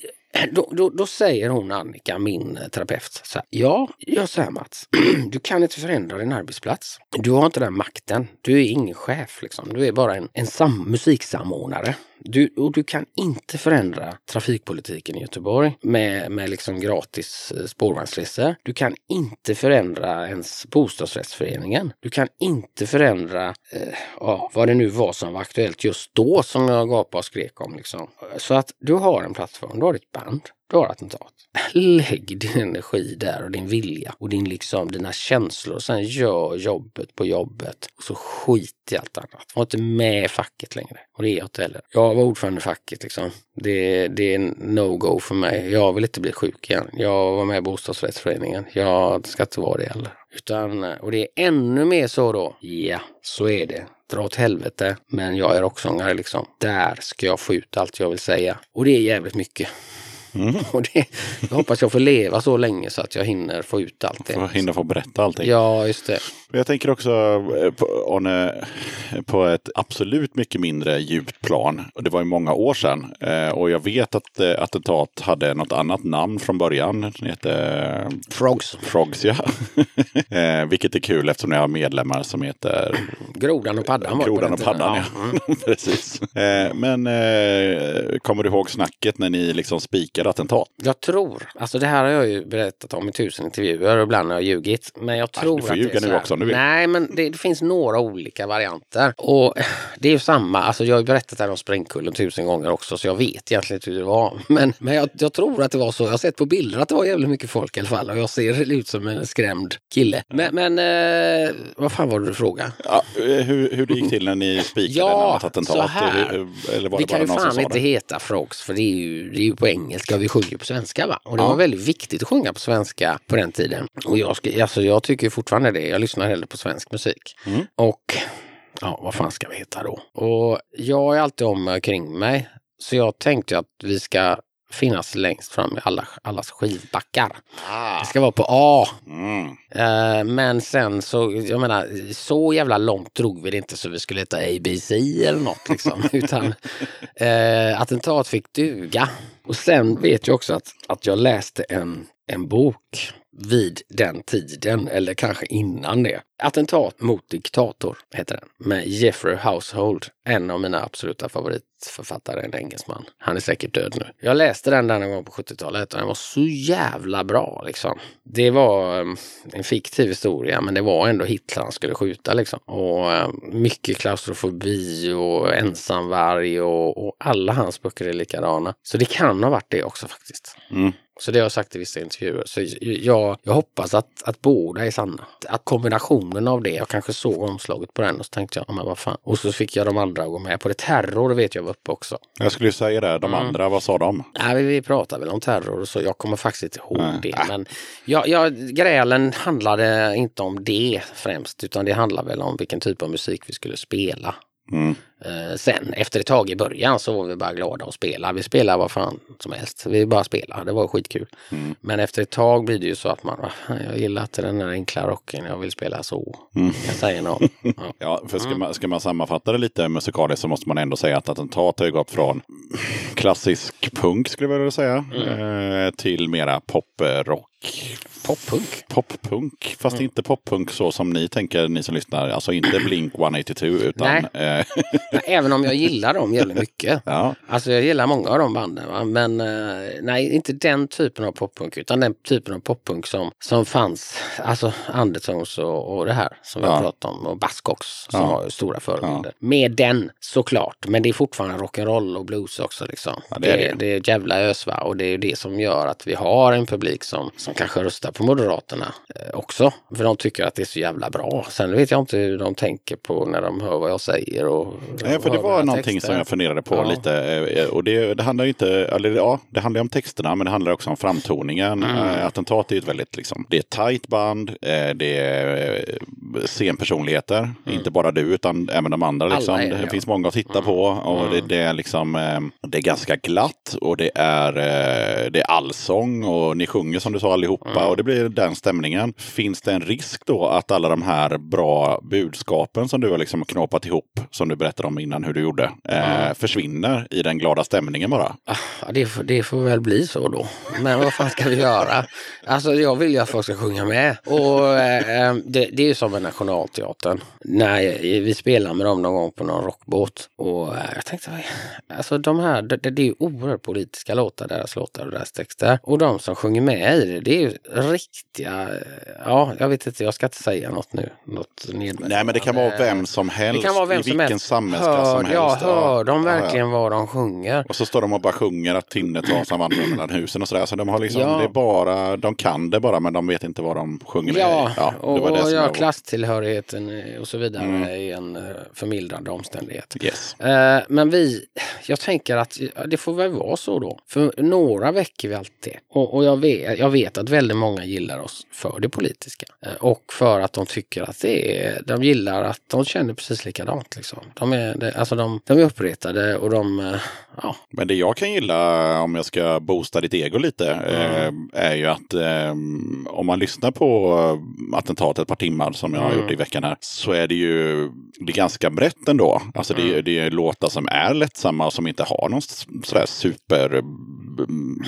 då, då, då säger hon Annika, min terapeut, så här, ja, jag så här Mats, *clears throat* du kan inte förändra din arbetsplats. Du har inte den makten. Du är ingen chef liksom. Du är bara en, en sam, musiksamordnare. Du, och du kan inte förändra trafikpolitiken i Göteborg med, med liksom gratis eh, spårvagnsresor. Du kan inte förändra ens bostadsrättsföreningen. Du kan inte förändra eh, ja, vad det nu var som var aktuellt just då som jag gapade och skrek om. Liksom. Så att du har en plattform, du har ditt band, du har attentat. Lägg din energi där och din vilja och din liksom, dina känslor. Sen gör jobbet på jobbet och så skit i allt annat. Var inte med i facket längre. Och det är jag inte heller. Jag var ordförande i facket liksom. Det, det är no-go för mig. Jag vill inte bli sjuk igen. Jag var med i bostadsrättsföreningen. Jag ska inte vara det heller. Utan, och det är ännu mer så då. Ja, så är det. Dra åt helvete. Men jag är rocksångare liksom. Där ska jag få ut allt jag vill säga. Och det är jävligt mycket. *laughs* Och det, jag hoppas jag får leva så länge så att jag hinner få ut allt det. För att hinna få berätta allting. Ja, just det. Jag tänker också eh, på, Arne, på ett absolut mycket mindre djupt plan. Det var ju många år sedan. Eh, och jag vet att eh, Attentat hade något annat namn från början. Den heter Frogs. Frogs, ja. *laughs* eh, vilket är kul eftersom jag har medlemmar som heter Grodan och paddan det Grodan och. Paddan. Ja. Ja. *laughs* Precis. Eh, men eh, kommer du ihåg snacket när ni liksom spikade Attentat? Jag tror, alltså det här har jag ju berättat om i tusen intervjuer och ibland har jag ljugit. Men jag tror du får att ljuga det är nu här. också om du vill. Nej, men det, det finns några olika varianter. Och *clears throat* det är ju samma, alltså jag har ju berättat det här om Sprängkullen tusen gånger också så jag vet egentligen inte hur det var. *laughs* Men, men jag, jag tror att det var så. Jag har sett på bilder att det var jävligt mycket folk i alla fall och jag ser ut som en skrämd kille. Men, men eh, vad fan var det du frågade? Ja, eh, hur, hur det gick till när ni spikade Ja, något attentat? så här. Hur- Eller var Vi det kan ju fan inte det? heta Frogs för det är, ju, det är ju på engelska och vi sjunger på svenska va? Och det Ja. var väldigt viktigt att sjunga på svenska på den tiden. Och jag, alltså, jag tycker fortfarande det. Jag lyssnar hellre på svensk musik. Mm. Och ja, vad fan ska vi heta då? Och jag är alltid om kring mig. Så jag tänkte att vi ska finnas längst fram i alla, allas skivbackar. Ah. Det ska vara på A. Mm. Eh, men sen så, jag menar, så jävla långt drog vi det inte så vi skulle heta ABC eller något liksom. *laughs* Utan eh, attentat fick duga. Och sen vet jag också att, att jag läste en, en bok vid den tiden, eller kanske innan det. Attentat mot diktator heter den. Med Jeffrey Household, en av mina absoluta favoritförfattare, en engelsman. Han är säkert död nu. Jag läste den där någon gång på 70-talet och den var så jävla bra liksom. Det var um, en fiktiv historia men det var ändå Hitler han skulle skjuta liksom. Och um, mycket klaustrofobi och ensamvarg och, och alla hans böcker är likadana. Så det kan ha varit det också faktiskt. Mm. Så det har jag sagt i vissa intervjuer. Så jag, jag hoppas att, att båda är sanna. Att kombinationen av det, jag kanske såg omslaget på den och så tänkte jag, "Ja, men vad fan. Och så fick jag de andra att gå med på det. Terror vet jag var uppe också. Jag skulle ju säga det, de Mm. andra, vad sa de? Nej, vi, vi pratade väl om terror och så. Jag kommer faktiskt inte ihåg Nej. det. Men jag, jag, grälen handlade inte om det främst, utan det handlade väl om vilken typ av musik vi skulle spela. Mm. Eh, sen efter ett tag i början så var vi bara glada att spela. Vi spelade vad fan som helst. Vi bara spelade. Det var skitkul. Mm. Men efter ett tag blir det ju så att man, "Ah, fan, jag gillar inte den här enkla rocken. Jag vill spela så. Mm. Jag säger någon. *laughs* Ja. Ja, för Mm. ska, man, ska man sammanfatta det lite musikaliskt så måste man ändå säga att Attentat har ju gått från klassisk punk skulle jag vilja säga Mm. eh, till mera poprock. Poppunk. Poppunk, fast Mm. inte poppunk så som ni tänker, ni som lyssnar. Alltså inte Blink 182 utan... Eh, *laughs* Även om jag gillar dem jävligt mycket. ja, Alltså jag gillar många av de banden. Va? Men eh, nej, inte den typen av poppunk. Utan den typen av poppunk som, som fanns. Alltså Undertones och, och det här som vi Ja. har pratat om. Och Buzzcocks som Ja. ju stora förebilder. Med den såklart. Men det är fortfarande rock'n'roll och blues också. Liksom. Ja, det, det är är det. det. är ett jävla ös va? Och det är det som gör att vi har en publik som, som kanske röstar på Moderaterna eh, också. För de tycker att det är så jävla bra. Sen vet jag inte hur de tänker på när de hör vad jag säger. Och, Nej, för det var någonting texter. som jag funderade på Ja. lite. eh, Och det, det handlar ju inte, eller ja, det handlar om texterna men det handlar också om framtoningen. Mm. Eh, Attentat är ju ett väldigt, liksom, det är ett tajt band, eh, det är eh, scenpersonligheter. Inte bara du utan även de andra. Liksom. Mm. Alla är det, ja. Mm. finns många att titta på och det, det är liksom, eh, det är ganska glatt och det är, eh, det är allsång och ni sjunger som du sa allihopa Mm. och det blir den stämningen. Finns det en risk då att alla de här bra budskapen som du har liksom knåpat ihop, som du berättar pratade om innan hur du gjorde, eh, försvinner i den glada stämningen bara. Ja, det, får, det får väl bli så då. Men vad fan ska vi göra? Alltså jag vill ju att folk ska sjunga med. Och eh, det, det är ju som med Nationalteatern. När vi spelar med dem någon gång på någon rockbåt. Och eh, jag tänkte, alltså de här, det, det är ju oerhört politiska låtar, deras låtar och deras texter. Och de som sjunger med i det, det är ju riktiga, eh, ja jag vet inte, jag ska inte säga något nu. Något. Nej, men det kan vara vem som helst, Det kan vara vem i vilken helst. Som hör, Ja, helst. hör de Ja, ja. verkligen vad de sjunger? Och så står de och bara sjunger att Tinnetrasan vandrar mellan husen och sådär. Så de har liksom, Ja. det är bara, de kan det bara men de vet inte vad de sjunger. Ja, ja och, det och som ja, jag- klasstillhörigheten och så vidare Mm. är en eh, förmildrande omständighet. Yes. Eh, men vi, jag tänker att det får väl vara så då. För några väcker vi alltid. Och, och jag, vet, jag vet att väldigt många gillar oss för det politiska. Eh, och för att de tycker att det är, de gillar att de känner precis likadant. Liksom. De, är, det, alltså de, de är uppretade och de, eh, ja, Men det jag kan gilla om jag ska boosta ditt ego lite eh, är ju att eh, om man lyssnar på eh, attentatet ett par timmar som jag har Mm. gjort i veckan här så är det ju det är ganska brett ändå. Alltså det, Mm. det är låtar som är lättsamma och som inte har någon sådär super mm,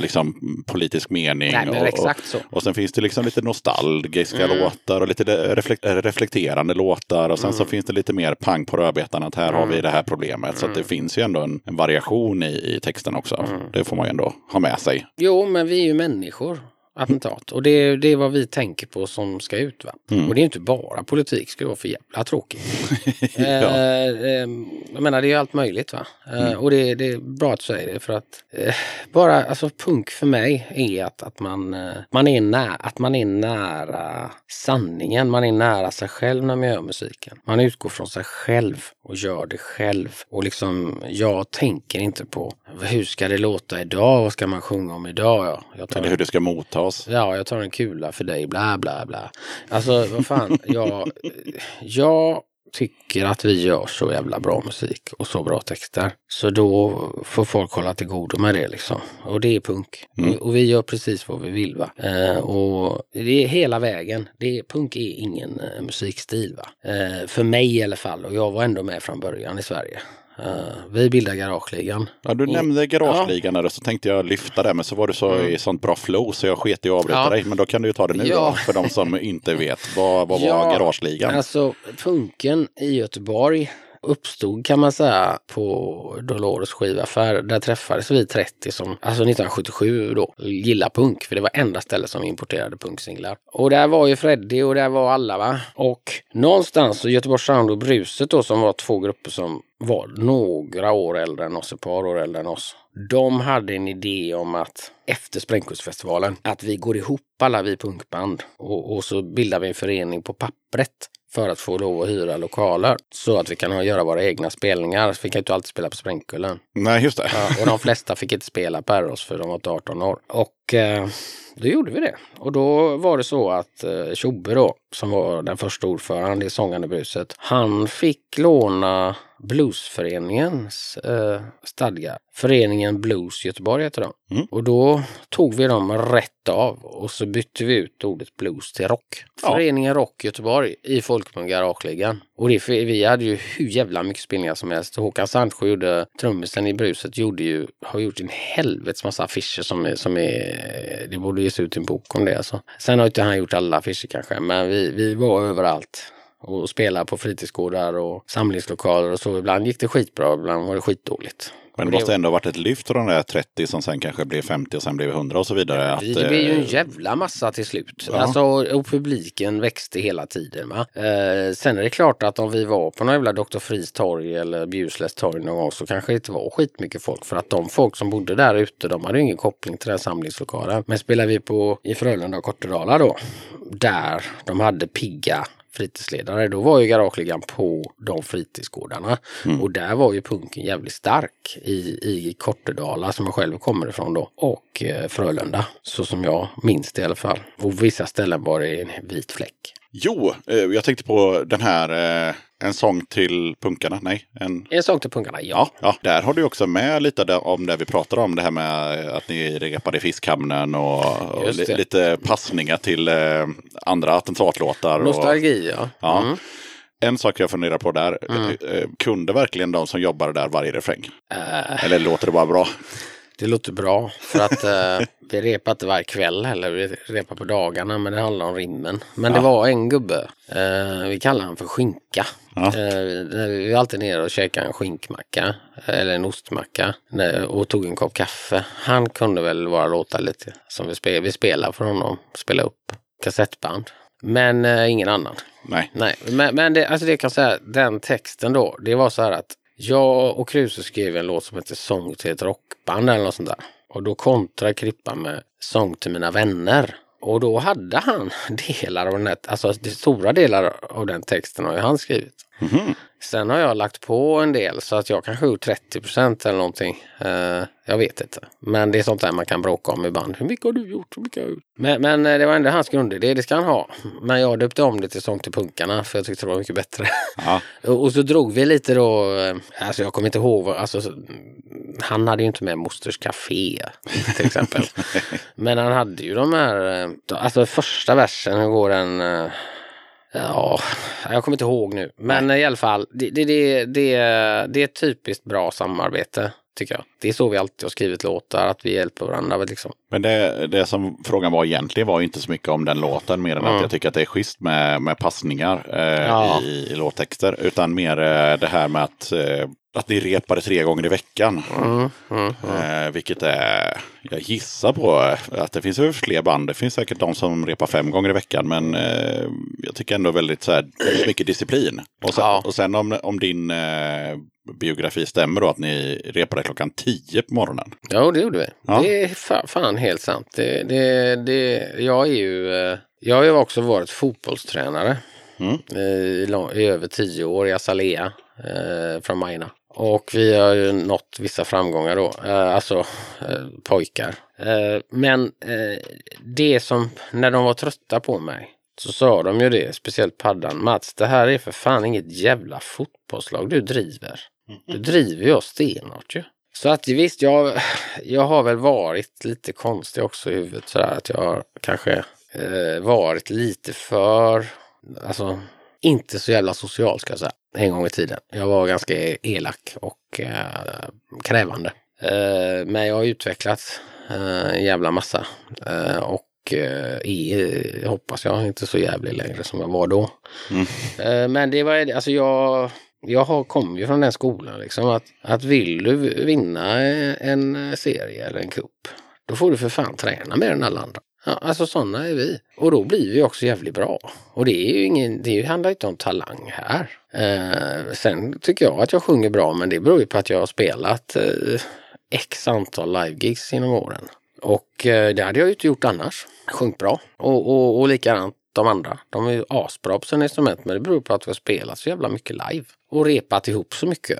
liksom, politisk mening. nej, men och, och, exakt så. och sen finns det liksom lite nostalgiska Mm. låtar och lite reflek reflekterande låtar. Och sen så Mm. finns det lite mer pang på rödbetan att här har vi det här problemet. Så att det finns ju ändå en, en variation i, i texten också. Mm. Det får man ju ändå ha med sig. Jo, men vi är ju människor. Attentat. Och det, det är vad vi tänker på som ska ut. Va? Mm. Och det är inte bara politik, skulle vara för jävla tråkigt. *laughs* ja. eh, eh, jag menar, det är ju allt möjligt. va. Eh, Mm. Och det, det är bra att du säger det. För att eh, bara, alltså punk för mig är att, att, man, eh, man är nä, att man är nära sanningen. Man är nära sig själv när man gör musiken. Man utgår från sig själv och gör det själv. Och liksom, jag tänker inte på hur ska det låta idag? Vad ska man sjunga om idag? Ja, jag tar Eller hur det ska mottas. Ja, jag tar en kula för dig, bla bla bla. Alltså, vad fan, jag, jag tycker att vi gör så jävla bra musik och så bra texter. Så då får folk hålla till godo med det liksom. Och det är punk. Mm. Och, och vi gör precis vad vi vill va. Eh, och det är hela vägen. Det är, punk är ingen eh, musikstil va. Eh, för mig i alla fall. Och jag var ändå med från början i Sverige. Eh, vi bildade Garageligan. Ja, du Mm. nämnde Garageligan där och så tänkte jag lyfta det. Men så var du så i sånt bra flow så jag sket i att avbryta Ja. dig. Men då kan du ju ta det nu Ja. då. För de som inte vet. Vad, vad var *laughs* Ja, Garageligan? Alltså punken i Göteborg uppstod kan man säga på Dolores skivaffär. Där träffades vi 30 som, alltså 1977 då, gillar punk. För det var enda stället som importerade punksinglar. Och där var ju Freddy och där var alla va. Och någonstans så Göteborgs Sound och Bruset då som var två grupper som var några år äldre än oss, ett par år äldre än oss. De hade en idé om att efter Sprängkursfestivalen, att vi går ihop alla vi punkband och, och så bildar vi en förening på pappret för att få lov att hyra lokaler så att vi kan göra våra egna spelningar. Vi kan ju inte alltid spela på Sprängkullen. Nej, just det. Ja, och de flesta fick inte spela på Eros för de var inte 18 år. Och eh, då gjorde vi det. Och då var det så att eh, Tjobbe då, som var den första ordföranden i Sångande bruset, han fick låna Bluesföreningens eh, stadgar. Föreningen Blues Göteborg heter de. Mm. Och då tog vi dem rätt av och så bytte vi ut ordet blues till rock. Ja. Föreningen Rock Göteborg i Folkmun Garageligan. Och det, vi hade ju hur jävla mycket spelningar som helst. Håkan Sandsjö gjorde, trummisen i bruset, gjorde ju, har gjort en helvetes massa affischer som är, som är, det borde ges ut en bok om det alltså. Sen har inte han gjort alla affischer kanske, men vi, vi var överallt och spelade på fritidsgårdar och samlingslokaler och så. Ibland gick det skitbra, ibland var det skitdåligt. Men det måste ändå varit ett lyft från de där 30 som sen kanske blev 50 och sen blev 100 och så vidare. Att, Det blev ju en eh, jävla massa till slut. Ja. Alltså, och publiken växte hela tiden. Va? Eh, sen är det klart att om vi var på någon jävla Dr. Fries torg eller Bjusläs torg någon gång så kanske det inte var skitmycket folk. För att de folk som bodde där ute, de hade ju ingen koppling till den samlingslokalen. Men spelar vi på i Frölunda och Kortedala då, där de hade pigga fritidsledare, då var ju Garageligan på de fritidsgårdarna. Och där var ju punken jävligt stark i, i Kortedala som jag själv kommer ifrån då. Och eh, Frölunda, så som jag minns det i alla fall. Och vissa ställen var det en vit fläck. Jo, eh, jag tänkte på den här, eh, en sång till punkarna. Nej, en... En sak till punkarna, ja. Ja, ja, där har du också med lite om det vi pratade om. Det här med att ni repade i fiskhamnen och, och li, lite passningar till eh, andra attentatlåtar. Och, Nostalgi, ja. Ja. Mm. En sak jag funderar på där. eh, Kunde verkligen de som jobbade där varje refräng? Eller låter det bara bra? Det låter bra för att eh, vi repar inte varje kväll heller. Vi repar på dagarna men det handlar om rimmen. Men det var en gubbe. Eh, vi kallar han för skinka. Ja. Eh, vi var alltid nere och käkade en skinkmacka. Eller en ostmacka. Och tog en kopp kaffe. Han kunde väl vara låtar lite som vi spelade. Vi spelade för honom. Spela upp kassettband. Men eh, ingen annan. Nej. Nej, men, men det, alltså det kan säga, den texten då, det var så här att jag och Kruse skrev en låt som heter Sång till ett rockband eller något sånt där. Och då kontrade Krippa med Sång till mina vänner. Och då hade han *laughs* delar av den här, alltså stora delar av den texten har ju han skrivit. Sen har jag lagt på en del så att jag kanske gjort 30 procent eller någonting. Eh, jag vet inte. Men det är sånt där man kan bråka om ibland. Hur mycket har du gjort? Hur mycket har jag gjort? Men, men eh, det var ändå hans grundidé, det ska han ha. Men jag döpte om det till Sång till punkarna för jag tyckte det var mycket bättre. Ja. *laughs* och, och så drog vi lite då, eh, alltså jag kommer inte ihåg, alltså, så- han hade ju inte med Mosters Café till exempel. *laughs* Men han hade ju de här, eh, alltså första versen, hur går den? Ja, jag kommer inte ihåg nu. Men i alla fall, det, det, det, det, det är ett typiskt bra samarbete tycker jag. Det är så vi alltid har skrivit låtar, att vi hjälper varandra. Liksom. Men det, det som frågan var egentligen var inte så mycket om den låten. Mer än att jag tycker att det är schysst med, med passningar eh, Ja. i, i låttexter. Utan mer eh, det här med att, eh, att ni repade tre gånger i veckan. Mm, mm, Eh, vilket är, jag gissar på att det finns fler band. Det finns säkert de som repar fem gånger i veckan. Men eh, jag tycker ändå väldigt så här, mycket disciplin. Och sen, Ja. och sen om, om din eh, biografi stämmer då att ni repade klockan tio på morgonen. Ja, det gjorde vi. Ja. Det är fa fan helt sant. Det, det, det, jag är ju... eh, Jag har ju också varit fotbollstränare Mm. eh, i, i över tio år i Azalea eh, från Majorna. Och vi har ju nått vissa framgångar då, eh, alltså eh, pojkar. Eh, men det som, när de var trötta på mig, så sa de ju det, speciellt paddan. Mats, det här är för fan inget jävla fotbollslag du driver. Du driver ju oss stenhårt ju. Så att visst, jag, jag har väl varit lite konstig också i huvudet sådär att jag har kanske varit lite för, alltså inte så jävla social ska jag säga, en gång i tiden. Jag var ganska elak och eh, krävande. Eh, men jag har utvecklats eh, en jävla massa eh, och eh, är, hoppas jag, inte så jävlig längre som jag var då. Eh, men det var, alltså jag, jag har, kom ju från den skolan liksom att, att vill du vinna en serie eller en cup, då får du för fan träna mer än alla andra. Ja, alltså sådana är vi. Och då blir vi också jävligt bra. Och det är ju ingen, det handlar inte om talang här. Eh, sen tycker jag att jag sjunger bra, men det beror ju på att jag har spelat eh, x antal livegigs genom åren. Och eh, det hade jag ju inte gjort annars. Sjungit bra. Och, och, och likadant de andra. De är ju asbra på sina instrument, men det beror på att vi har spelat så jävla mycket live. Och repat ihop så mycket.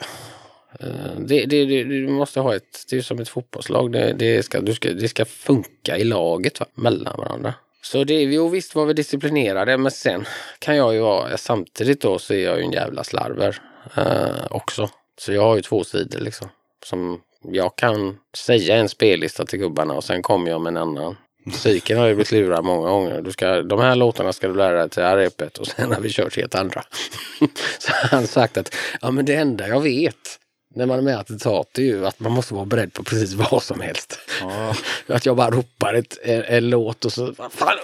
Eh, det, det, det, du måste ha ett, det är som ett fotbollslag. Det, det, ska, du ska, det ska funka i laget va? mellan varandra. Så det, jo visst var vi disciplinerade men sen kan jag ju vara, samtidigt då så är jag ju en jävla slarver eh, också. Så jag har ju två sidor liksom. Som jag kan säga en spellista till gubbarna och sen kommer jag med en annan. Musiken har ju blivit lurad många gånger. Du ska, de här låtarna ska du lära dig till det här repet och sen har vi kört helt andra. *laughs* så han har sagt att ja, men det enda jag vet när man är med attentat är ju att man måste vara beredd på precis vad som helst. *laughs* att jag bara ropar ett, en, en låt och så... Fan!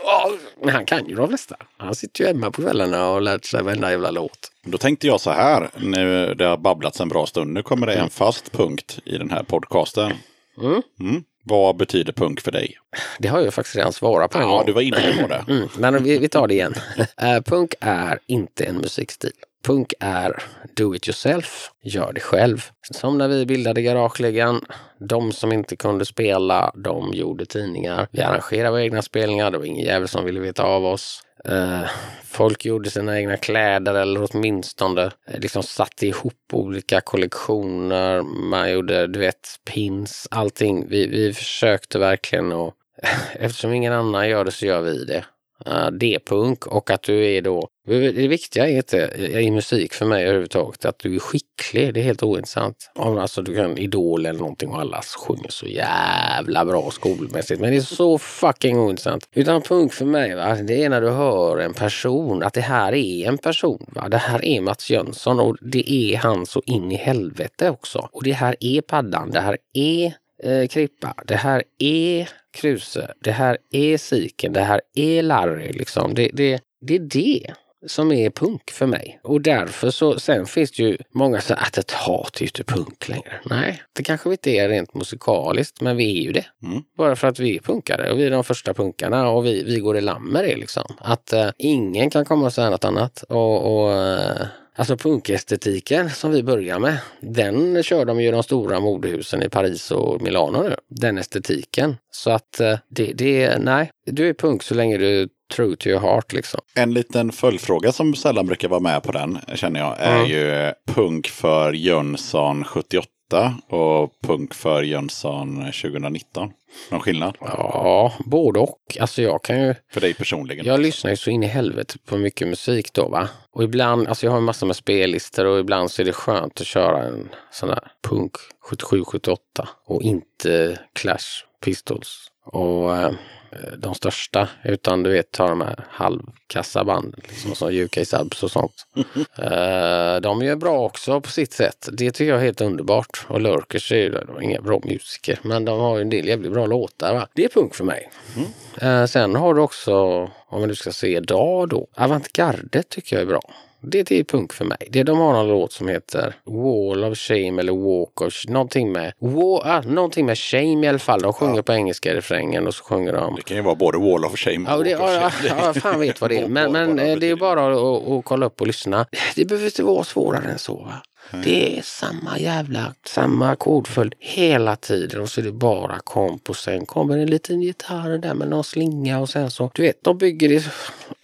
Men han kan ju de flesta. Han sitter ju hemma på kvällarna och lärt sig varenda jävla låt. Då tänkte jag så här, nu det har babblats en bra stund, nu kommer det en fast punkt i den här podcasten. Mm. Mm. Vad betyder punk för dig? Det har jag faktiskt redan svarat på Ja, du var inne på det. *clears throat* Mm, men vi, vi tar det igen. *laughs* Eh, punk är inte en musikstil. Punk är do it yourself, gör det själv. Som när vi bildade Garageligan. De som inte kunde spela, de gjorde tidningar. Vi arrangerade våra egna spelningar, det var ingen jävel som ville veta av oss. Eh, folk gjorde sina egna kläder eller åtminstone eh, liksom satte ihop olika kollektioner. Man gjorde, du vet, pins, allting. Vi, vi försökte verkligen och *laughs* eftersom ingen annan gör det så gör vi det. Eh, D-punk och att du är då... Det viktiga är inte i musik för mig överhuvudtaget att du är skicklig. Det är helt ointressant. Alltså du kan Idol eller någonting och alla sjunger så jävla bra skolmässigt. Men det är så fucking ointressant. Utan punk för mig, va? det är när du hör en person, att det här är en person. Va? Det här är Mats Jönsson och det är han så in i helvete också. Och det här är Paddan, det här är eh, Krippa, det här är Kruse, det här är Siken, det här är Larry. Liksom. Det, det, det är det som är punk för mig. Och därför så, sen finns det ju många som säger att ett hat är ju inte punk längre. Nej, det kanske vi inte är rent musikaliskt, men vi är ju det. Mm. Bara för att vi är punkare och vi är de första punkarna och vi, vi går i land med det liksom. Att eh, ingen kan komma och säga något annat. Och, och eh, Alltså punkestetiken som vi börjar med, den kör de ju de stora modehusen i Paris och Milano nu. Den estetiken. Så att eh, det, det, nej, du är punk så länge du true to your heart liksom. En liten följdfråga som sällan brukar vara med på den, känner jag, är Mm. ju punk för Jönsson 78 och punk för Jönsson 2019. Någon skillnad? Ja, både och. Alltså jag kan ju För dig personligen? Jag lyssnar ju så in i helvete på mycket musik då va. Och ibland, alltså jag har en massa med spellistor och ibland så är det skönt att köra en sån här punk 77-78 och inte Clash Pistols och eh, de största. Utan du vet, ta de här halvkassa banden liksom, som UK Subs och sånt. *laughs* Eh, de är bra också på sitt sätt. Det tycker jag är helt underbart. Och Lurkers är ju inga bra musiker, men de har ju en del jävligt bra låtar. Va? Det är punk för mig. Eh, sen har du också, om nu ska se idag då, Avantgarde tycker jag är bra. Det är punk för mig. Det, de har någon låt som heter Wall of Shame eller Walk of Sh- någonting med, wa, ah, någonting med Shame i alla fall. De sjunger på engelska i refrängen och så sjunger de Det kan ju vara både Wall of Shame Ja, och det, Walk of ja, Shame. ja, ja, fan vet vad det är. *laughs* Men, men det eh, det är bara att, att kolla upp och lyssna. Det behöver inte vara svårare än så. Va? Det är samma jävla, samma ackordföljd hela tiden och så är det bara komp och sen kommer en liten gitarr där med någon slinga och sen så, du vet, de bygger det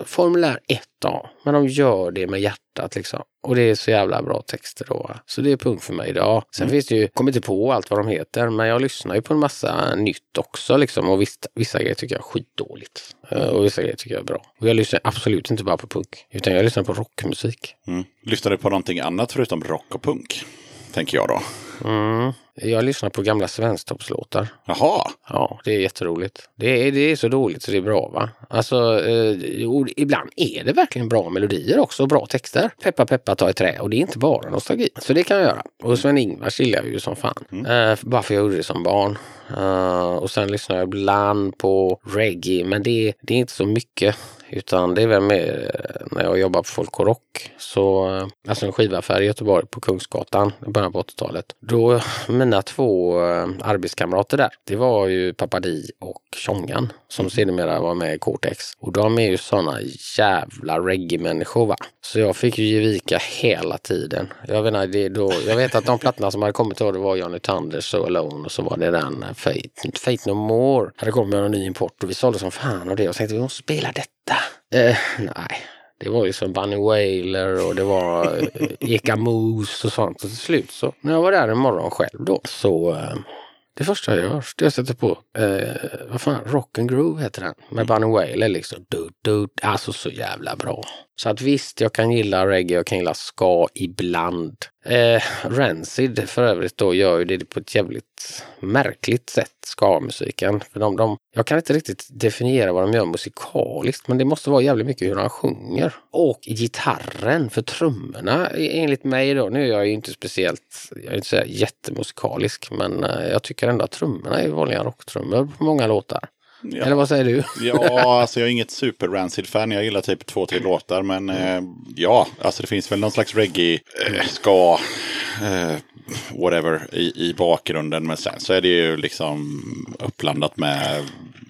formulär 1A, men de gör det med hjärtat liksom. Och det är så jävla bra texter då. Så det är punkt för mig idag. Sen finns det ju, kommer inte på allt vad de heter, men jag lyssnar ju på en massa nytt också liksom och vissa, vissa grejer tycker jag är skitdåligt. Eh, Och vissa grejer tycker jag är bra. Och jag lyssnar absolut inte bara på punk, utan jag lyssnar på rockmusik. Mm. Lyssnar du på någonting annat förutom rock och punk? Tänker jag då. Mm. Jag lyssnar på gamla Svensktoppslåtar. Jaha, Ja, det är jätteroligt. Det är, det är så dåligt så det är bra va. Alltså, eh, ibland är det verkligen bra melodier också och bra texter. Peppa peppa ta i trä och det är inte bara nostalgi. Så det kan jag göra. Och Sven-Ingvars gillar jag ju som fan. Eh, bara för jag gjorde det som barn. Eh, och sen lyssnar jag ibland på reggae, men det, det är inte så mycket. Utan det är väl mer eh, när jag jobbar på Folk och Rock. Så, eh, alltså en skivaffär i Göteborg på Kungsgatan i början på 80-talet. Då, eh, mina två arbetskamrater där, det var ju Papadi och Tjongan som sedermera var med i Cortex. Och de är ju sådana jävla reggae-människor va. Så jag fick ju ge vika hela tiden. Jag vet, inte, det då, jag vet att de plattorna som hade kommit då det var Johnny Thunders So Alone och så var det den eh, Fate, Fate No More. Hade kommit med en ny import och vi sålde som fan och det. Och tänkte vi måste spela detta. Eh, nej. Det var ju som Bunny Wailer och det var eh, Eka Moose och sånt. Och till slut så, när jag var där en morgon själv då, så eh, det första jag gör, det jag sätter på, eh, vad fan, Rock and Groove heter den. Med Bunny Wailer liksom. Du, du, alltså så jävla bra. Så att visst, jag kan gilla reggae, jag kan gilla ska ibland. Eh, Rancid för övrigt då gör ju det på ett jävligt märkligt sätt, ska-musiken. För de, de, jag kan inte riktigt definiera vad de gör musikaliskt, men det måste vara jävligt mycket hur han sjunger. Och gitarren för trummorna, e, enligt mig då, nu är jag ju inte speciellt, jag är inte så jättemusikalisk, men eh, jag tycker ändå att trummorna är vanliga rocktrummor på många låtar. Ja. Eller vad säger du? Ja, alltså jag är inget super Rancid-fan. Jag gillar typ två, tre låtar. Men eh, ja, alltså det finns väl någon slags reggae, eh, ska, eh, whatever i, i bakgrunden. Men sen så är det ju liksom uppblandat med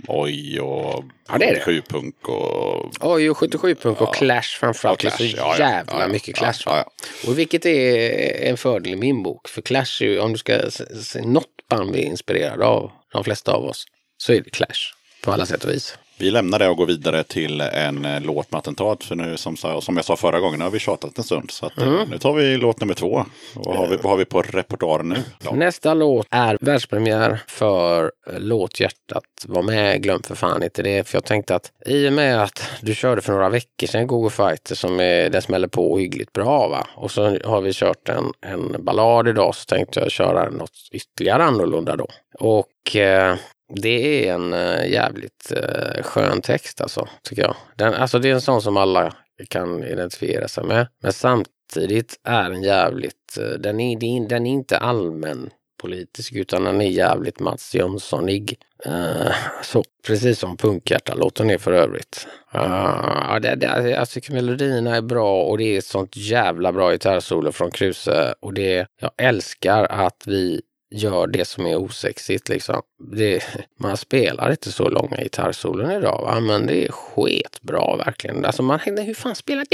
oj och Ja, det är det. 77-punk och... Oj, och 77-punk och Clash framförallt. Ja, det är så Clash, ja, ja. jävla Ja, ja. mycket Clash. Ja, ja, Och vilket är en fördel i min bok. För Clash är ju, om du ska se, se något band vi är inspirerade av, de flesta av oss, så är det Clash. På alla sätt och vis. Vi lämnar det och går vidare till en eh, låt med attentat. För nu som, som jag sa förra gången har vi tjatat en stund. Så att, eh, Mm. nu tar vi låt nummer två. Vad har vi, vad har vi på repertoaren nu? Ja. Nästa låt är världspremiär för eh, Låt hjärtat vara med. Glöm för fan inte det. För jag tänkte att i och med att du körde för några veckor sedan Google Fighter som är, den smäller på hyggligt bra va. Och så har vi kört en, en ballad idag så tänkte jag köra något ytterligare annorlunda då. Och eh, det är en eh, jävligt eh, skön text alltså, tycker jag. Den, alltså det är en sån som alla kan identifiera sig med. Men samtidigt är den jävligt, eh, den är, den är inte allmän politisk utan den är jävligt Mats Jönssonig. Uh, så precis som punkhjärta-låten är för övrigt. Uh, det, det, jag tycker melodierna är bra och det är ett sånt jävla bra gitarrsolo från Kruse och det, jag älskar att vi gör det som är osexigt liksom. Det, man spelar inte så långa gitarrsolon idag va? men det är sketbra verkligen. Alltså man, hur fan spelar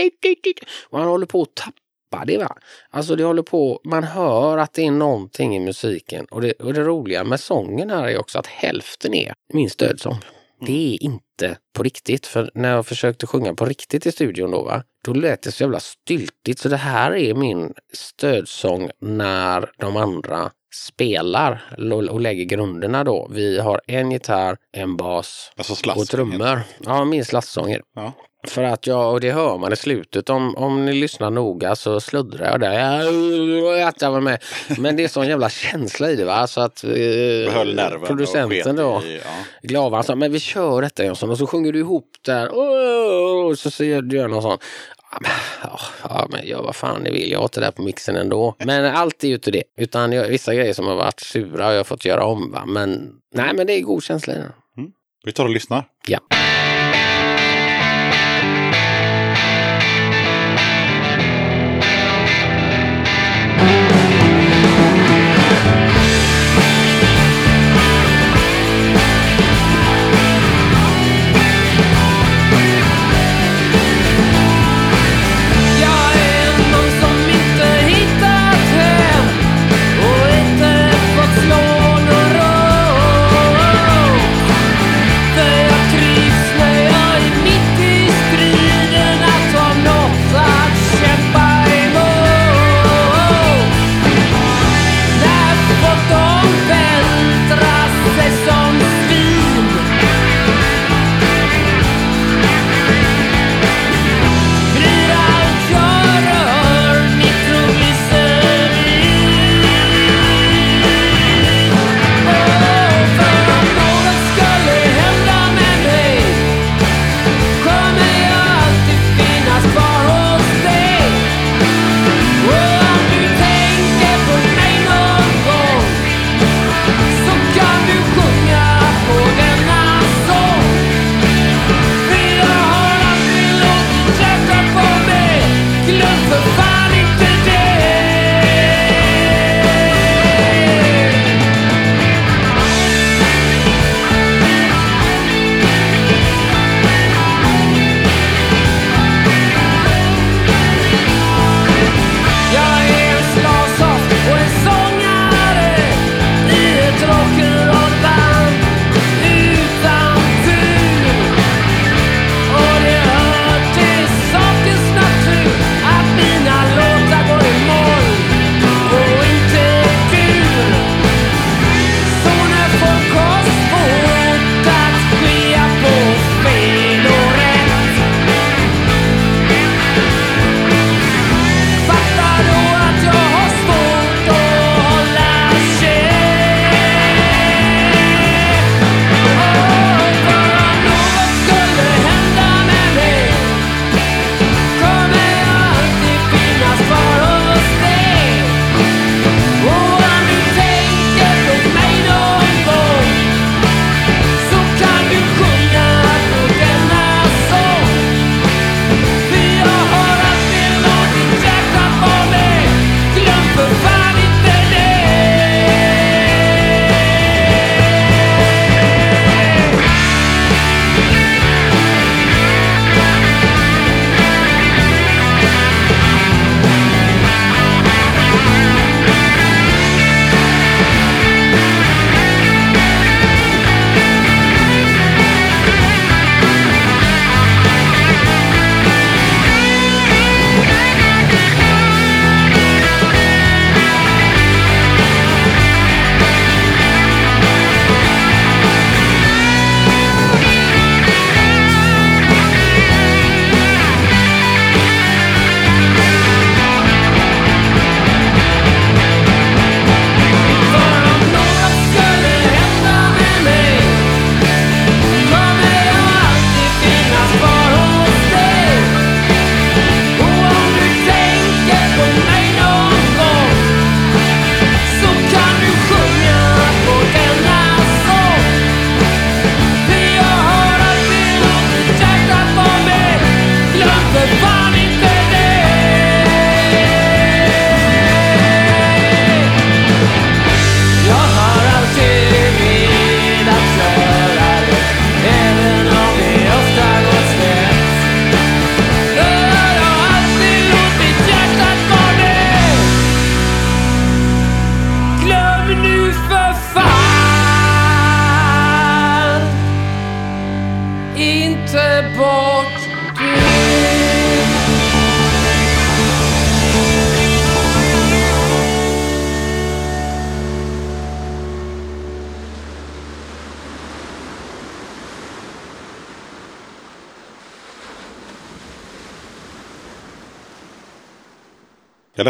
Och han håller på att tappa det va. Alltså det håller på, man hör att det är någonting i musiken. Och det, och det roliga med sången här är också att hälften är min stödsång. Det är inte på riktigt. För när jag försökte sjunga på riktigt i studion då, va, då lät det så jävla styltigt. Så det här är min stödsång när de andra spelar och lägger grunderna då. Vi har en gitarr, en bas Alltså och trummor. Ja, min slastsånger. Ja. För att jag, och det hör man i slutet, om, om ni lyssnar noga så sluddrar jag där. Jag, jag var med. Men det är sån jävla känsla i det va. Så att eh, producenten då, i- Ja. Glavan sa, men vi kör detta Jönsson. Och så sjunger du ihop där. Och så ser du gör någon sån. Ja, men, gör vad fan ni vill. Jag inte det där på mixen ändå. Men allt är ju inte det. Utan jag, vissa grejer som har varit sura har jag fått göra om. Va? Men nej, men det är god känsla den. Vi tar och lyssnar. Ja.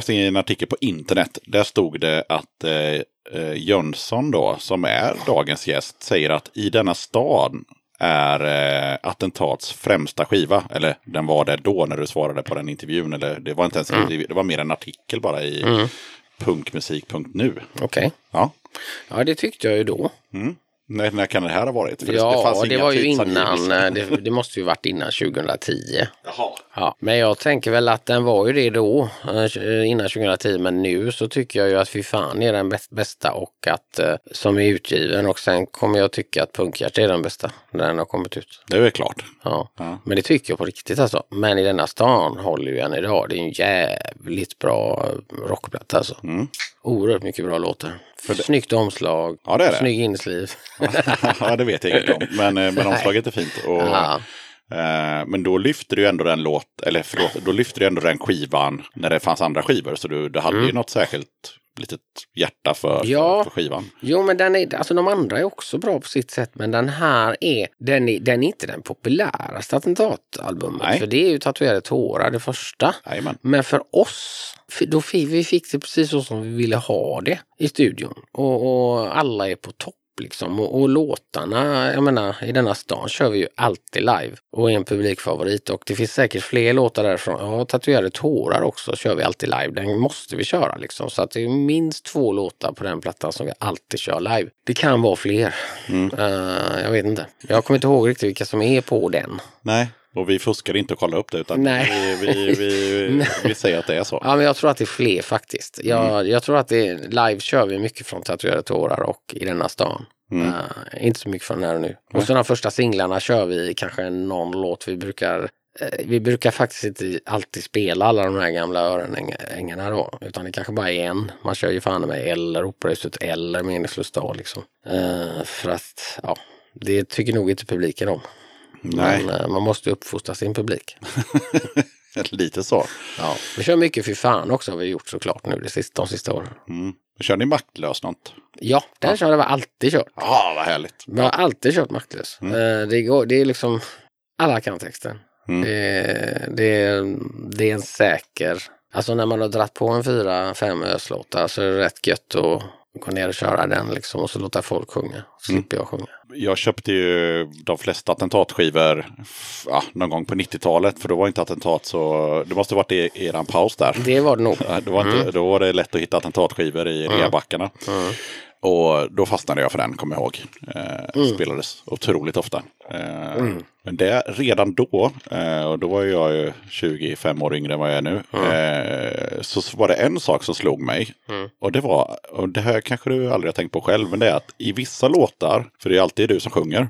Läste en artikel på internet. Där stod det att eh, eh, Jönsson då, som är dagens gäst, säger att i denna stad är eh, Attentats främsta skiva. Eller den var det då när du svarade på den intervjun. Eller det var inte ens en intervju, det var mer en artikel bara i punkmusik.nu. Okej. Ja. Ja, det tyckte jag ju då. När, när kan det här ha varit? För ja, fanns det inga var ju innan. eh, Det, *laughs* det måste ju varit innan 2010. Jaha. Ja, men jag tänker väl att den var ju det då, eh, innan 2010, men nu så tycker jag ju att Fy fan är den bäst- bästa och att eh, som är utgiven och sen kommer jag tycka att Punkhjärta är den bästa när den har kommit ut. Det är väl klart. Ja. Ja. men det tycker jag på riktigt alltså. Men i denna stan håller ju än idag. Det är en jävligt bra rockplatta alltså. Mm. Oerhört mycket bra låtar. Snyggt omslag, Ja, det är det. snygg insliv. *laughs* ja, det vet jag inget om. Men, eh, men *laughs* omslaget är fint. Och, Ja. eh, men då lyfte du ändå den låt, eller förlåt, då lyfte du ändå den skivan när det fanns andra skivor. Så du, du hade ju något särskilt litet hjärta för, Mm. Ja. för skivan. Jo, men den är, alltså de andra är också bra på sitt sätt, men den här är, den är, den är inte den populäraste attentatalbumet. Nej. För det är ju Tatuerade tårar, det första. Jajamän. Men för oss, för då fick vi fick det precis så som vi ville ha det i studion. Och, och alla är på topp liksom. Och, och låtarna, jag menar, i denna stan kör vi ju alltid live och är en publikfavorit. Och det finns säkert fler låtar därifrån. Ja, Tatuerade tårar också kör vi alltid live. Den måste vi köra liksom. Så att det är minst två låtar på den plattan som vi alltid kör live. Det kan vara fler. Eh, jag vet inte. Jag kommer inte ihåg riktigt vilka som är på den. Nej, och vi fuskade inte och kollade upp det. Utan Nej. Vi, vi, vi, *laughs* vi säger att det är så. Ja, men jag tror att det är fler faktiskt. Jag, jag tror att det är, live kör vi mycket från Tatuerade tårar och i denna stan. Eh, inte så mycket från här och nu. Och så de första singlarna kör vi kanske någon låt. Vi brukar, eh, vi brukar faktiskt inte alltid spela alla de här gamla öronängarna då. Utan det kanske bara är en. Man kör ju fan med eller Operahuset eller Meningslös dag liksom. Eh, för att, ja, det tycker nog inte publiken om. Nej, Men eh, man måste uppfostra sin publik. *laughs* lite så. Ja, vi kör mycket för fan också har vi gjort såklart nu de sista, de sista åren. Mm. Kör ni maktlös något? Ja, den kör vi alltid kört. Ja, vad härligt. Vi har alltid kört maktlös. Eh, Det, går, det är liksom, alla kan texten. Mm. Det, det, det är en säker, alltså när man har dratt på en fyra, fem öslåtar så är det rätt gött att gå ner och köra den liksom och så låta folk sjunga. Så slipper jag sjunga. Jag köpte ju de flesta attentatskivor ja, någon gång på 90-talet. För då var inte attentat så... Det måste ha varit i eran paus där. Det var det nog. Det var inte, Då var det lätt att hitta attentatskivor i reabackarna. Och då fastnade jag för den, kommer jag ihåg. Eh, Spelades otroligt ofta. Eh, Men det redan då, eh, och då var jag ju 25 år yngre än vad jag är nu. Eh, så var det en sak som slog mig. Och det var, och det här kanske du aldrig har tänkt på själv, men det är att i vissa låtar, för det är alltid du som sjunger.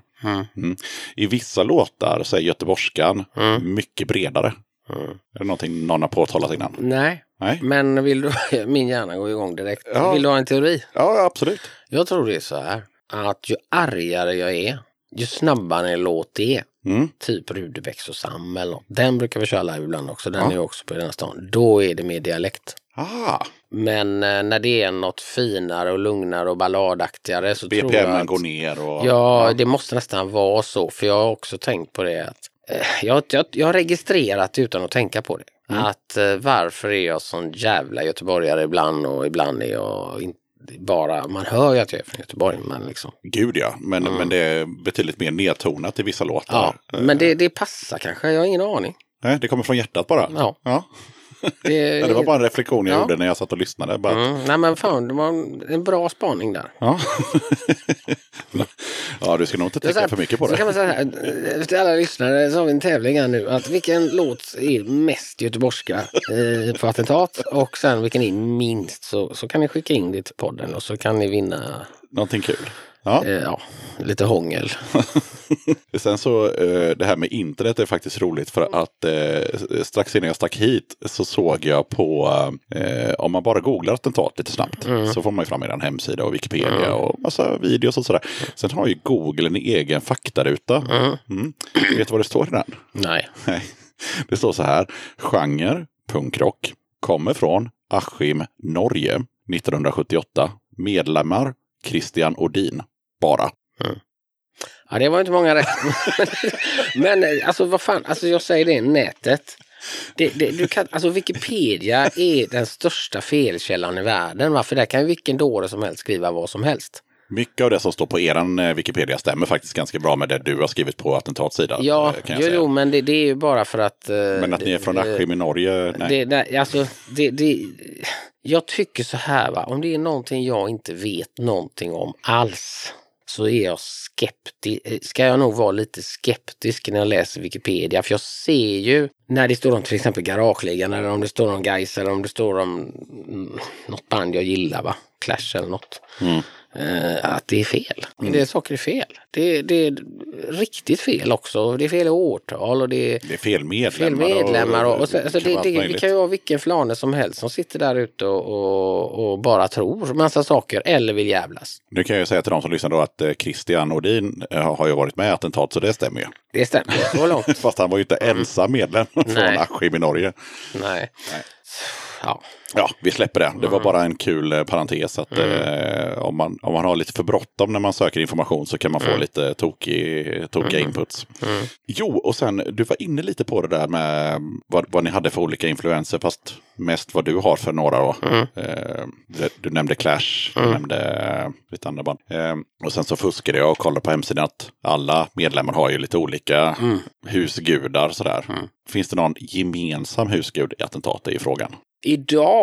Mm. I vissa låtar så är göteborgskan mycket bredare. Är det någonting någon har påtalat innan? Nej, Nej? men vill du, *laughs* min hjärna går igång direkt. Ja. Vill du ha en teori? Ja, absolut. Jag tror det är så här att ju argare jag är, ju snabbare en låt är, Mm. typ Rudebecks och Sam eller något. Den brukar vi köra live ibland också, den är ju också på den här stan. Då är det mer dialekt. Ah, Men eh, när det är något finare och lugnare och balladaktigare så tror jag BPM att... går ner och... Ja, det måste nästan vara så. För jag har också tänkt på det att jag, jag, jag har registrerat utan att tänka på det. Mm. Att eh, varför är jag sån jävla göteborgare ibland och ibland är jag inte bara, man hör ju att jag är från Göteborg men liksom. Gud ja, men, men det är betydligt mer nedtonat i vissa låtar. Ja, men det, det passar kanske, jag har ingen aning. Nej, det kommer från hjärtat bara. Ja. Ja. Det, Ja, det var bara en reflektion jag Ja. gjorde när jag satt och lyssnade. Bara, Mm, nej men fan, det var en bra spaning där. ja. *laughs* ja, du ska nog inte Det tänka här- för mycket på Så kan man det. säga här, efter alla lyssnare så har vi en tävling här nu. Att vilken låt är mest göteborgska eh, på attentat och sen vilken är minst. Så, så kan ni skicka in det till podden och så kan ni vinna. Någonting kul. Ja. Eh, ja, lite hångel. *laughs* Sen så eh, det här med internet är faktiskt roligt för att eh, strax innan jag stack hit så såg jag på, eh, om man bara googlar attentat lite snabbt så får man ju fram en hemsida och Wikipedia och massa videos och sådär. Sen har ju Google en egen faktaruta. Mm. Vet du vad det står i den? Nej. Nej. Det står så här. Genre, punkrock, kommer från Askim, Norge, 1978. Medlemmar, Christian Odin. Bara. Ja, det var inte många rätt. *laughs* Men eh, alltså vad fan, alltså jag säger det, nätet. Det, det, du kan, alltså Wikipedia är den största felkällan i världen. Va? För där kan vilken dåre som helst skriva vad som helst. Mycket av det som står på eran eh, Wikipedia stämmer faktiskt ganska bra med det du har skrivit på attentatsidan. Ja, eh, kan jo, jo, men det, det är ju bara för att... eh, Men att ni är från Askim i Norge, nej. Det, nej, alltså, det, det, jag tycker så här, va? om det är någonting jag inte vet någonting om alls så är jag skeptisk, eh, ska jag nog vara lite skeptisk när jag läser Wikipedia. För jag ser ju när det står om till exempel Garageligan eller om det står om Gais eller om det står om mm, något band jag gillar, va? Clash eller något. Mm att det är fel. En del saker är fel. Det, det är riktigt fel också. Det är fel i årtal och det är Det är fel medlemmar. fel medlemmar. Och, och så, alltså det, det, det kan ju vara vilken flane som helst som sitter där ute och, och, och bara tror massa saker eller vill jävlas. Nu kan jag ju säga till de som lyssnar då att eh, Christian Odin eh, har ju varit med i attentat, så det stämmer ju. Det stämmer så långt. *laughs* Fast han var ju inte ensam medlem från Nej. Askim i Norge. Nej. Ja. Ja, vi släpper det. Det var bara en kul eh, parentes att eh, om, man, om man har lite för bråttom när man söker information så kan man få lite tokig, tokiga inputs. Jo, och sen du var inne lite på det där med vad, vad ni hade för olika influenser, fast mest vad du har för några då. Eh, du, du nämnde Clash, du nämnde lite andra band. Och sen så fuskade jag och kollade på hemsidan att alla medlemmar har ju lite olika husgudar sådär. Finns det någon gemensam husgud i attentatet i frågan? Idag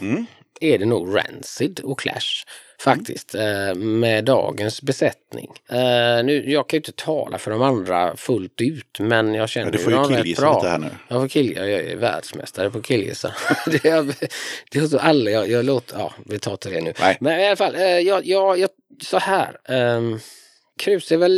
Mm. är det nog Rancid och Clash. Faktiskt, eh, med dagens besättning. Eh, nu, jag kan ju inte tala för de andra fullt ut, men jag känner Ja, du får ju killgissa bra. lite här nu. Jag får kill, jag är världsmästare på killgissa. *laughs* det är, det är så alla, jag, jag låter, ja vi tar till det nu. Nej. Men i alla fall, eh, jag, jag, jag, så här. Um, Krus är väl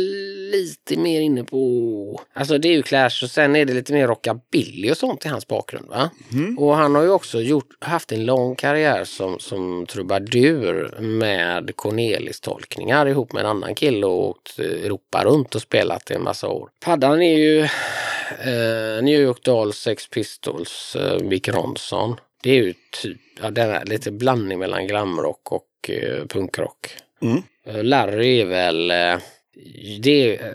lite mer inne på, alltså det är ju Clash och sen är det lite mer rockabilly och sånt i hans bakgrund va? Och han har ju också gjort, haft en lång karriär som, som trubadur med Cornelis-tolkningar ihop med en annan kille och åkt eh, Europa runt och spelat i en massa år. Paddan är ju eh, New York Dolls, Sex Pistols, eh, Mick Ronson. Det är ju typ, ja, den är lite blandning mellan glamrock och eh, punkrock. Eh, Larry är väl... eh, Det, eh,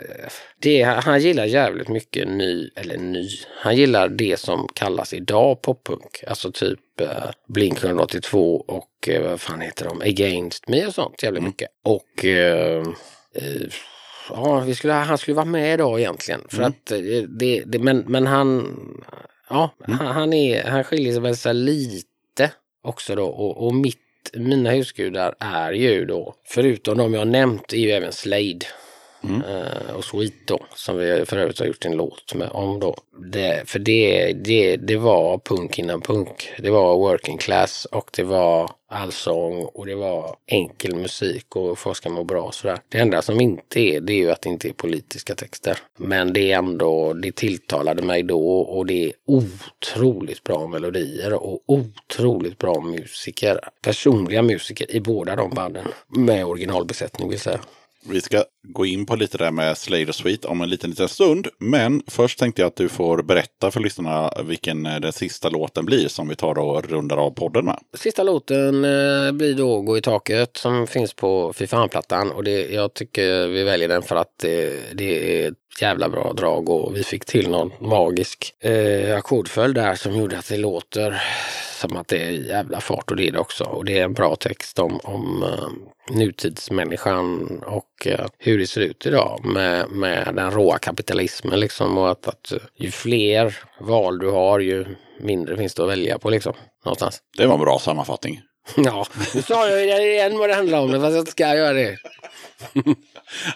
det, han gillar jävligt mycket ny, eller ny, han gillar det som kallas idag poppunk. Alltså typ eh, Blink 182 och eh, vad fan heter de, Against Me och sånt jävligt mycket. Och eh, eh, ja, vi skulle, han skulle vara med idag egentligen. För att eh, det, det, men, men han, ja, han, han, är, han skiljer sig väl här lite också då. Och, och mitt, mina husgudar är ju då, förutom de jag nämnt, är ju även Slade. Eh, och Sweet då, som vi för övrigt har gjort en låt med om då. Det, för det, det, det var punk innan punk. Det var working class och det var allsång och det var enkel musik och folk ska må bra och sådär. Det enda som inte är, det är ju att det inte är politiska texter. Men det är ändå, det tilltalade mig då och det är otroligt bra melodier och otroligt bra musiker. Personliga musiker i båda de banden. Med originalbesättning vill säga. Vi ska gå in på lite där med Slayer Suite om en liten, liten stund. Men först tänkte jag att du får berätta för lyssnarna vilken eh, den sista låten blir som vi tar och rundar av podden med. Sista låten eh, blir då Gå i taket som finns på Fy fan-plattan och det, jag tycker vi väljer den för att det, det är ett jävla bra drag och vi fick till någon magisk eh, ackordföljd där som gjorde att det låter som att det är jävla fart och det är det också. Och det är en bra text om, om eh, nutidsmänniskan och eh, hur det ser ut idag med, med den råa kapitalismen liksom och att, att ju fler val du har ju mindre finns det att välja på liksom. Någonstans. Det var en bra sammanfattning. *laughs* Ja, nu sa jag ju igen vad det handlar om, fast jag inte ska göra det. *laughs*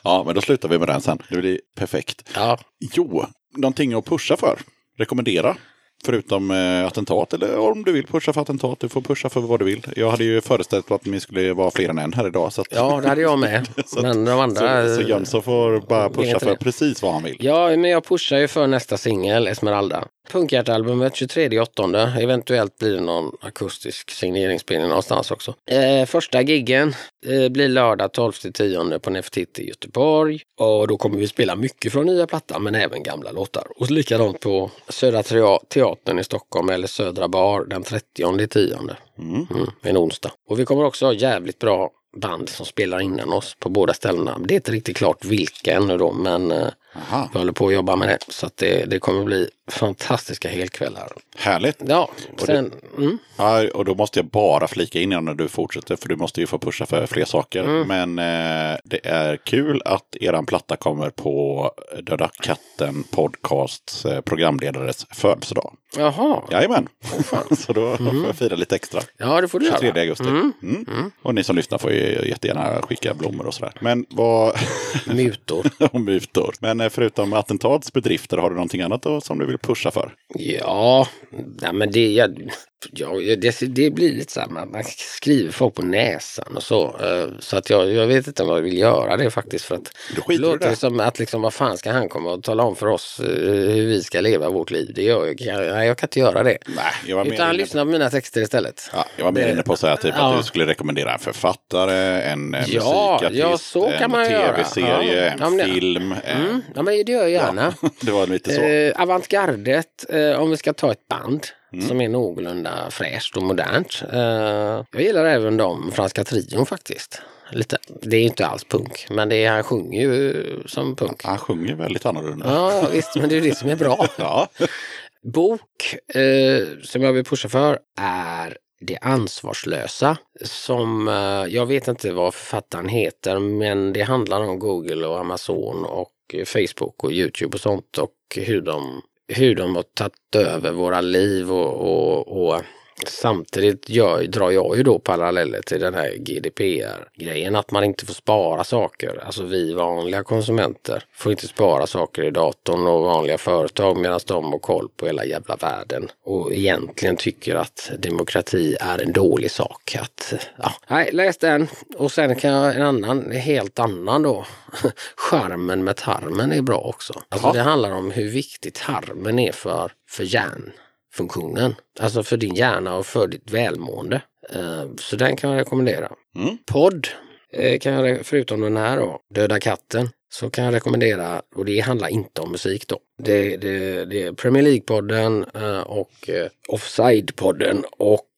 Ja, men då slutar vi med den sen. Det blir perfekt. Ja, Jo, någonting att pusha för. Rekommendera. Förutom eh, attentat, eller om du vill pusha för attentat, du får pusha för vad du vill. Jag hade ju föreställt mig att ni skulle vara fler än en här idag. Så att, Ja, det hade jag med. *laughs* att- Men de andra... så, så Jönsson får bara pusha för det. precis vad han vill. Ja, men jag pushar ju för nästa singel, Esmeralda. Punkhjärtalbumet 23 åttonde. Eventuellt blir det någon akustisk signeringsspelning någonstans också. Eh, första giggen eh, blir lördag 12 10 på Nefertiti i Göteborg. Och då kommer vi spela mycket från nya plattan men även gamla låtar. Och likadant på Södra Teatern i Stockholm eller Södra Bar den 30 10. Mm, en onsdag. Och vi kommer också ha jävligt bra band som spelar innan oss på båda ställena. Det är inte riktigt klart vilka ännu då men eh, Aha, vi håller på att jobba med det. Så att det, det kommer bli fantastiska helkvällar. härligt. Ja, sen, mm, Ja, och då måste jag bara flika in innan du fortsätter, för du måste ju få pusha för fler saker. Men eh, det är kul att eran platta kommer på Döda katten podcasts eh, programledares födelsedag. jaha. Jajamän, *laughs* så då får jag fira lite extra. Ja, det får du 23 göra. augusti. Mm. Och ni som lyssnar får ju jättegärna skicka blommor och sådär. Men vad... Mutor. *laughs* om mutor. Men Eh, förutom attentatsbedrifter, har du någonting annat då som du vill pusha för? Ja, nej, men det, jag, ja, det, det blir lite så här, man, man skriver folk på näsan och så. eh, Så att jag, jag vet inte om jag vill göra det faktiskt. För att det låter det. som att liksom, vad fan ska han komma och tala om för oss eh, hur vi ska leva vårt liv? Det gör jag, nej, jag kan inte göra det. Nej, jag var Utan han lyssnar på mina texter istället. Ja, jag var mer inne på att säga typ Ja. att du skulle rekommendera en författare, en eh, Ja, musikartist, ja, så kan en tv-serie, en men film. Mm, ja, men det gör jag gärna. *laughs* Det var lite så. Eh, avantgardet, eh, om vi ska ta ett band Mm. som är någorlunda fräscht och modernt. Eh, jag gillar även de franska trion faktiskt. Lite. Det är inte alls punk, men det är, han sjunger ju som punk. Han sjunger väldigt annorlunda. Ja, visst, men det är det som är bra. *laughs* Ja. Bok eh, som jag vill pusha för är Det ansvarslösa. Som, eh, jag vet inte vad författaren heter, men det handlar om Google och Amazon och Facebook och Youtube och sånt och hur de, hur de har tagit över våra liv och, och, och Samtidigt gör, drar jag ju då paralleller till den här GDPR-grejen att man inte får spara saker. Alltså vi vanliga konsumenter får inte spara saker i datorn och vanliga företag medan de har koll på hela jävla världen och egentligen tycker att demokrati är en dålig sak. Att, ja, nej, läs den och sen kan jag en annan, en helt annan då. *laughs* Charmen med tarmen är bra också. Alltså Jaha. det handlar om hur viktigt tarmen är för, för hjärn funktionen. Alltså för din hjärna och för ditt välmående. Eh, Så den kan jag rekommendera. Mm. Podd eh, kan jag, förutom den här då, Döda katten, så kan jag rekommendera, och det handlar inte om musik då. Det, det, det är Premier League-podden eh, och Offside-podden och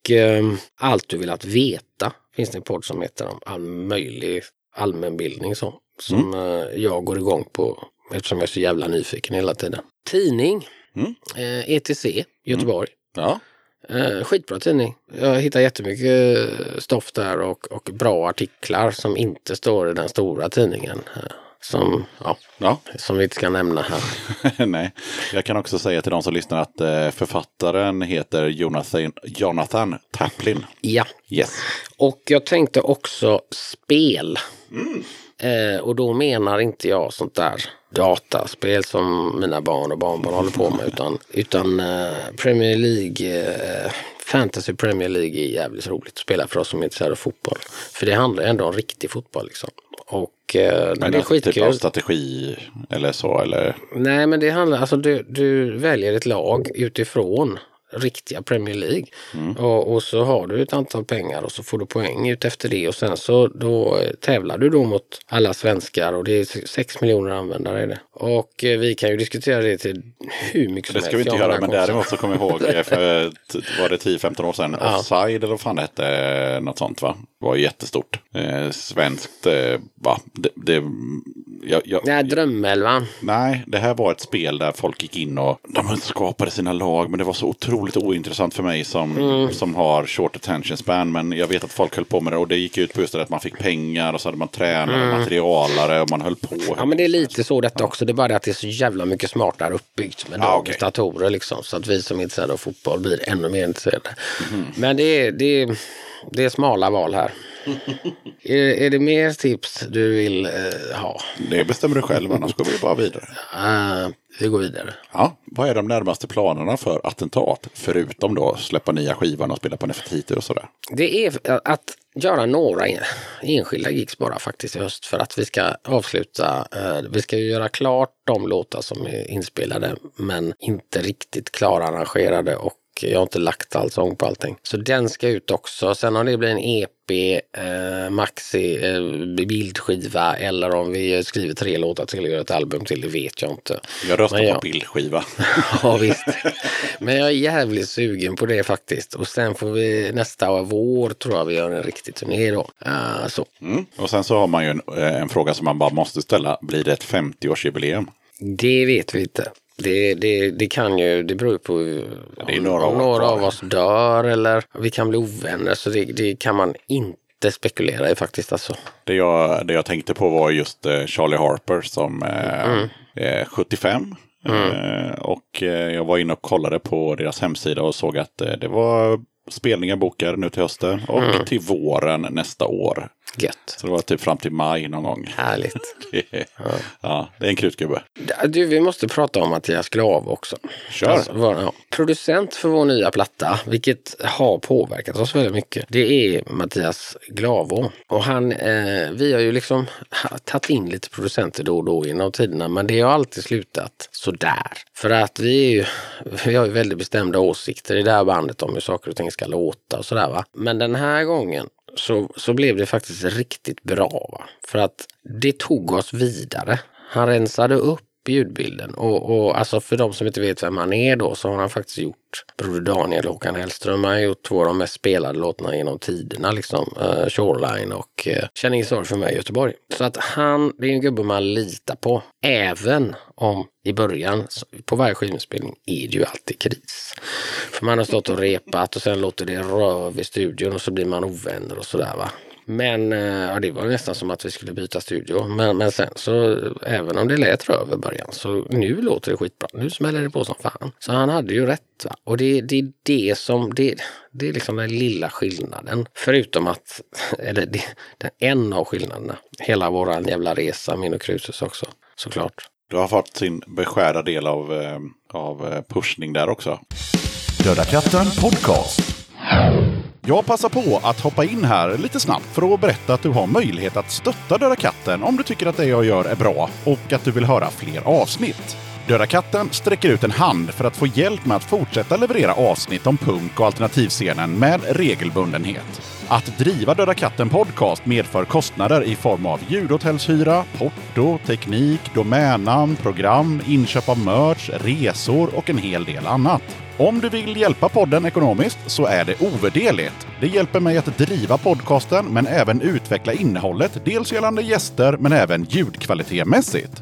Allt du vill att veta finns det en podd som heter om all möjlig allmänbildning så. Som eh, jag går igång på eftersom jag är så jävla nyfiken hela tiden. Tidning, Mm. eh, ETC, Göteborg. Ja. Eh, skitbra tidning. Jag hittar jättemycket eh, stoff där och, och bra artiklar som inte står i den stora tidningen. eh, Som, ja, ja. som vi inte ska nämna här. *laughs* Nej. Jag kan också säga till de som lyssnar att författaren heter Jonathan, Jonathan Taplin. Ja, Yes. och jag tänkte också spel. Eh, och då menar inte jag sånt där dataspel som mina barn och barnbarn håller på med utan, utan eh, Premier League, eh, Fantasy Premier League är jävligt roligt att spela för oss som är intresserade av fotboll. För det handlar ändå om riktig fotboll liksom. Och eh, Men det är alltså, typ av skitkul. strategi eller så, eller? Nej, men det handlar, alltså du, du väljer ett lag utifrån riktiga Premier League. Och, och så har du ett antal pengar och så får du poäng ut efter det och sen så då eh, tävlar du då mot alla svenskar och det är 6 miljoner användare är det. Och eh, vi kan ju diskutera det till hur mycket Det som ska vi helst. inte göra, men däremot så kommer jag ihåg *laughs* eh, för var det 10-15 år sedan, Ja. Offside eller vad fan det hette, något sånt va? Var jättestort. Eh, svenskt, eh, va? Det, det, jag, jag, Nej, Drömelvan. Nej, det här var ett spel där folk gick in och de skapade sina lag. Men det var så otroligt ointressant för mig som, Mm. som har short attention span. Men jag vet att folk höll på med det och det gick ut på just det att man fick pengar och så hade man tränare, materialare och man höll på. Mm. Ja men det är lite så detta också. Det är bara det att det är så jävla mycket smartare uppbyggt med Ja, dagens okej. datorer liksom. Så att vi som är intresserade av fotboll blir ännu mer intresserade. Mhm. Men det är, det, är, det är smala val här. *laughs* är, är det mer tips du vill eh, ha? Det bestämmer du själv, annars går vi bara vidare. Uh, vi går vidare. Ja, vad är de närmaste planerna för attentat? Förutom då släppa nya skivan och spela på Nefertiti och sådär. Det är att göra några en- enskilda gigs bara faktiskt i höst för att vi ska avsluta. Eh, vi ska ju göra klart de låtar som är inspelade men inte riktigt klararrangerade och jag har inte lagt all sång på allting. Så den ska ut också. Sen om det blir en EP, eh, maxi, eh, bildskiva eller om vi skriver tre låtar till och gör ett album till, det vet jag inte. Jag röstar Men på bildskiva. *laughs* Ja visst. Men jag är jävligt sugen på det faktiskt. Och sen får vi nästa vår tror jag vi gör en riktig turné då. Eh, så. Mm. Och sen så har man ju en, eh, en fråga som man bara måste ställa. Blir det ett 50-årsjubileum? Det vet vi inte. Det, det, det kan ju, det beror ju på om, några om några av oss dör eller vi kan bli ovänner. Så det, det kan man inte spekulera i faktiskt alltså. Det jag, det jag tänkte på var just eh, Charlie Harper som eh, är 75. Eh, och jag var inne och kollade på deras hemsida och såg att det var spelningar bokade nu till hösten och till våren nästa år. Gött. Så det var typ fram till maj någon gång. Härligt. *laughs* ja, det är en krutgubbe. Du, vi måste prata om Mattias Glav också. Kör. Alltså, vår, ja, producent för vår nya platta, vilket har påverkat oss väldigt mycket. Det är Mattias Glavo. Och han, eh, vi har ju liksom tagit in lite producenter då och då genom tiderna, men det har alltid slutat sådär. För att vi är ju, vi har ju väldigt bestämda åsikter i det här bandet om hur saker och ting ska låta och sådär va. Men den här gången så, så blev det faktiskt riktigt bra. Va? För att det tog oss vidare. Han rensade upp ljudbilden. Och, och alltså för de som inte vet vem han är då så har han faktiskt gjort Broder Daniel och Håkan Hellström. Han har gjort två av de mest spelade låtarna genom tiderna. Liksom, Uh, Shoreline och eh, uh, Känn ingen sorg för mig i Göteborg. Så att han, det är en gubbe man litar på. Även om i början, på varje skivinspelning, är det ju alltid kris. För man har stått och repat och sen låter det röv i studion och så blir man ovänner och sådär va. Men eh, ja, det var nästan som att vi skulle byta studio. Men, men sen så, även om det lät röv i början, så nu låter det skitbra. Nu smäller det på som fan. Så han hade ju rätt. Va? Och det, det är det som, det, det är liksom den lilla skillnaden. Förutom att, *laughs* eller det, den en av skillnaderna. Hela våran jävla resa, min och Krusus också, såklart. Du har fått sin beskärda del av, eh, av eh, pushning där också. Döda katten podcast. Jag passar på att hoppa in här lite snabbt för att berätta att du har möjlighet att stötta Döda katten om du tycker att det jag gör är bra och att du vill höra fler avsnitt. Döda katten sträcker ut en hand för att få hjälp med att fortsätta leverera avsnitt om punk och alternativscenen med regelbundenhet. Att driva Döda katten podcast medför kostnader i form av ljudhotellshyra, porto, teknik, domännamn, program, inköp av merch, resor och en hel del annat. Om du vill hjälpa podden ekonomiskt så är det ovärderligt. Det hjälper mig att driva podcasten men även utveckla innehållet, dels gällande gäster men även ljudkvalitetmässigt.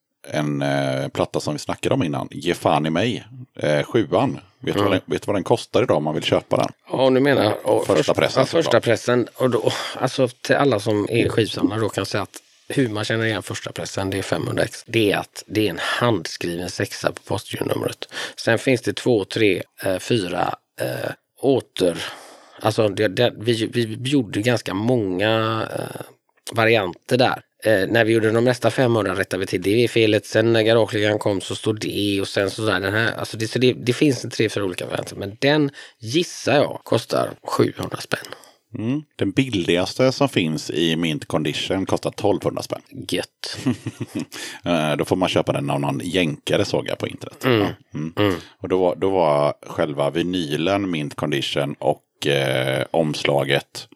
en eh, platta som vi snackade om innan, Ge fan i mig, eh, sjuan. Vet, du vad den, vet vad den kostar idag om man vill köpa den? Ja, du menar och Första först- pressen, Ja, första pressen. Och då, alltså till alla som är skivsamlare då kan jag säga att hur man känner igen första pressen, det är 500 ex. Det är att det är en handskriven sexa på postgironumret. Sen finns det två, tre, eh, fyra eh, åter... Alltså det, det, vi, vi gjorde ganska många eh, varianter där. Eh, när vi gjorde de nästa 500 rättade vi till det felet. Sen när Garageligan kom så stod det och sen så där den här. Alltså det, så det, det finns en tre, fyra olika varianter. Men den gissar jag kostar 700 spänn. Mm. Den billigaste som finns i mint condition kostar 1200 spänn. Gött. *laughs* Eh, Då får man köpa den av någon jänkare såg jag på internet. Ja. Mm. Och då var, då var själva vinylen mint condition och eh, omslaget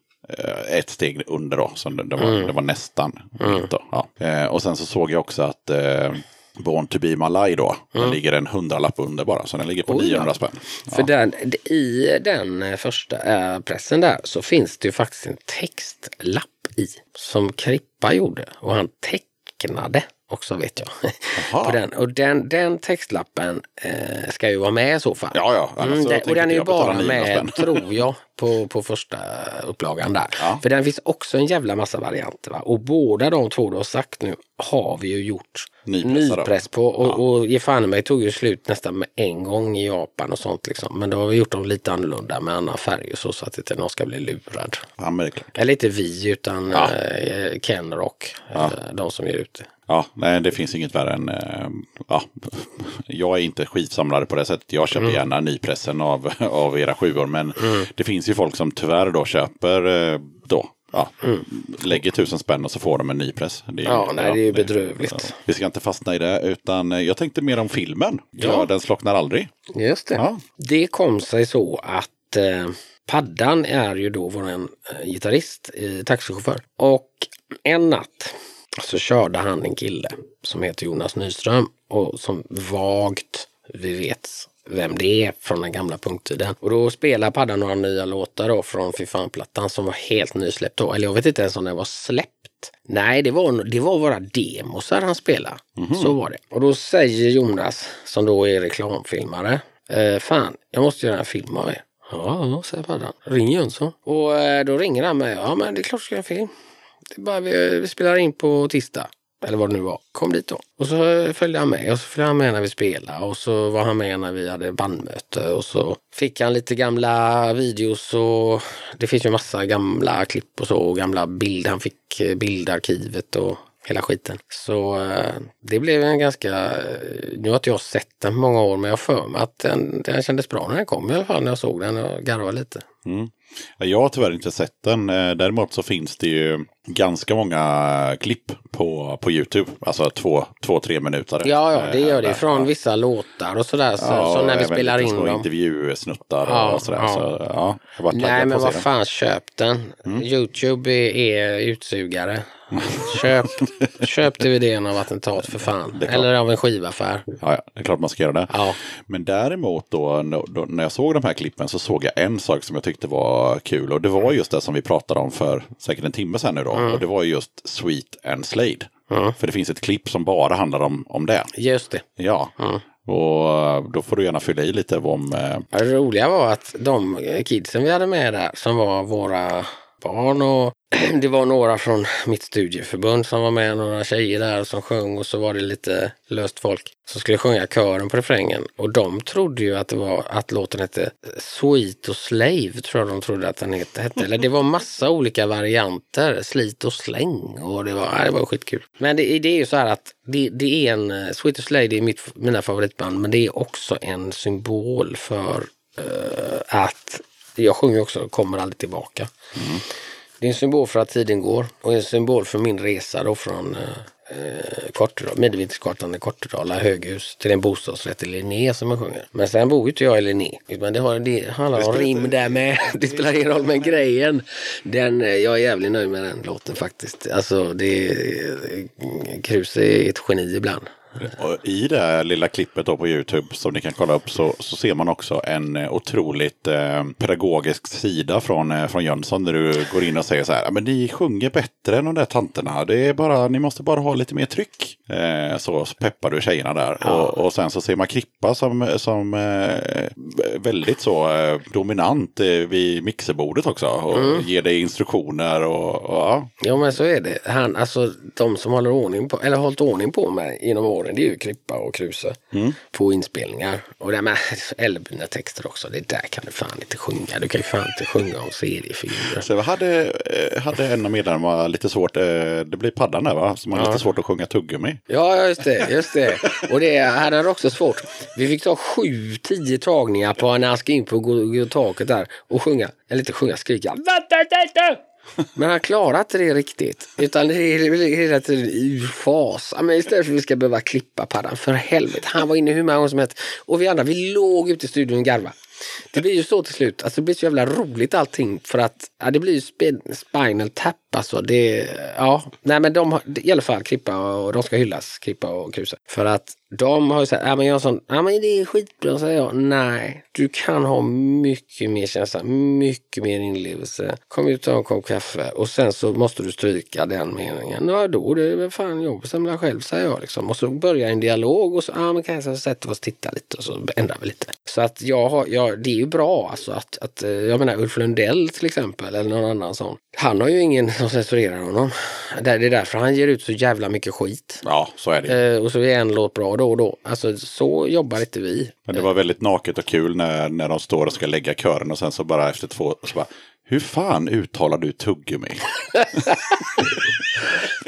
ett steg under då. Så det, var, det var nästan mint då. Ja. Eh, och sen så såg jag också att eh, Born to be Malay då. Den ligger en hundralapp under bara, så den ligger på Mm. Oj, ja. 900 spänn. För den, i den eh, första eh, pressen där så finns det ju faktiskt en textlapp i som Krippa gjorde och han tecknade också vet jag. På den. Och den, den textlappen eh, ska ju vara med i så fall. Ja, ja. Mm, den, och den är ju bara 900 med, tror jag, på, på första upplagan där. Ja. För den finns också en jävla massa varianter. Va? Och båda de två du har sagt nu har vi ju gjort Nypressar nypress på. Och, och ge fan mig tog ju slut nästan med en gång i Japan och sånt liksom. Men då har vi gjort dem lite annorlunda med annan färg och så, så att inte någon ska bli lurad. Ja. Eller inte vi utan Ja. eh, Ken Rock, eh, de som ger ut det. Ja, nej, det finns inget värre än... Eh, ja, *laughs* jag är inte skivsamlare på det sättet. Jag köper Mm. gärna nypressen av, *laughs* av era sjuor. Men det finns ju folk som tyvärr då köper eh, då. Ja, Lägger tusen spänn och så får de en nypress. Det är, Mm. Ja, nej, det är ju bedrövligt. ja. Vi ska inte fastna i det, utan eh, jag tänkte mer om filmen. Ja. Ja. Den slocknar aldrig. Just det. Ja. Det kom sig så att eh, Paddan är ju då vår gitarrist, eh, taxichaufför. Och en natt så körde han en kille som heter Jonas Nyström och som vagt, vi vet vem det är från den gamla punkttiden. Och då spelar Paddan några nya låtar då från Fy fan-plattan som var helt nysläppt då. Eller jag vet inte ens om den var släppt. Nej, det var, det var våra demosar han spelade. Så var det. Och då säger Jonas, som då är reklamfilmare, eh, fan, jag måste göra en film av er. Ja, ja, säger Paddan. Ring Jönsson. Och eh, då ringer han mig. Ja, men det är klart du ska göra en film. Det bara vi, vi spelar in på tisdag. Eller vad det nu var. Kom dit då. Och så följde han med. Och så följde han med när vi spelade. Och så var han med när vi hade bandmöte. Och så fick han lite gamla videos. Och det finns ju massa gamla klipp och så. Och gamla bilder. Han fick eh, bildarkivet och hela skiten. Så eh, det blev en ganska... Eh, nu har inte jag sett den på många år. Men jag har för mig att den, den kändes bra när den kom i alla fall. När jag såg den och garvade lite. Mm. Jag har tyvärr inte sett den. Eh, Däremot så finns det ju ganska många klipp på, på YouTube. Alltså två, två tre minuter. Ja, ja, det gör det. där. Från vissa låtar och sådär. Så, så när vi spelar in dem. intervjusnuttar Ja, och sådär. ja. Så, ja, jag Nej, men vad den. fan, köp den. Mm. Youtube är, är utsugare. Köp, *laughs* köp DVDn av Attentat för fan. Eller av en skivaffär. Ja, ja, det är klart man ska göra det. Ja. Men däremot då, då, när jag såg de här klippen så såg jag en sak som jag tyckte var kul. Och det var just det som vi pratade om för säkert en timme sedan nu då. Mm. Och det var just Sweet and Slade. För det finns ett klipp som bara handlar om, om det. Just det. Ja. Och eh, då får du gärna fylla i lite om... Eh, Det roliga var att de kidsen vi hade med där som var våra barn och *clears throat* det var några från mitt studieförbund som var med, några tjejer där som sjöng och så var det lite löst folk som skulle sjunga kören på refrängen. Och de trodde ju att det var att låten hette Sweet och Slave, tror jag de trodde att den hette. Eller det var massa olika varianter, slit och släng och det var, det var skitkul. Men det, det är ju så här att det, det är en, Sweet och Slave det är mitt, mina favoritband men det är också en symbol för uh, att jag sjunger också Kommer aldrig tillbaka. Det är en symbol för att tiden går och en symbol för min resa då från eh, Kortedala, i Kortedala höghus till en bostadsrätt i Linné som jag sjunger. Men sen bor ju inte jag i Linné. Men det, har, det handlar om rim där med. Det spelar ingen roll men grejen. Den, eh, jag är jävligt nöjd med den låten faktiskt. Alltså det Kruse är ett geni ibland. Och I det här lilla klippet på YouTube som ni kan kolla upp så, så ser man också en eh, otroligt eh, pedagogisk sida från, eh, från Jönsson. Där du går in och säger så här, "Ja, men ni sjunger bättre än de där tanterna. Det är bara, ni måste bara ha lite mer tryck. Eh, så peppar du tjejerna där. Och, och sen så ser man Krippa som, som eh, väldigt så eh, dominant eh, vid mixerbordet också. Och Mm. ger dig instruktioner och, och ja. Ja men så är det. Han, alltså de som håller ordning på, eller hållit ordning på mig genom åren det är ju Krippa och Kruse på inspelningar. Och det med Älvbina texter också. Det där kan du fan inte sjunga. Du kan ju fan inte sjunga om seriefilmer. Så jag hade, eh, hade en av medlemmarna lite svårt, eh, det blir paddan där va, som har lite svårt att sjunga tuggummi. Ja, just det. Just det. Och det hade han också svårt. Vi fick ta sju, tio tagningar på när han ska in på taket där och sjunga. Eller inte sjunga, skrika. "Vänta, vänta!" Men han klarar inte det riktigt. Utan det är hela tiden ur fas. Men istället för att vi ska behöva klippa paddan. För helvete. Han var inne hur många gånger som helst. Och vi andra, vi låg ute i studion och garvade. det blir ju så till slut. Alltså det blir så jävla roligt allting för att ja, det blir ju spinal tap alltså. Det, ja, nej men de har, i alla fall Krippa och de ska hyllas, Krippa och Kruse. För att de har ju sagt, ja men jag sån, ja men det är skitbra säger jag. Nej, du kan ha mycket mer känsla, mycket mer inlevelse. Kom ut och ta en kopp kaffe och sen så måste du stryka den meningen. Ja då, det är väl fan jag bestämmer själv säger jag liksom. Och så börjar en dialog och så, ja men kanske så sätter vi oss och tittar lite och så ändrar vi lite. Så att jag har, ja, det är ju bra alltså att, att eh, jag menar Ulf Lundell till exempel eller någon annan sån. Han har ju ingen som censurerar honom. Det är därför han ger ut så jävla mycket skit. Ja, så är det. Eh, och så är en låt bra då och då. Alltså så jobbar inte vi. Men det var väldigt naket och kul när, när de står och ska lägga kören och sen så bara efter två, så bara, hur fan uttalar du tuggummi?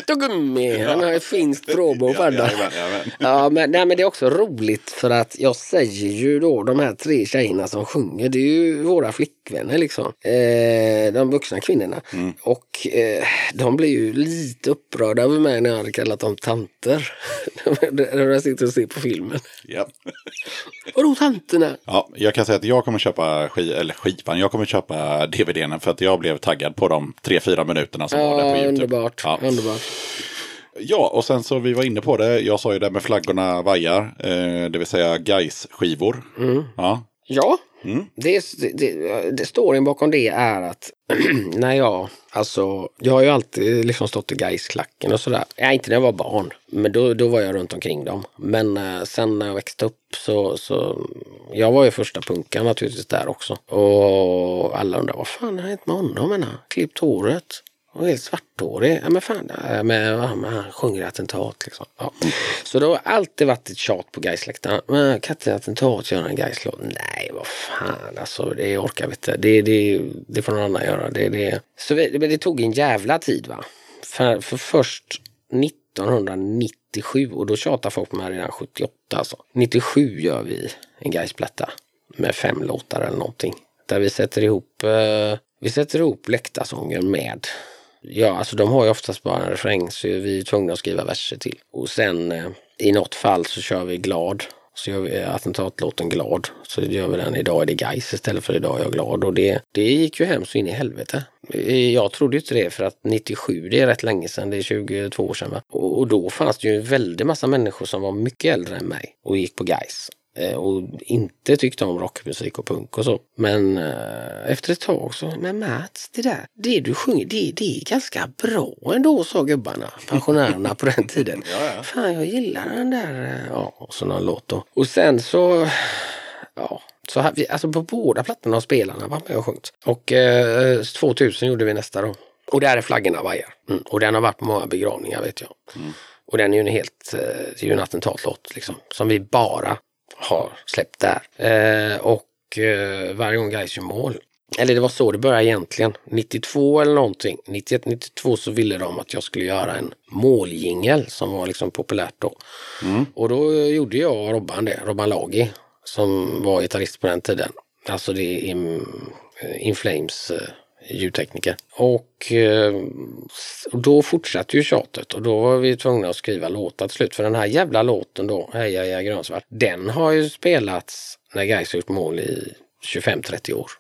Tuggummi, han har ett finskt. Jajamän, jajamän. Ja, men, nej, men det är också roligt för att jag säger ju då de här tre tjejerna som sjunger, det är ju våra flickvänner liksom. Eh, de vuxna kvinnorna. Och eh, de blir ju lite upprörda över mig när jag hade kallat dem tanter. *laughs* När jag sitter och ser på filmen. Ja. Vadå tanterna? ja, jag kan säga att jag kommer köpa sk eller skivan, jag kommer köpa DVDn för att jag blev taggad på de tre, fyra minuterna som var där på Ja, YouTube. underbart. Ja. underbart. Ja, och sen så vi var inne på det. Jag sa ju det med flaggorna vajar, eh, det vill säga Gais-skivor. Ja, Ja, Mm. det, det, det storyn bakom det är att *clears throat* när jag, alltså, jag har ju alltid liksom stått i Gaisklacken och sådär. Ja, inte när jag var barn, men då, då var jag runt omkring dem. Men eh, sen när jag växte upp så, så, jag var ju första punkan naturligtvis där också. Och alla undrar, vad fan har hänt med honom? menar klippt håret. Och helt svarthårig. Ja men fan, men, han sjunger attentat liksom. Ja. Så det har alltid varit ett tjat på Gaisläktarna. Men kan inte attentat göra en Gaislåt? Nej, vad fan alltså. Det orkar vi inte. Det, det, det får någon annan göra. Det, det. Så vi, men det tog en jävla tid va. För, för först 1997 och då tjatar folk på mig redan 78 alltså. 97 gör vi en Gaisplatta med fem låtar eller någonting. Där vi sätter ihop, eh, vi sätter ihop Läktarsången med Ja, alltså de har ju oftast bara en refräng så vi är tvungna att skriva verser till. Och sen eh, i något fall så kör vi glad. Så gör vi eh, attentatlåten glad. Så gör vi den idag är det Gais istället för idag är jag glad. Och det, det gick ju hem så in i helvete. Eh, jag trodde ju inte det för att 97 det är rätt länge sedan, det är 22 år sedan va. Och, och då fanns det ju en väldig massa människor som var mycket äldre än mig och gick på Gais och inte tyckte om rockmusik och punk och så. Men eh, efter ett tag så, men Mats, det där, det du sjunger, det, det är ganska bra ändå, sa gubbarna, pensionärerna på den tiden. *laughs* Fan, jag gillar den där, eh, ja, och så någon låt då. Och sen så, ja, så här, vi, alltså på båda plattorna har spelarna varit med och sjungit. Och eh, 2000 gjorde vi nästa då. Och där är flaggorna vajar. Mm. Och den har varit på många begravningar vet jag. Och den är ju en helt, eh, det är ju en attentatlåt liksom. Som vi bara har släppt där. Eh, och eh, varje gång Gais gör mål. Eller det var så det började egentligen. 92 eller någonting. 91, 92 så ville de att jag skulle göra en måljingel som var liksom populärt då. Och då eh, gjorde jag och Robban det. Robban Lagi som var gitarrist på den tiden. Alltså det är In, In Flames eh, ljudtekniker. Och eh, och då fortsatte ju tjatet och då var vi tvungna att skriva låtar till slut. För den här jävla låten då, Heja Heja Grönsvart, den har ju spelats när Gais gjort mål i 25-30 år.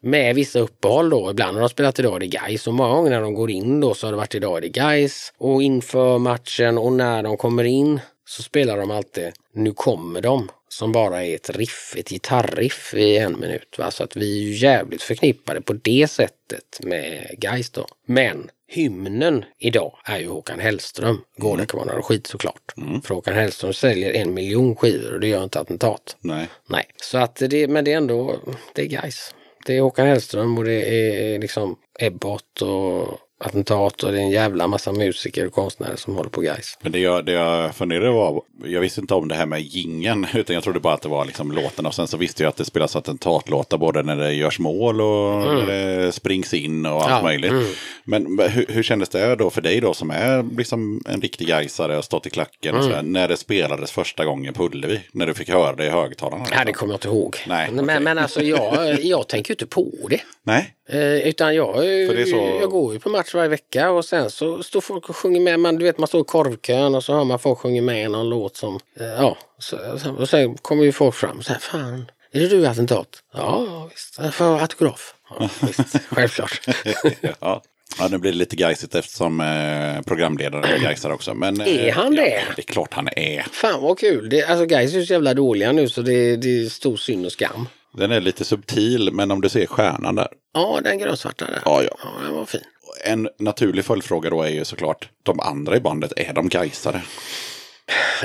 Med vissa uppehåll då. Ibland har de spelat idag är det Gais och många gånger när de går in då så har det varit idag är det Gais och inför matchen och när de kommer in så spelar de alltid Nu kommer de som bara är ett riff, ett gitarriff i en minut. Va? Så att vi är ju jävligt förknippade på det sättet med Gais då. Men hymnen idag är ju Håkan Hellström. Kan vara några skit såklart. För Håkan Hellström säljer en miljon skivor och det gör inte attentat. Nej. Nej, så att det, men det är ändå, det är guys. Det är Håkan Hellström och det är liksom Ebbot och attentat och det är en jävla massa musiker och konstnärer som håller på guys. Men det jag, det jag funderade var, jag visste inte om det här med gingen *laughs* utan jag trodde bara att det var liksom låten. Och sen så visste jag att det spelas attentatlåtar både när det görs mål och när det springs in och allt Ja, möjligt. mm. Men hur, hur kändes det då för dig då som är liksom en riktig gaisare och stått i klacken och sådär, när det spelades första gången på Ullevi? När du fick höra det i högtalarna? Nej, det kommer jag inte ihåg. Nej, men, okej. men alltså jag, *laughs* jag tänker ju inte på det. Nej, Eh, utan jag, så- jag går ju på match varje vecka och sen så står folk och sjunger med. Man, du vet man står i korvkön och så hör man folk sjunga med någon låt som, eh, ja. Så, och sen kommer ju folk fram och säger fan, Är det du i attentat? Ja, visst. Jag får autograf. Ja, visst. *laughs* Självklart. *laughs* Ja. ja, nu blir det lite gajsigt eftersom eh, programledaren är gaisare också. Men, eh, Är han det? Ja, det är klart han är. Fan vad kul. Det, alltså Gais är så jävla dåliga nu så det, det är stor synd och skam. Den är lite subtil, men om du ser stjärnan där. Ja, den grönsvarta där. Ja, ja. ja den var fin. En naturlig följdfråga då är ju såklart, de andra i bandet, är de gaisare?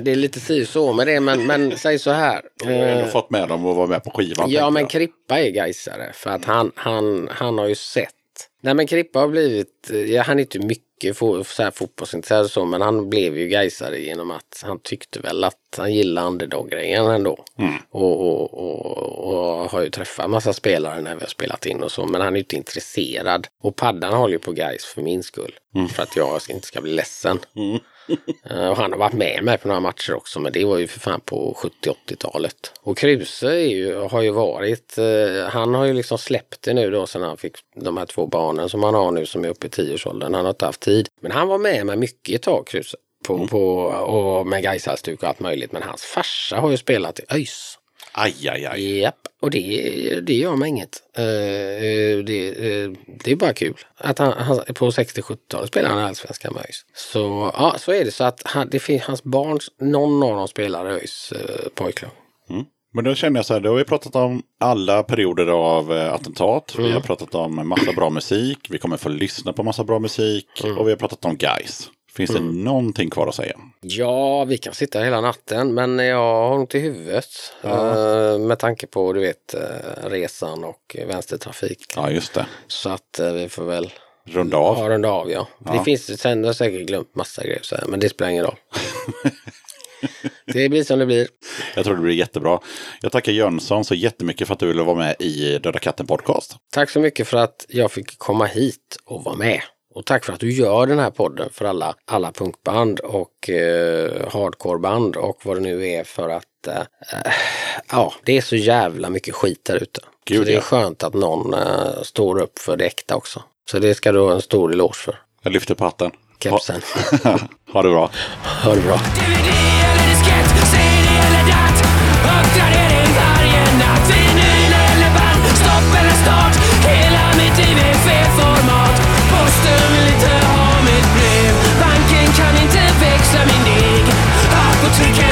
Det är lite si så med det, men, men säg så här. *laughs* Du har ändå Eh, fått med dem och vara med på skivan. ja, men. Krippa är Gaisare för att han, han, han har ju sett. Nej, men Krippa har blivit, ja, han är inte mycket fo, så här fotbollsintresserad och så, men han blev ju Gaisare genom att han tyckte väl att han gillar underdog-grejen ändå. Och, och, och, och har ju träffat massa spelare när vi har spelat in och så, men han är ju inte intresserad. Och paddan håller ju på Gais för min skull. För att jag inte ska bli ledsen. Eh, Och han har varit med mig på några matcher också, men det var ju för fan på 70-80-talet. Och Kruse ju, har ju varit, eh, han har ju liksom släppt det nu då sen han fick de här två barnen som han har nu som är uppe i tioårsåldern. Han har inte haft tid. Men han var med mig mycket ett tag, Kruse. På, på, och med Gaishalsduk och allt möjligt. Men hans farsa har ju spelat i ÖIS. Aj, aj, aj. Japp, och det, det gör mig inget. Eh, det, eh, det är bara kul. Att han, han, på 60-70-talet spelade han Allsvenskan med ÖIS. Så ja, så är det. Så att han, det finns hans barn, någon av dem spelar ÖIS eh, pojklag. Men då känner jag så här, då har vi pratat om alla perioder av attentat. Vi har pratat om massa bra musik. Vi kommer få lyssna på massa bra musik. Och vi har pratat om guys. Finns det någonting kvar att säga? Ja, vi kan sitta hela natten, men jag har ont i huvudet. eh, med tanke på, du vet, eh, resan och vänstertrafik. Ja, just det. Så att eh, vi får väl Runda av. Ja, runda av ja. Det finns, sen har jag säkert glömt massa grejer så här, men det spelar ingen roll. *laughs* det blir som det blir. Jag tror det blir jättebra. Jag tackar Jönsson så jättemycket för att du ville vara med i Döda katten podcast. Tack så mycket för att jag fick komma hit och vara med. Och tack för att du gör den här podden för alla, alla punkband och eh, hardcoreband och vad det nu är för att eh, ja, det är så jävla mycket skit där ute. Gud, så det är ja. skönt att någon eh, står upp för det äkta också. Så det ska du ha en stor eloge för. Jag lyfter på hatten. Kepsen. Ha, *laughs* ha det bra. Ha det bra. Uppgradering varje natt Vinyl eller band, stopp eller start to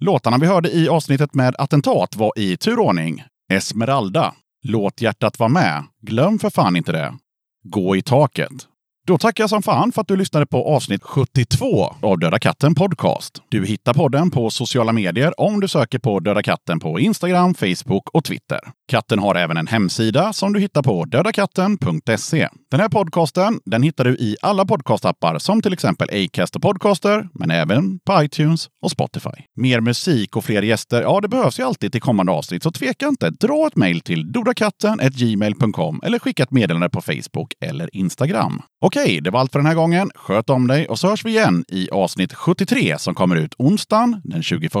Låtarna vi hörde i avsnittet med attentat var i turordning. Esmeralda, Låt hjärtat vara med, glöm för fan inte det, Gå i taket. Då tackar jag som fan för att du lyssnade på avsnitt 72 av Döda katten Podcast. Du hittar podden på sociala medier om du söker på Döda katten på Instagram, Facebook och Twitter. Katten har även en hemsida som du hittar på dödakatten.se. Den här podcasten den hittar du i alla podcastappar som till exempel Acast och Podcaster, men även på iTunes och Spotify. Mer musik och fler gäster, ja det behövs ju alltid till kommande avsnitt, så tveka inte. Dra ett mejl till dodakatten.gmail.com eller skicka ett meddelande på Facebook eller Instagram. Okej, det var allt för den här gången. Sköt om dig och så hörs vi igen i avsnitt 73 som kommer ut onsdagen den 21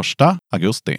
augusti.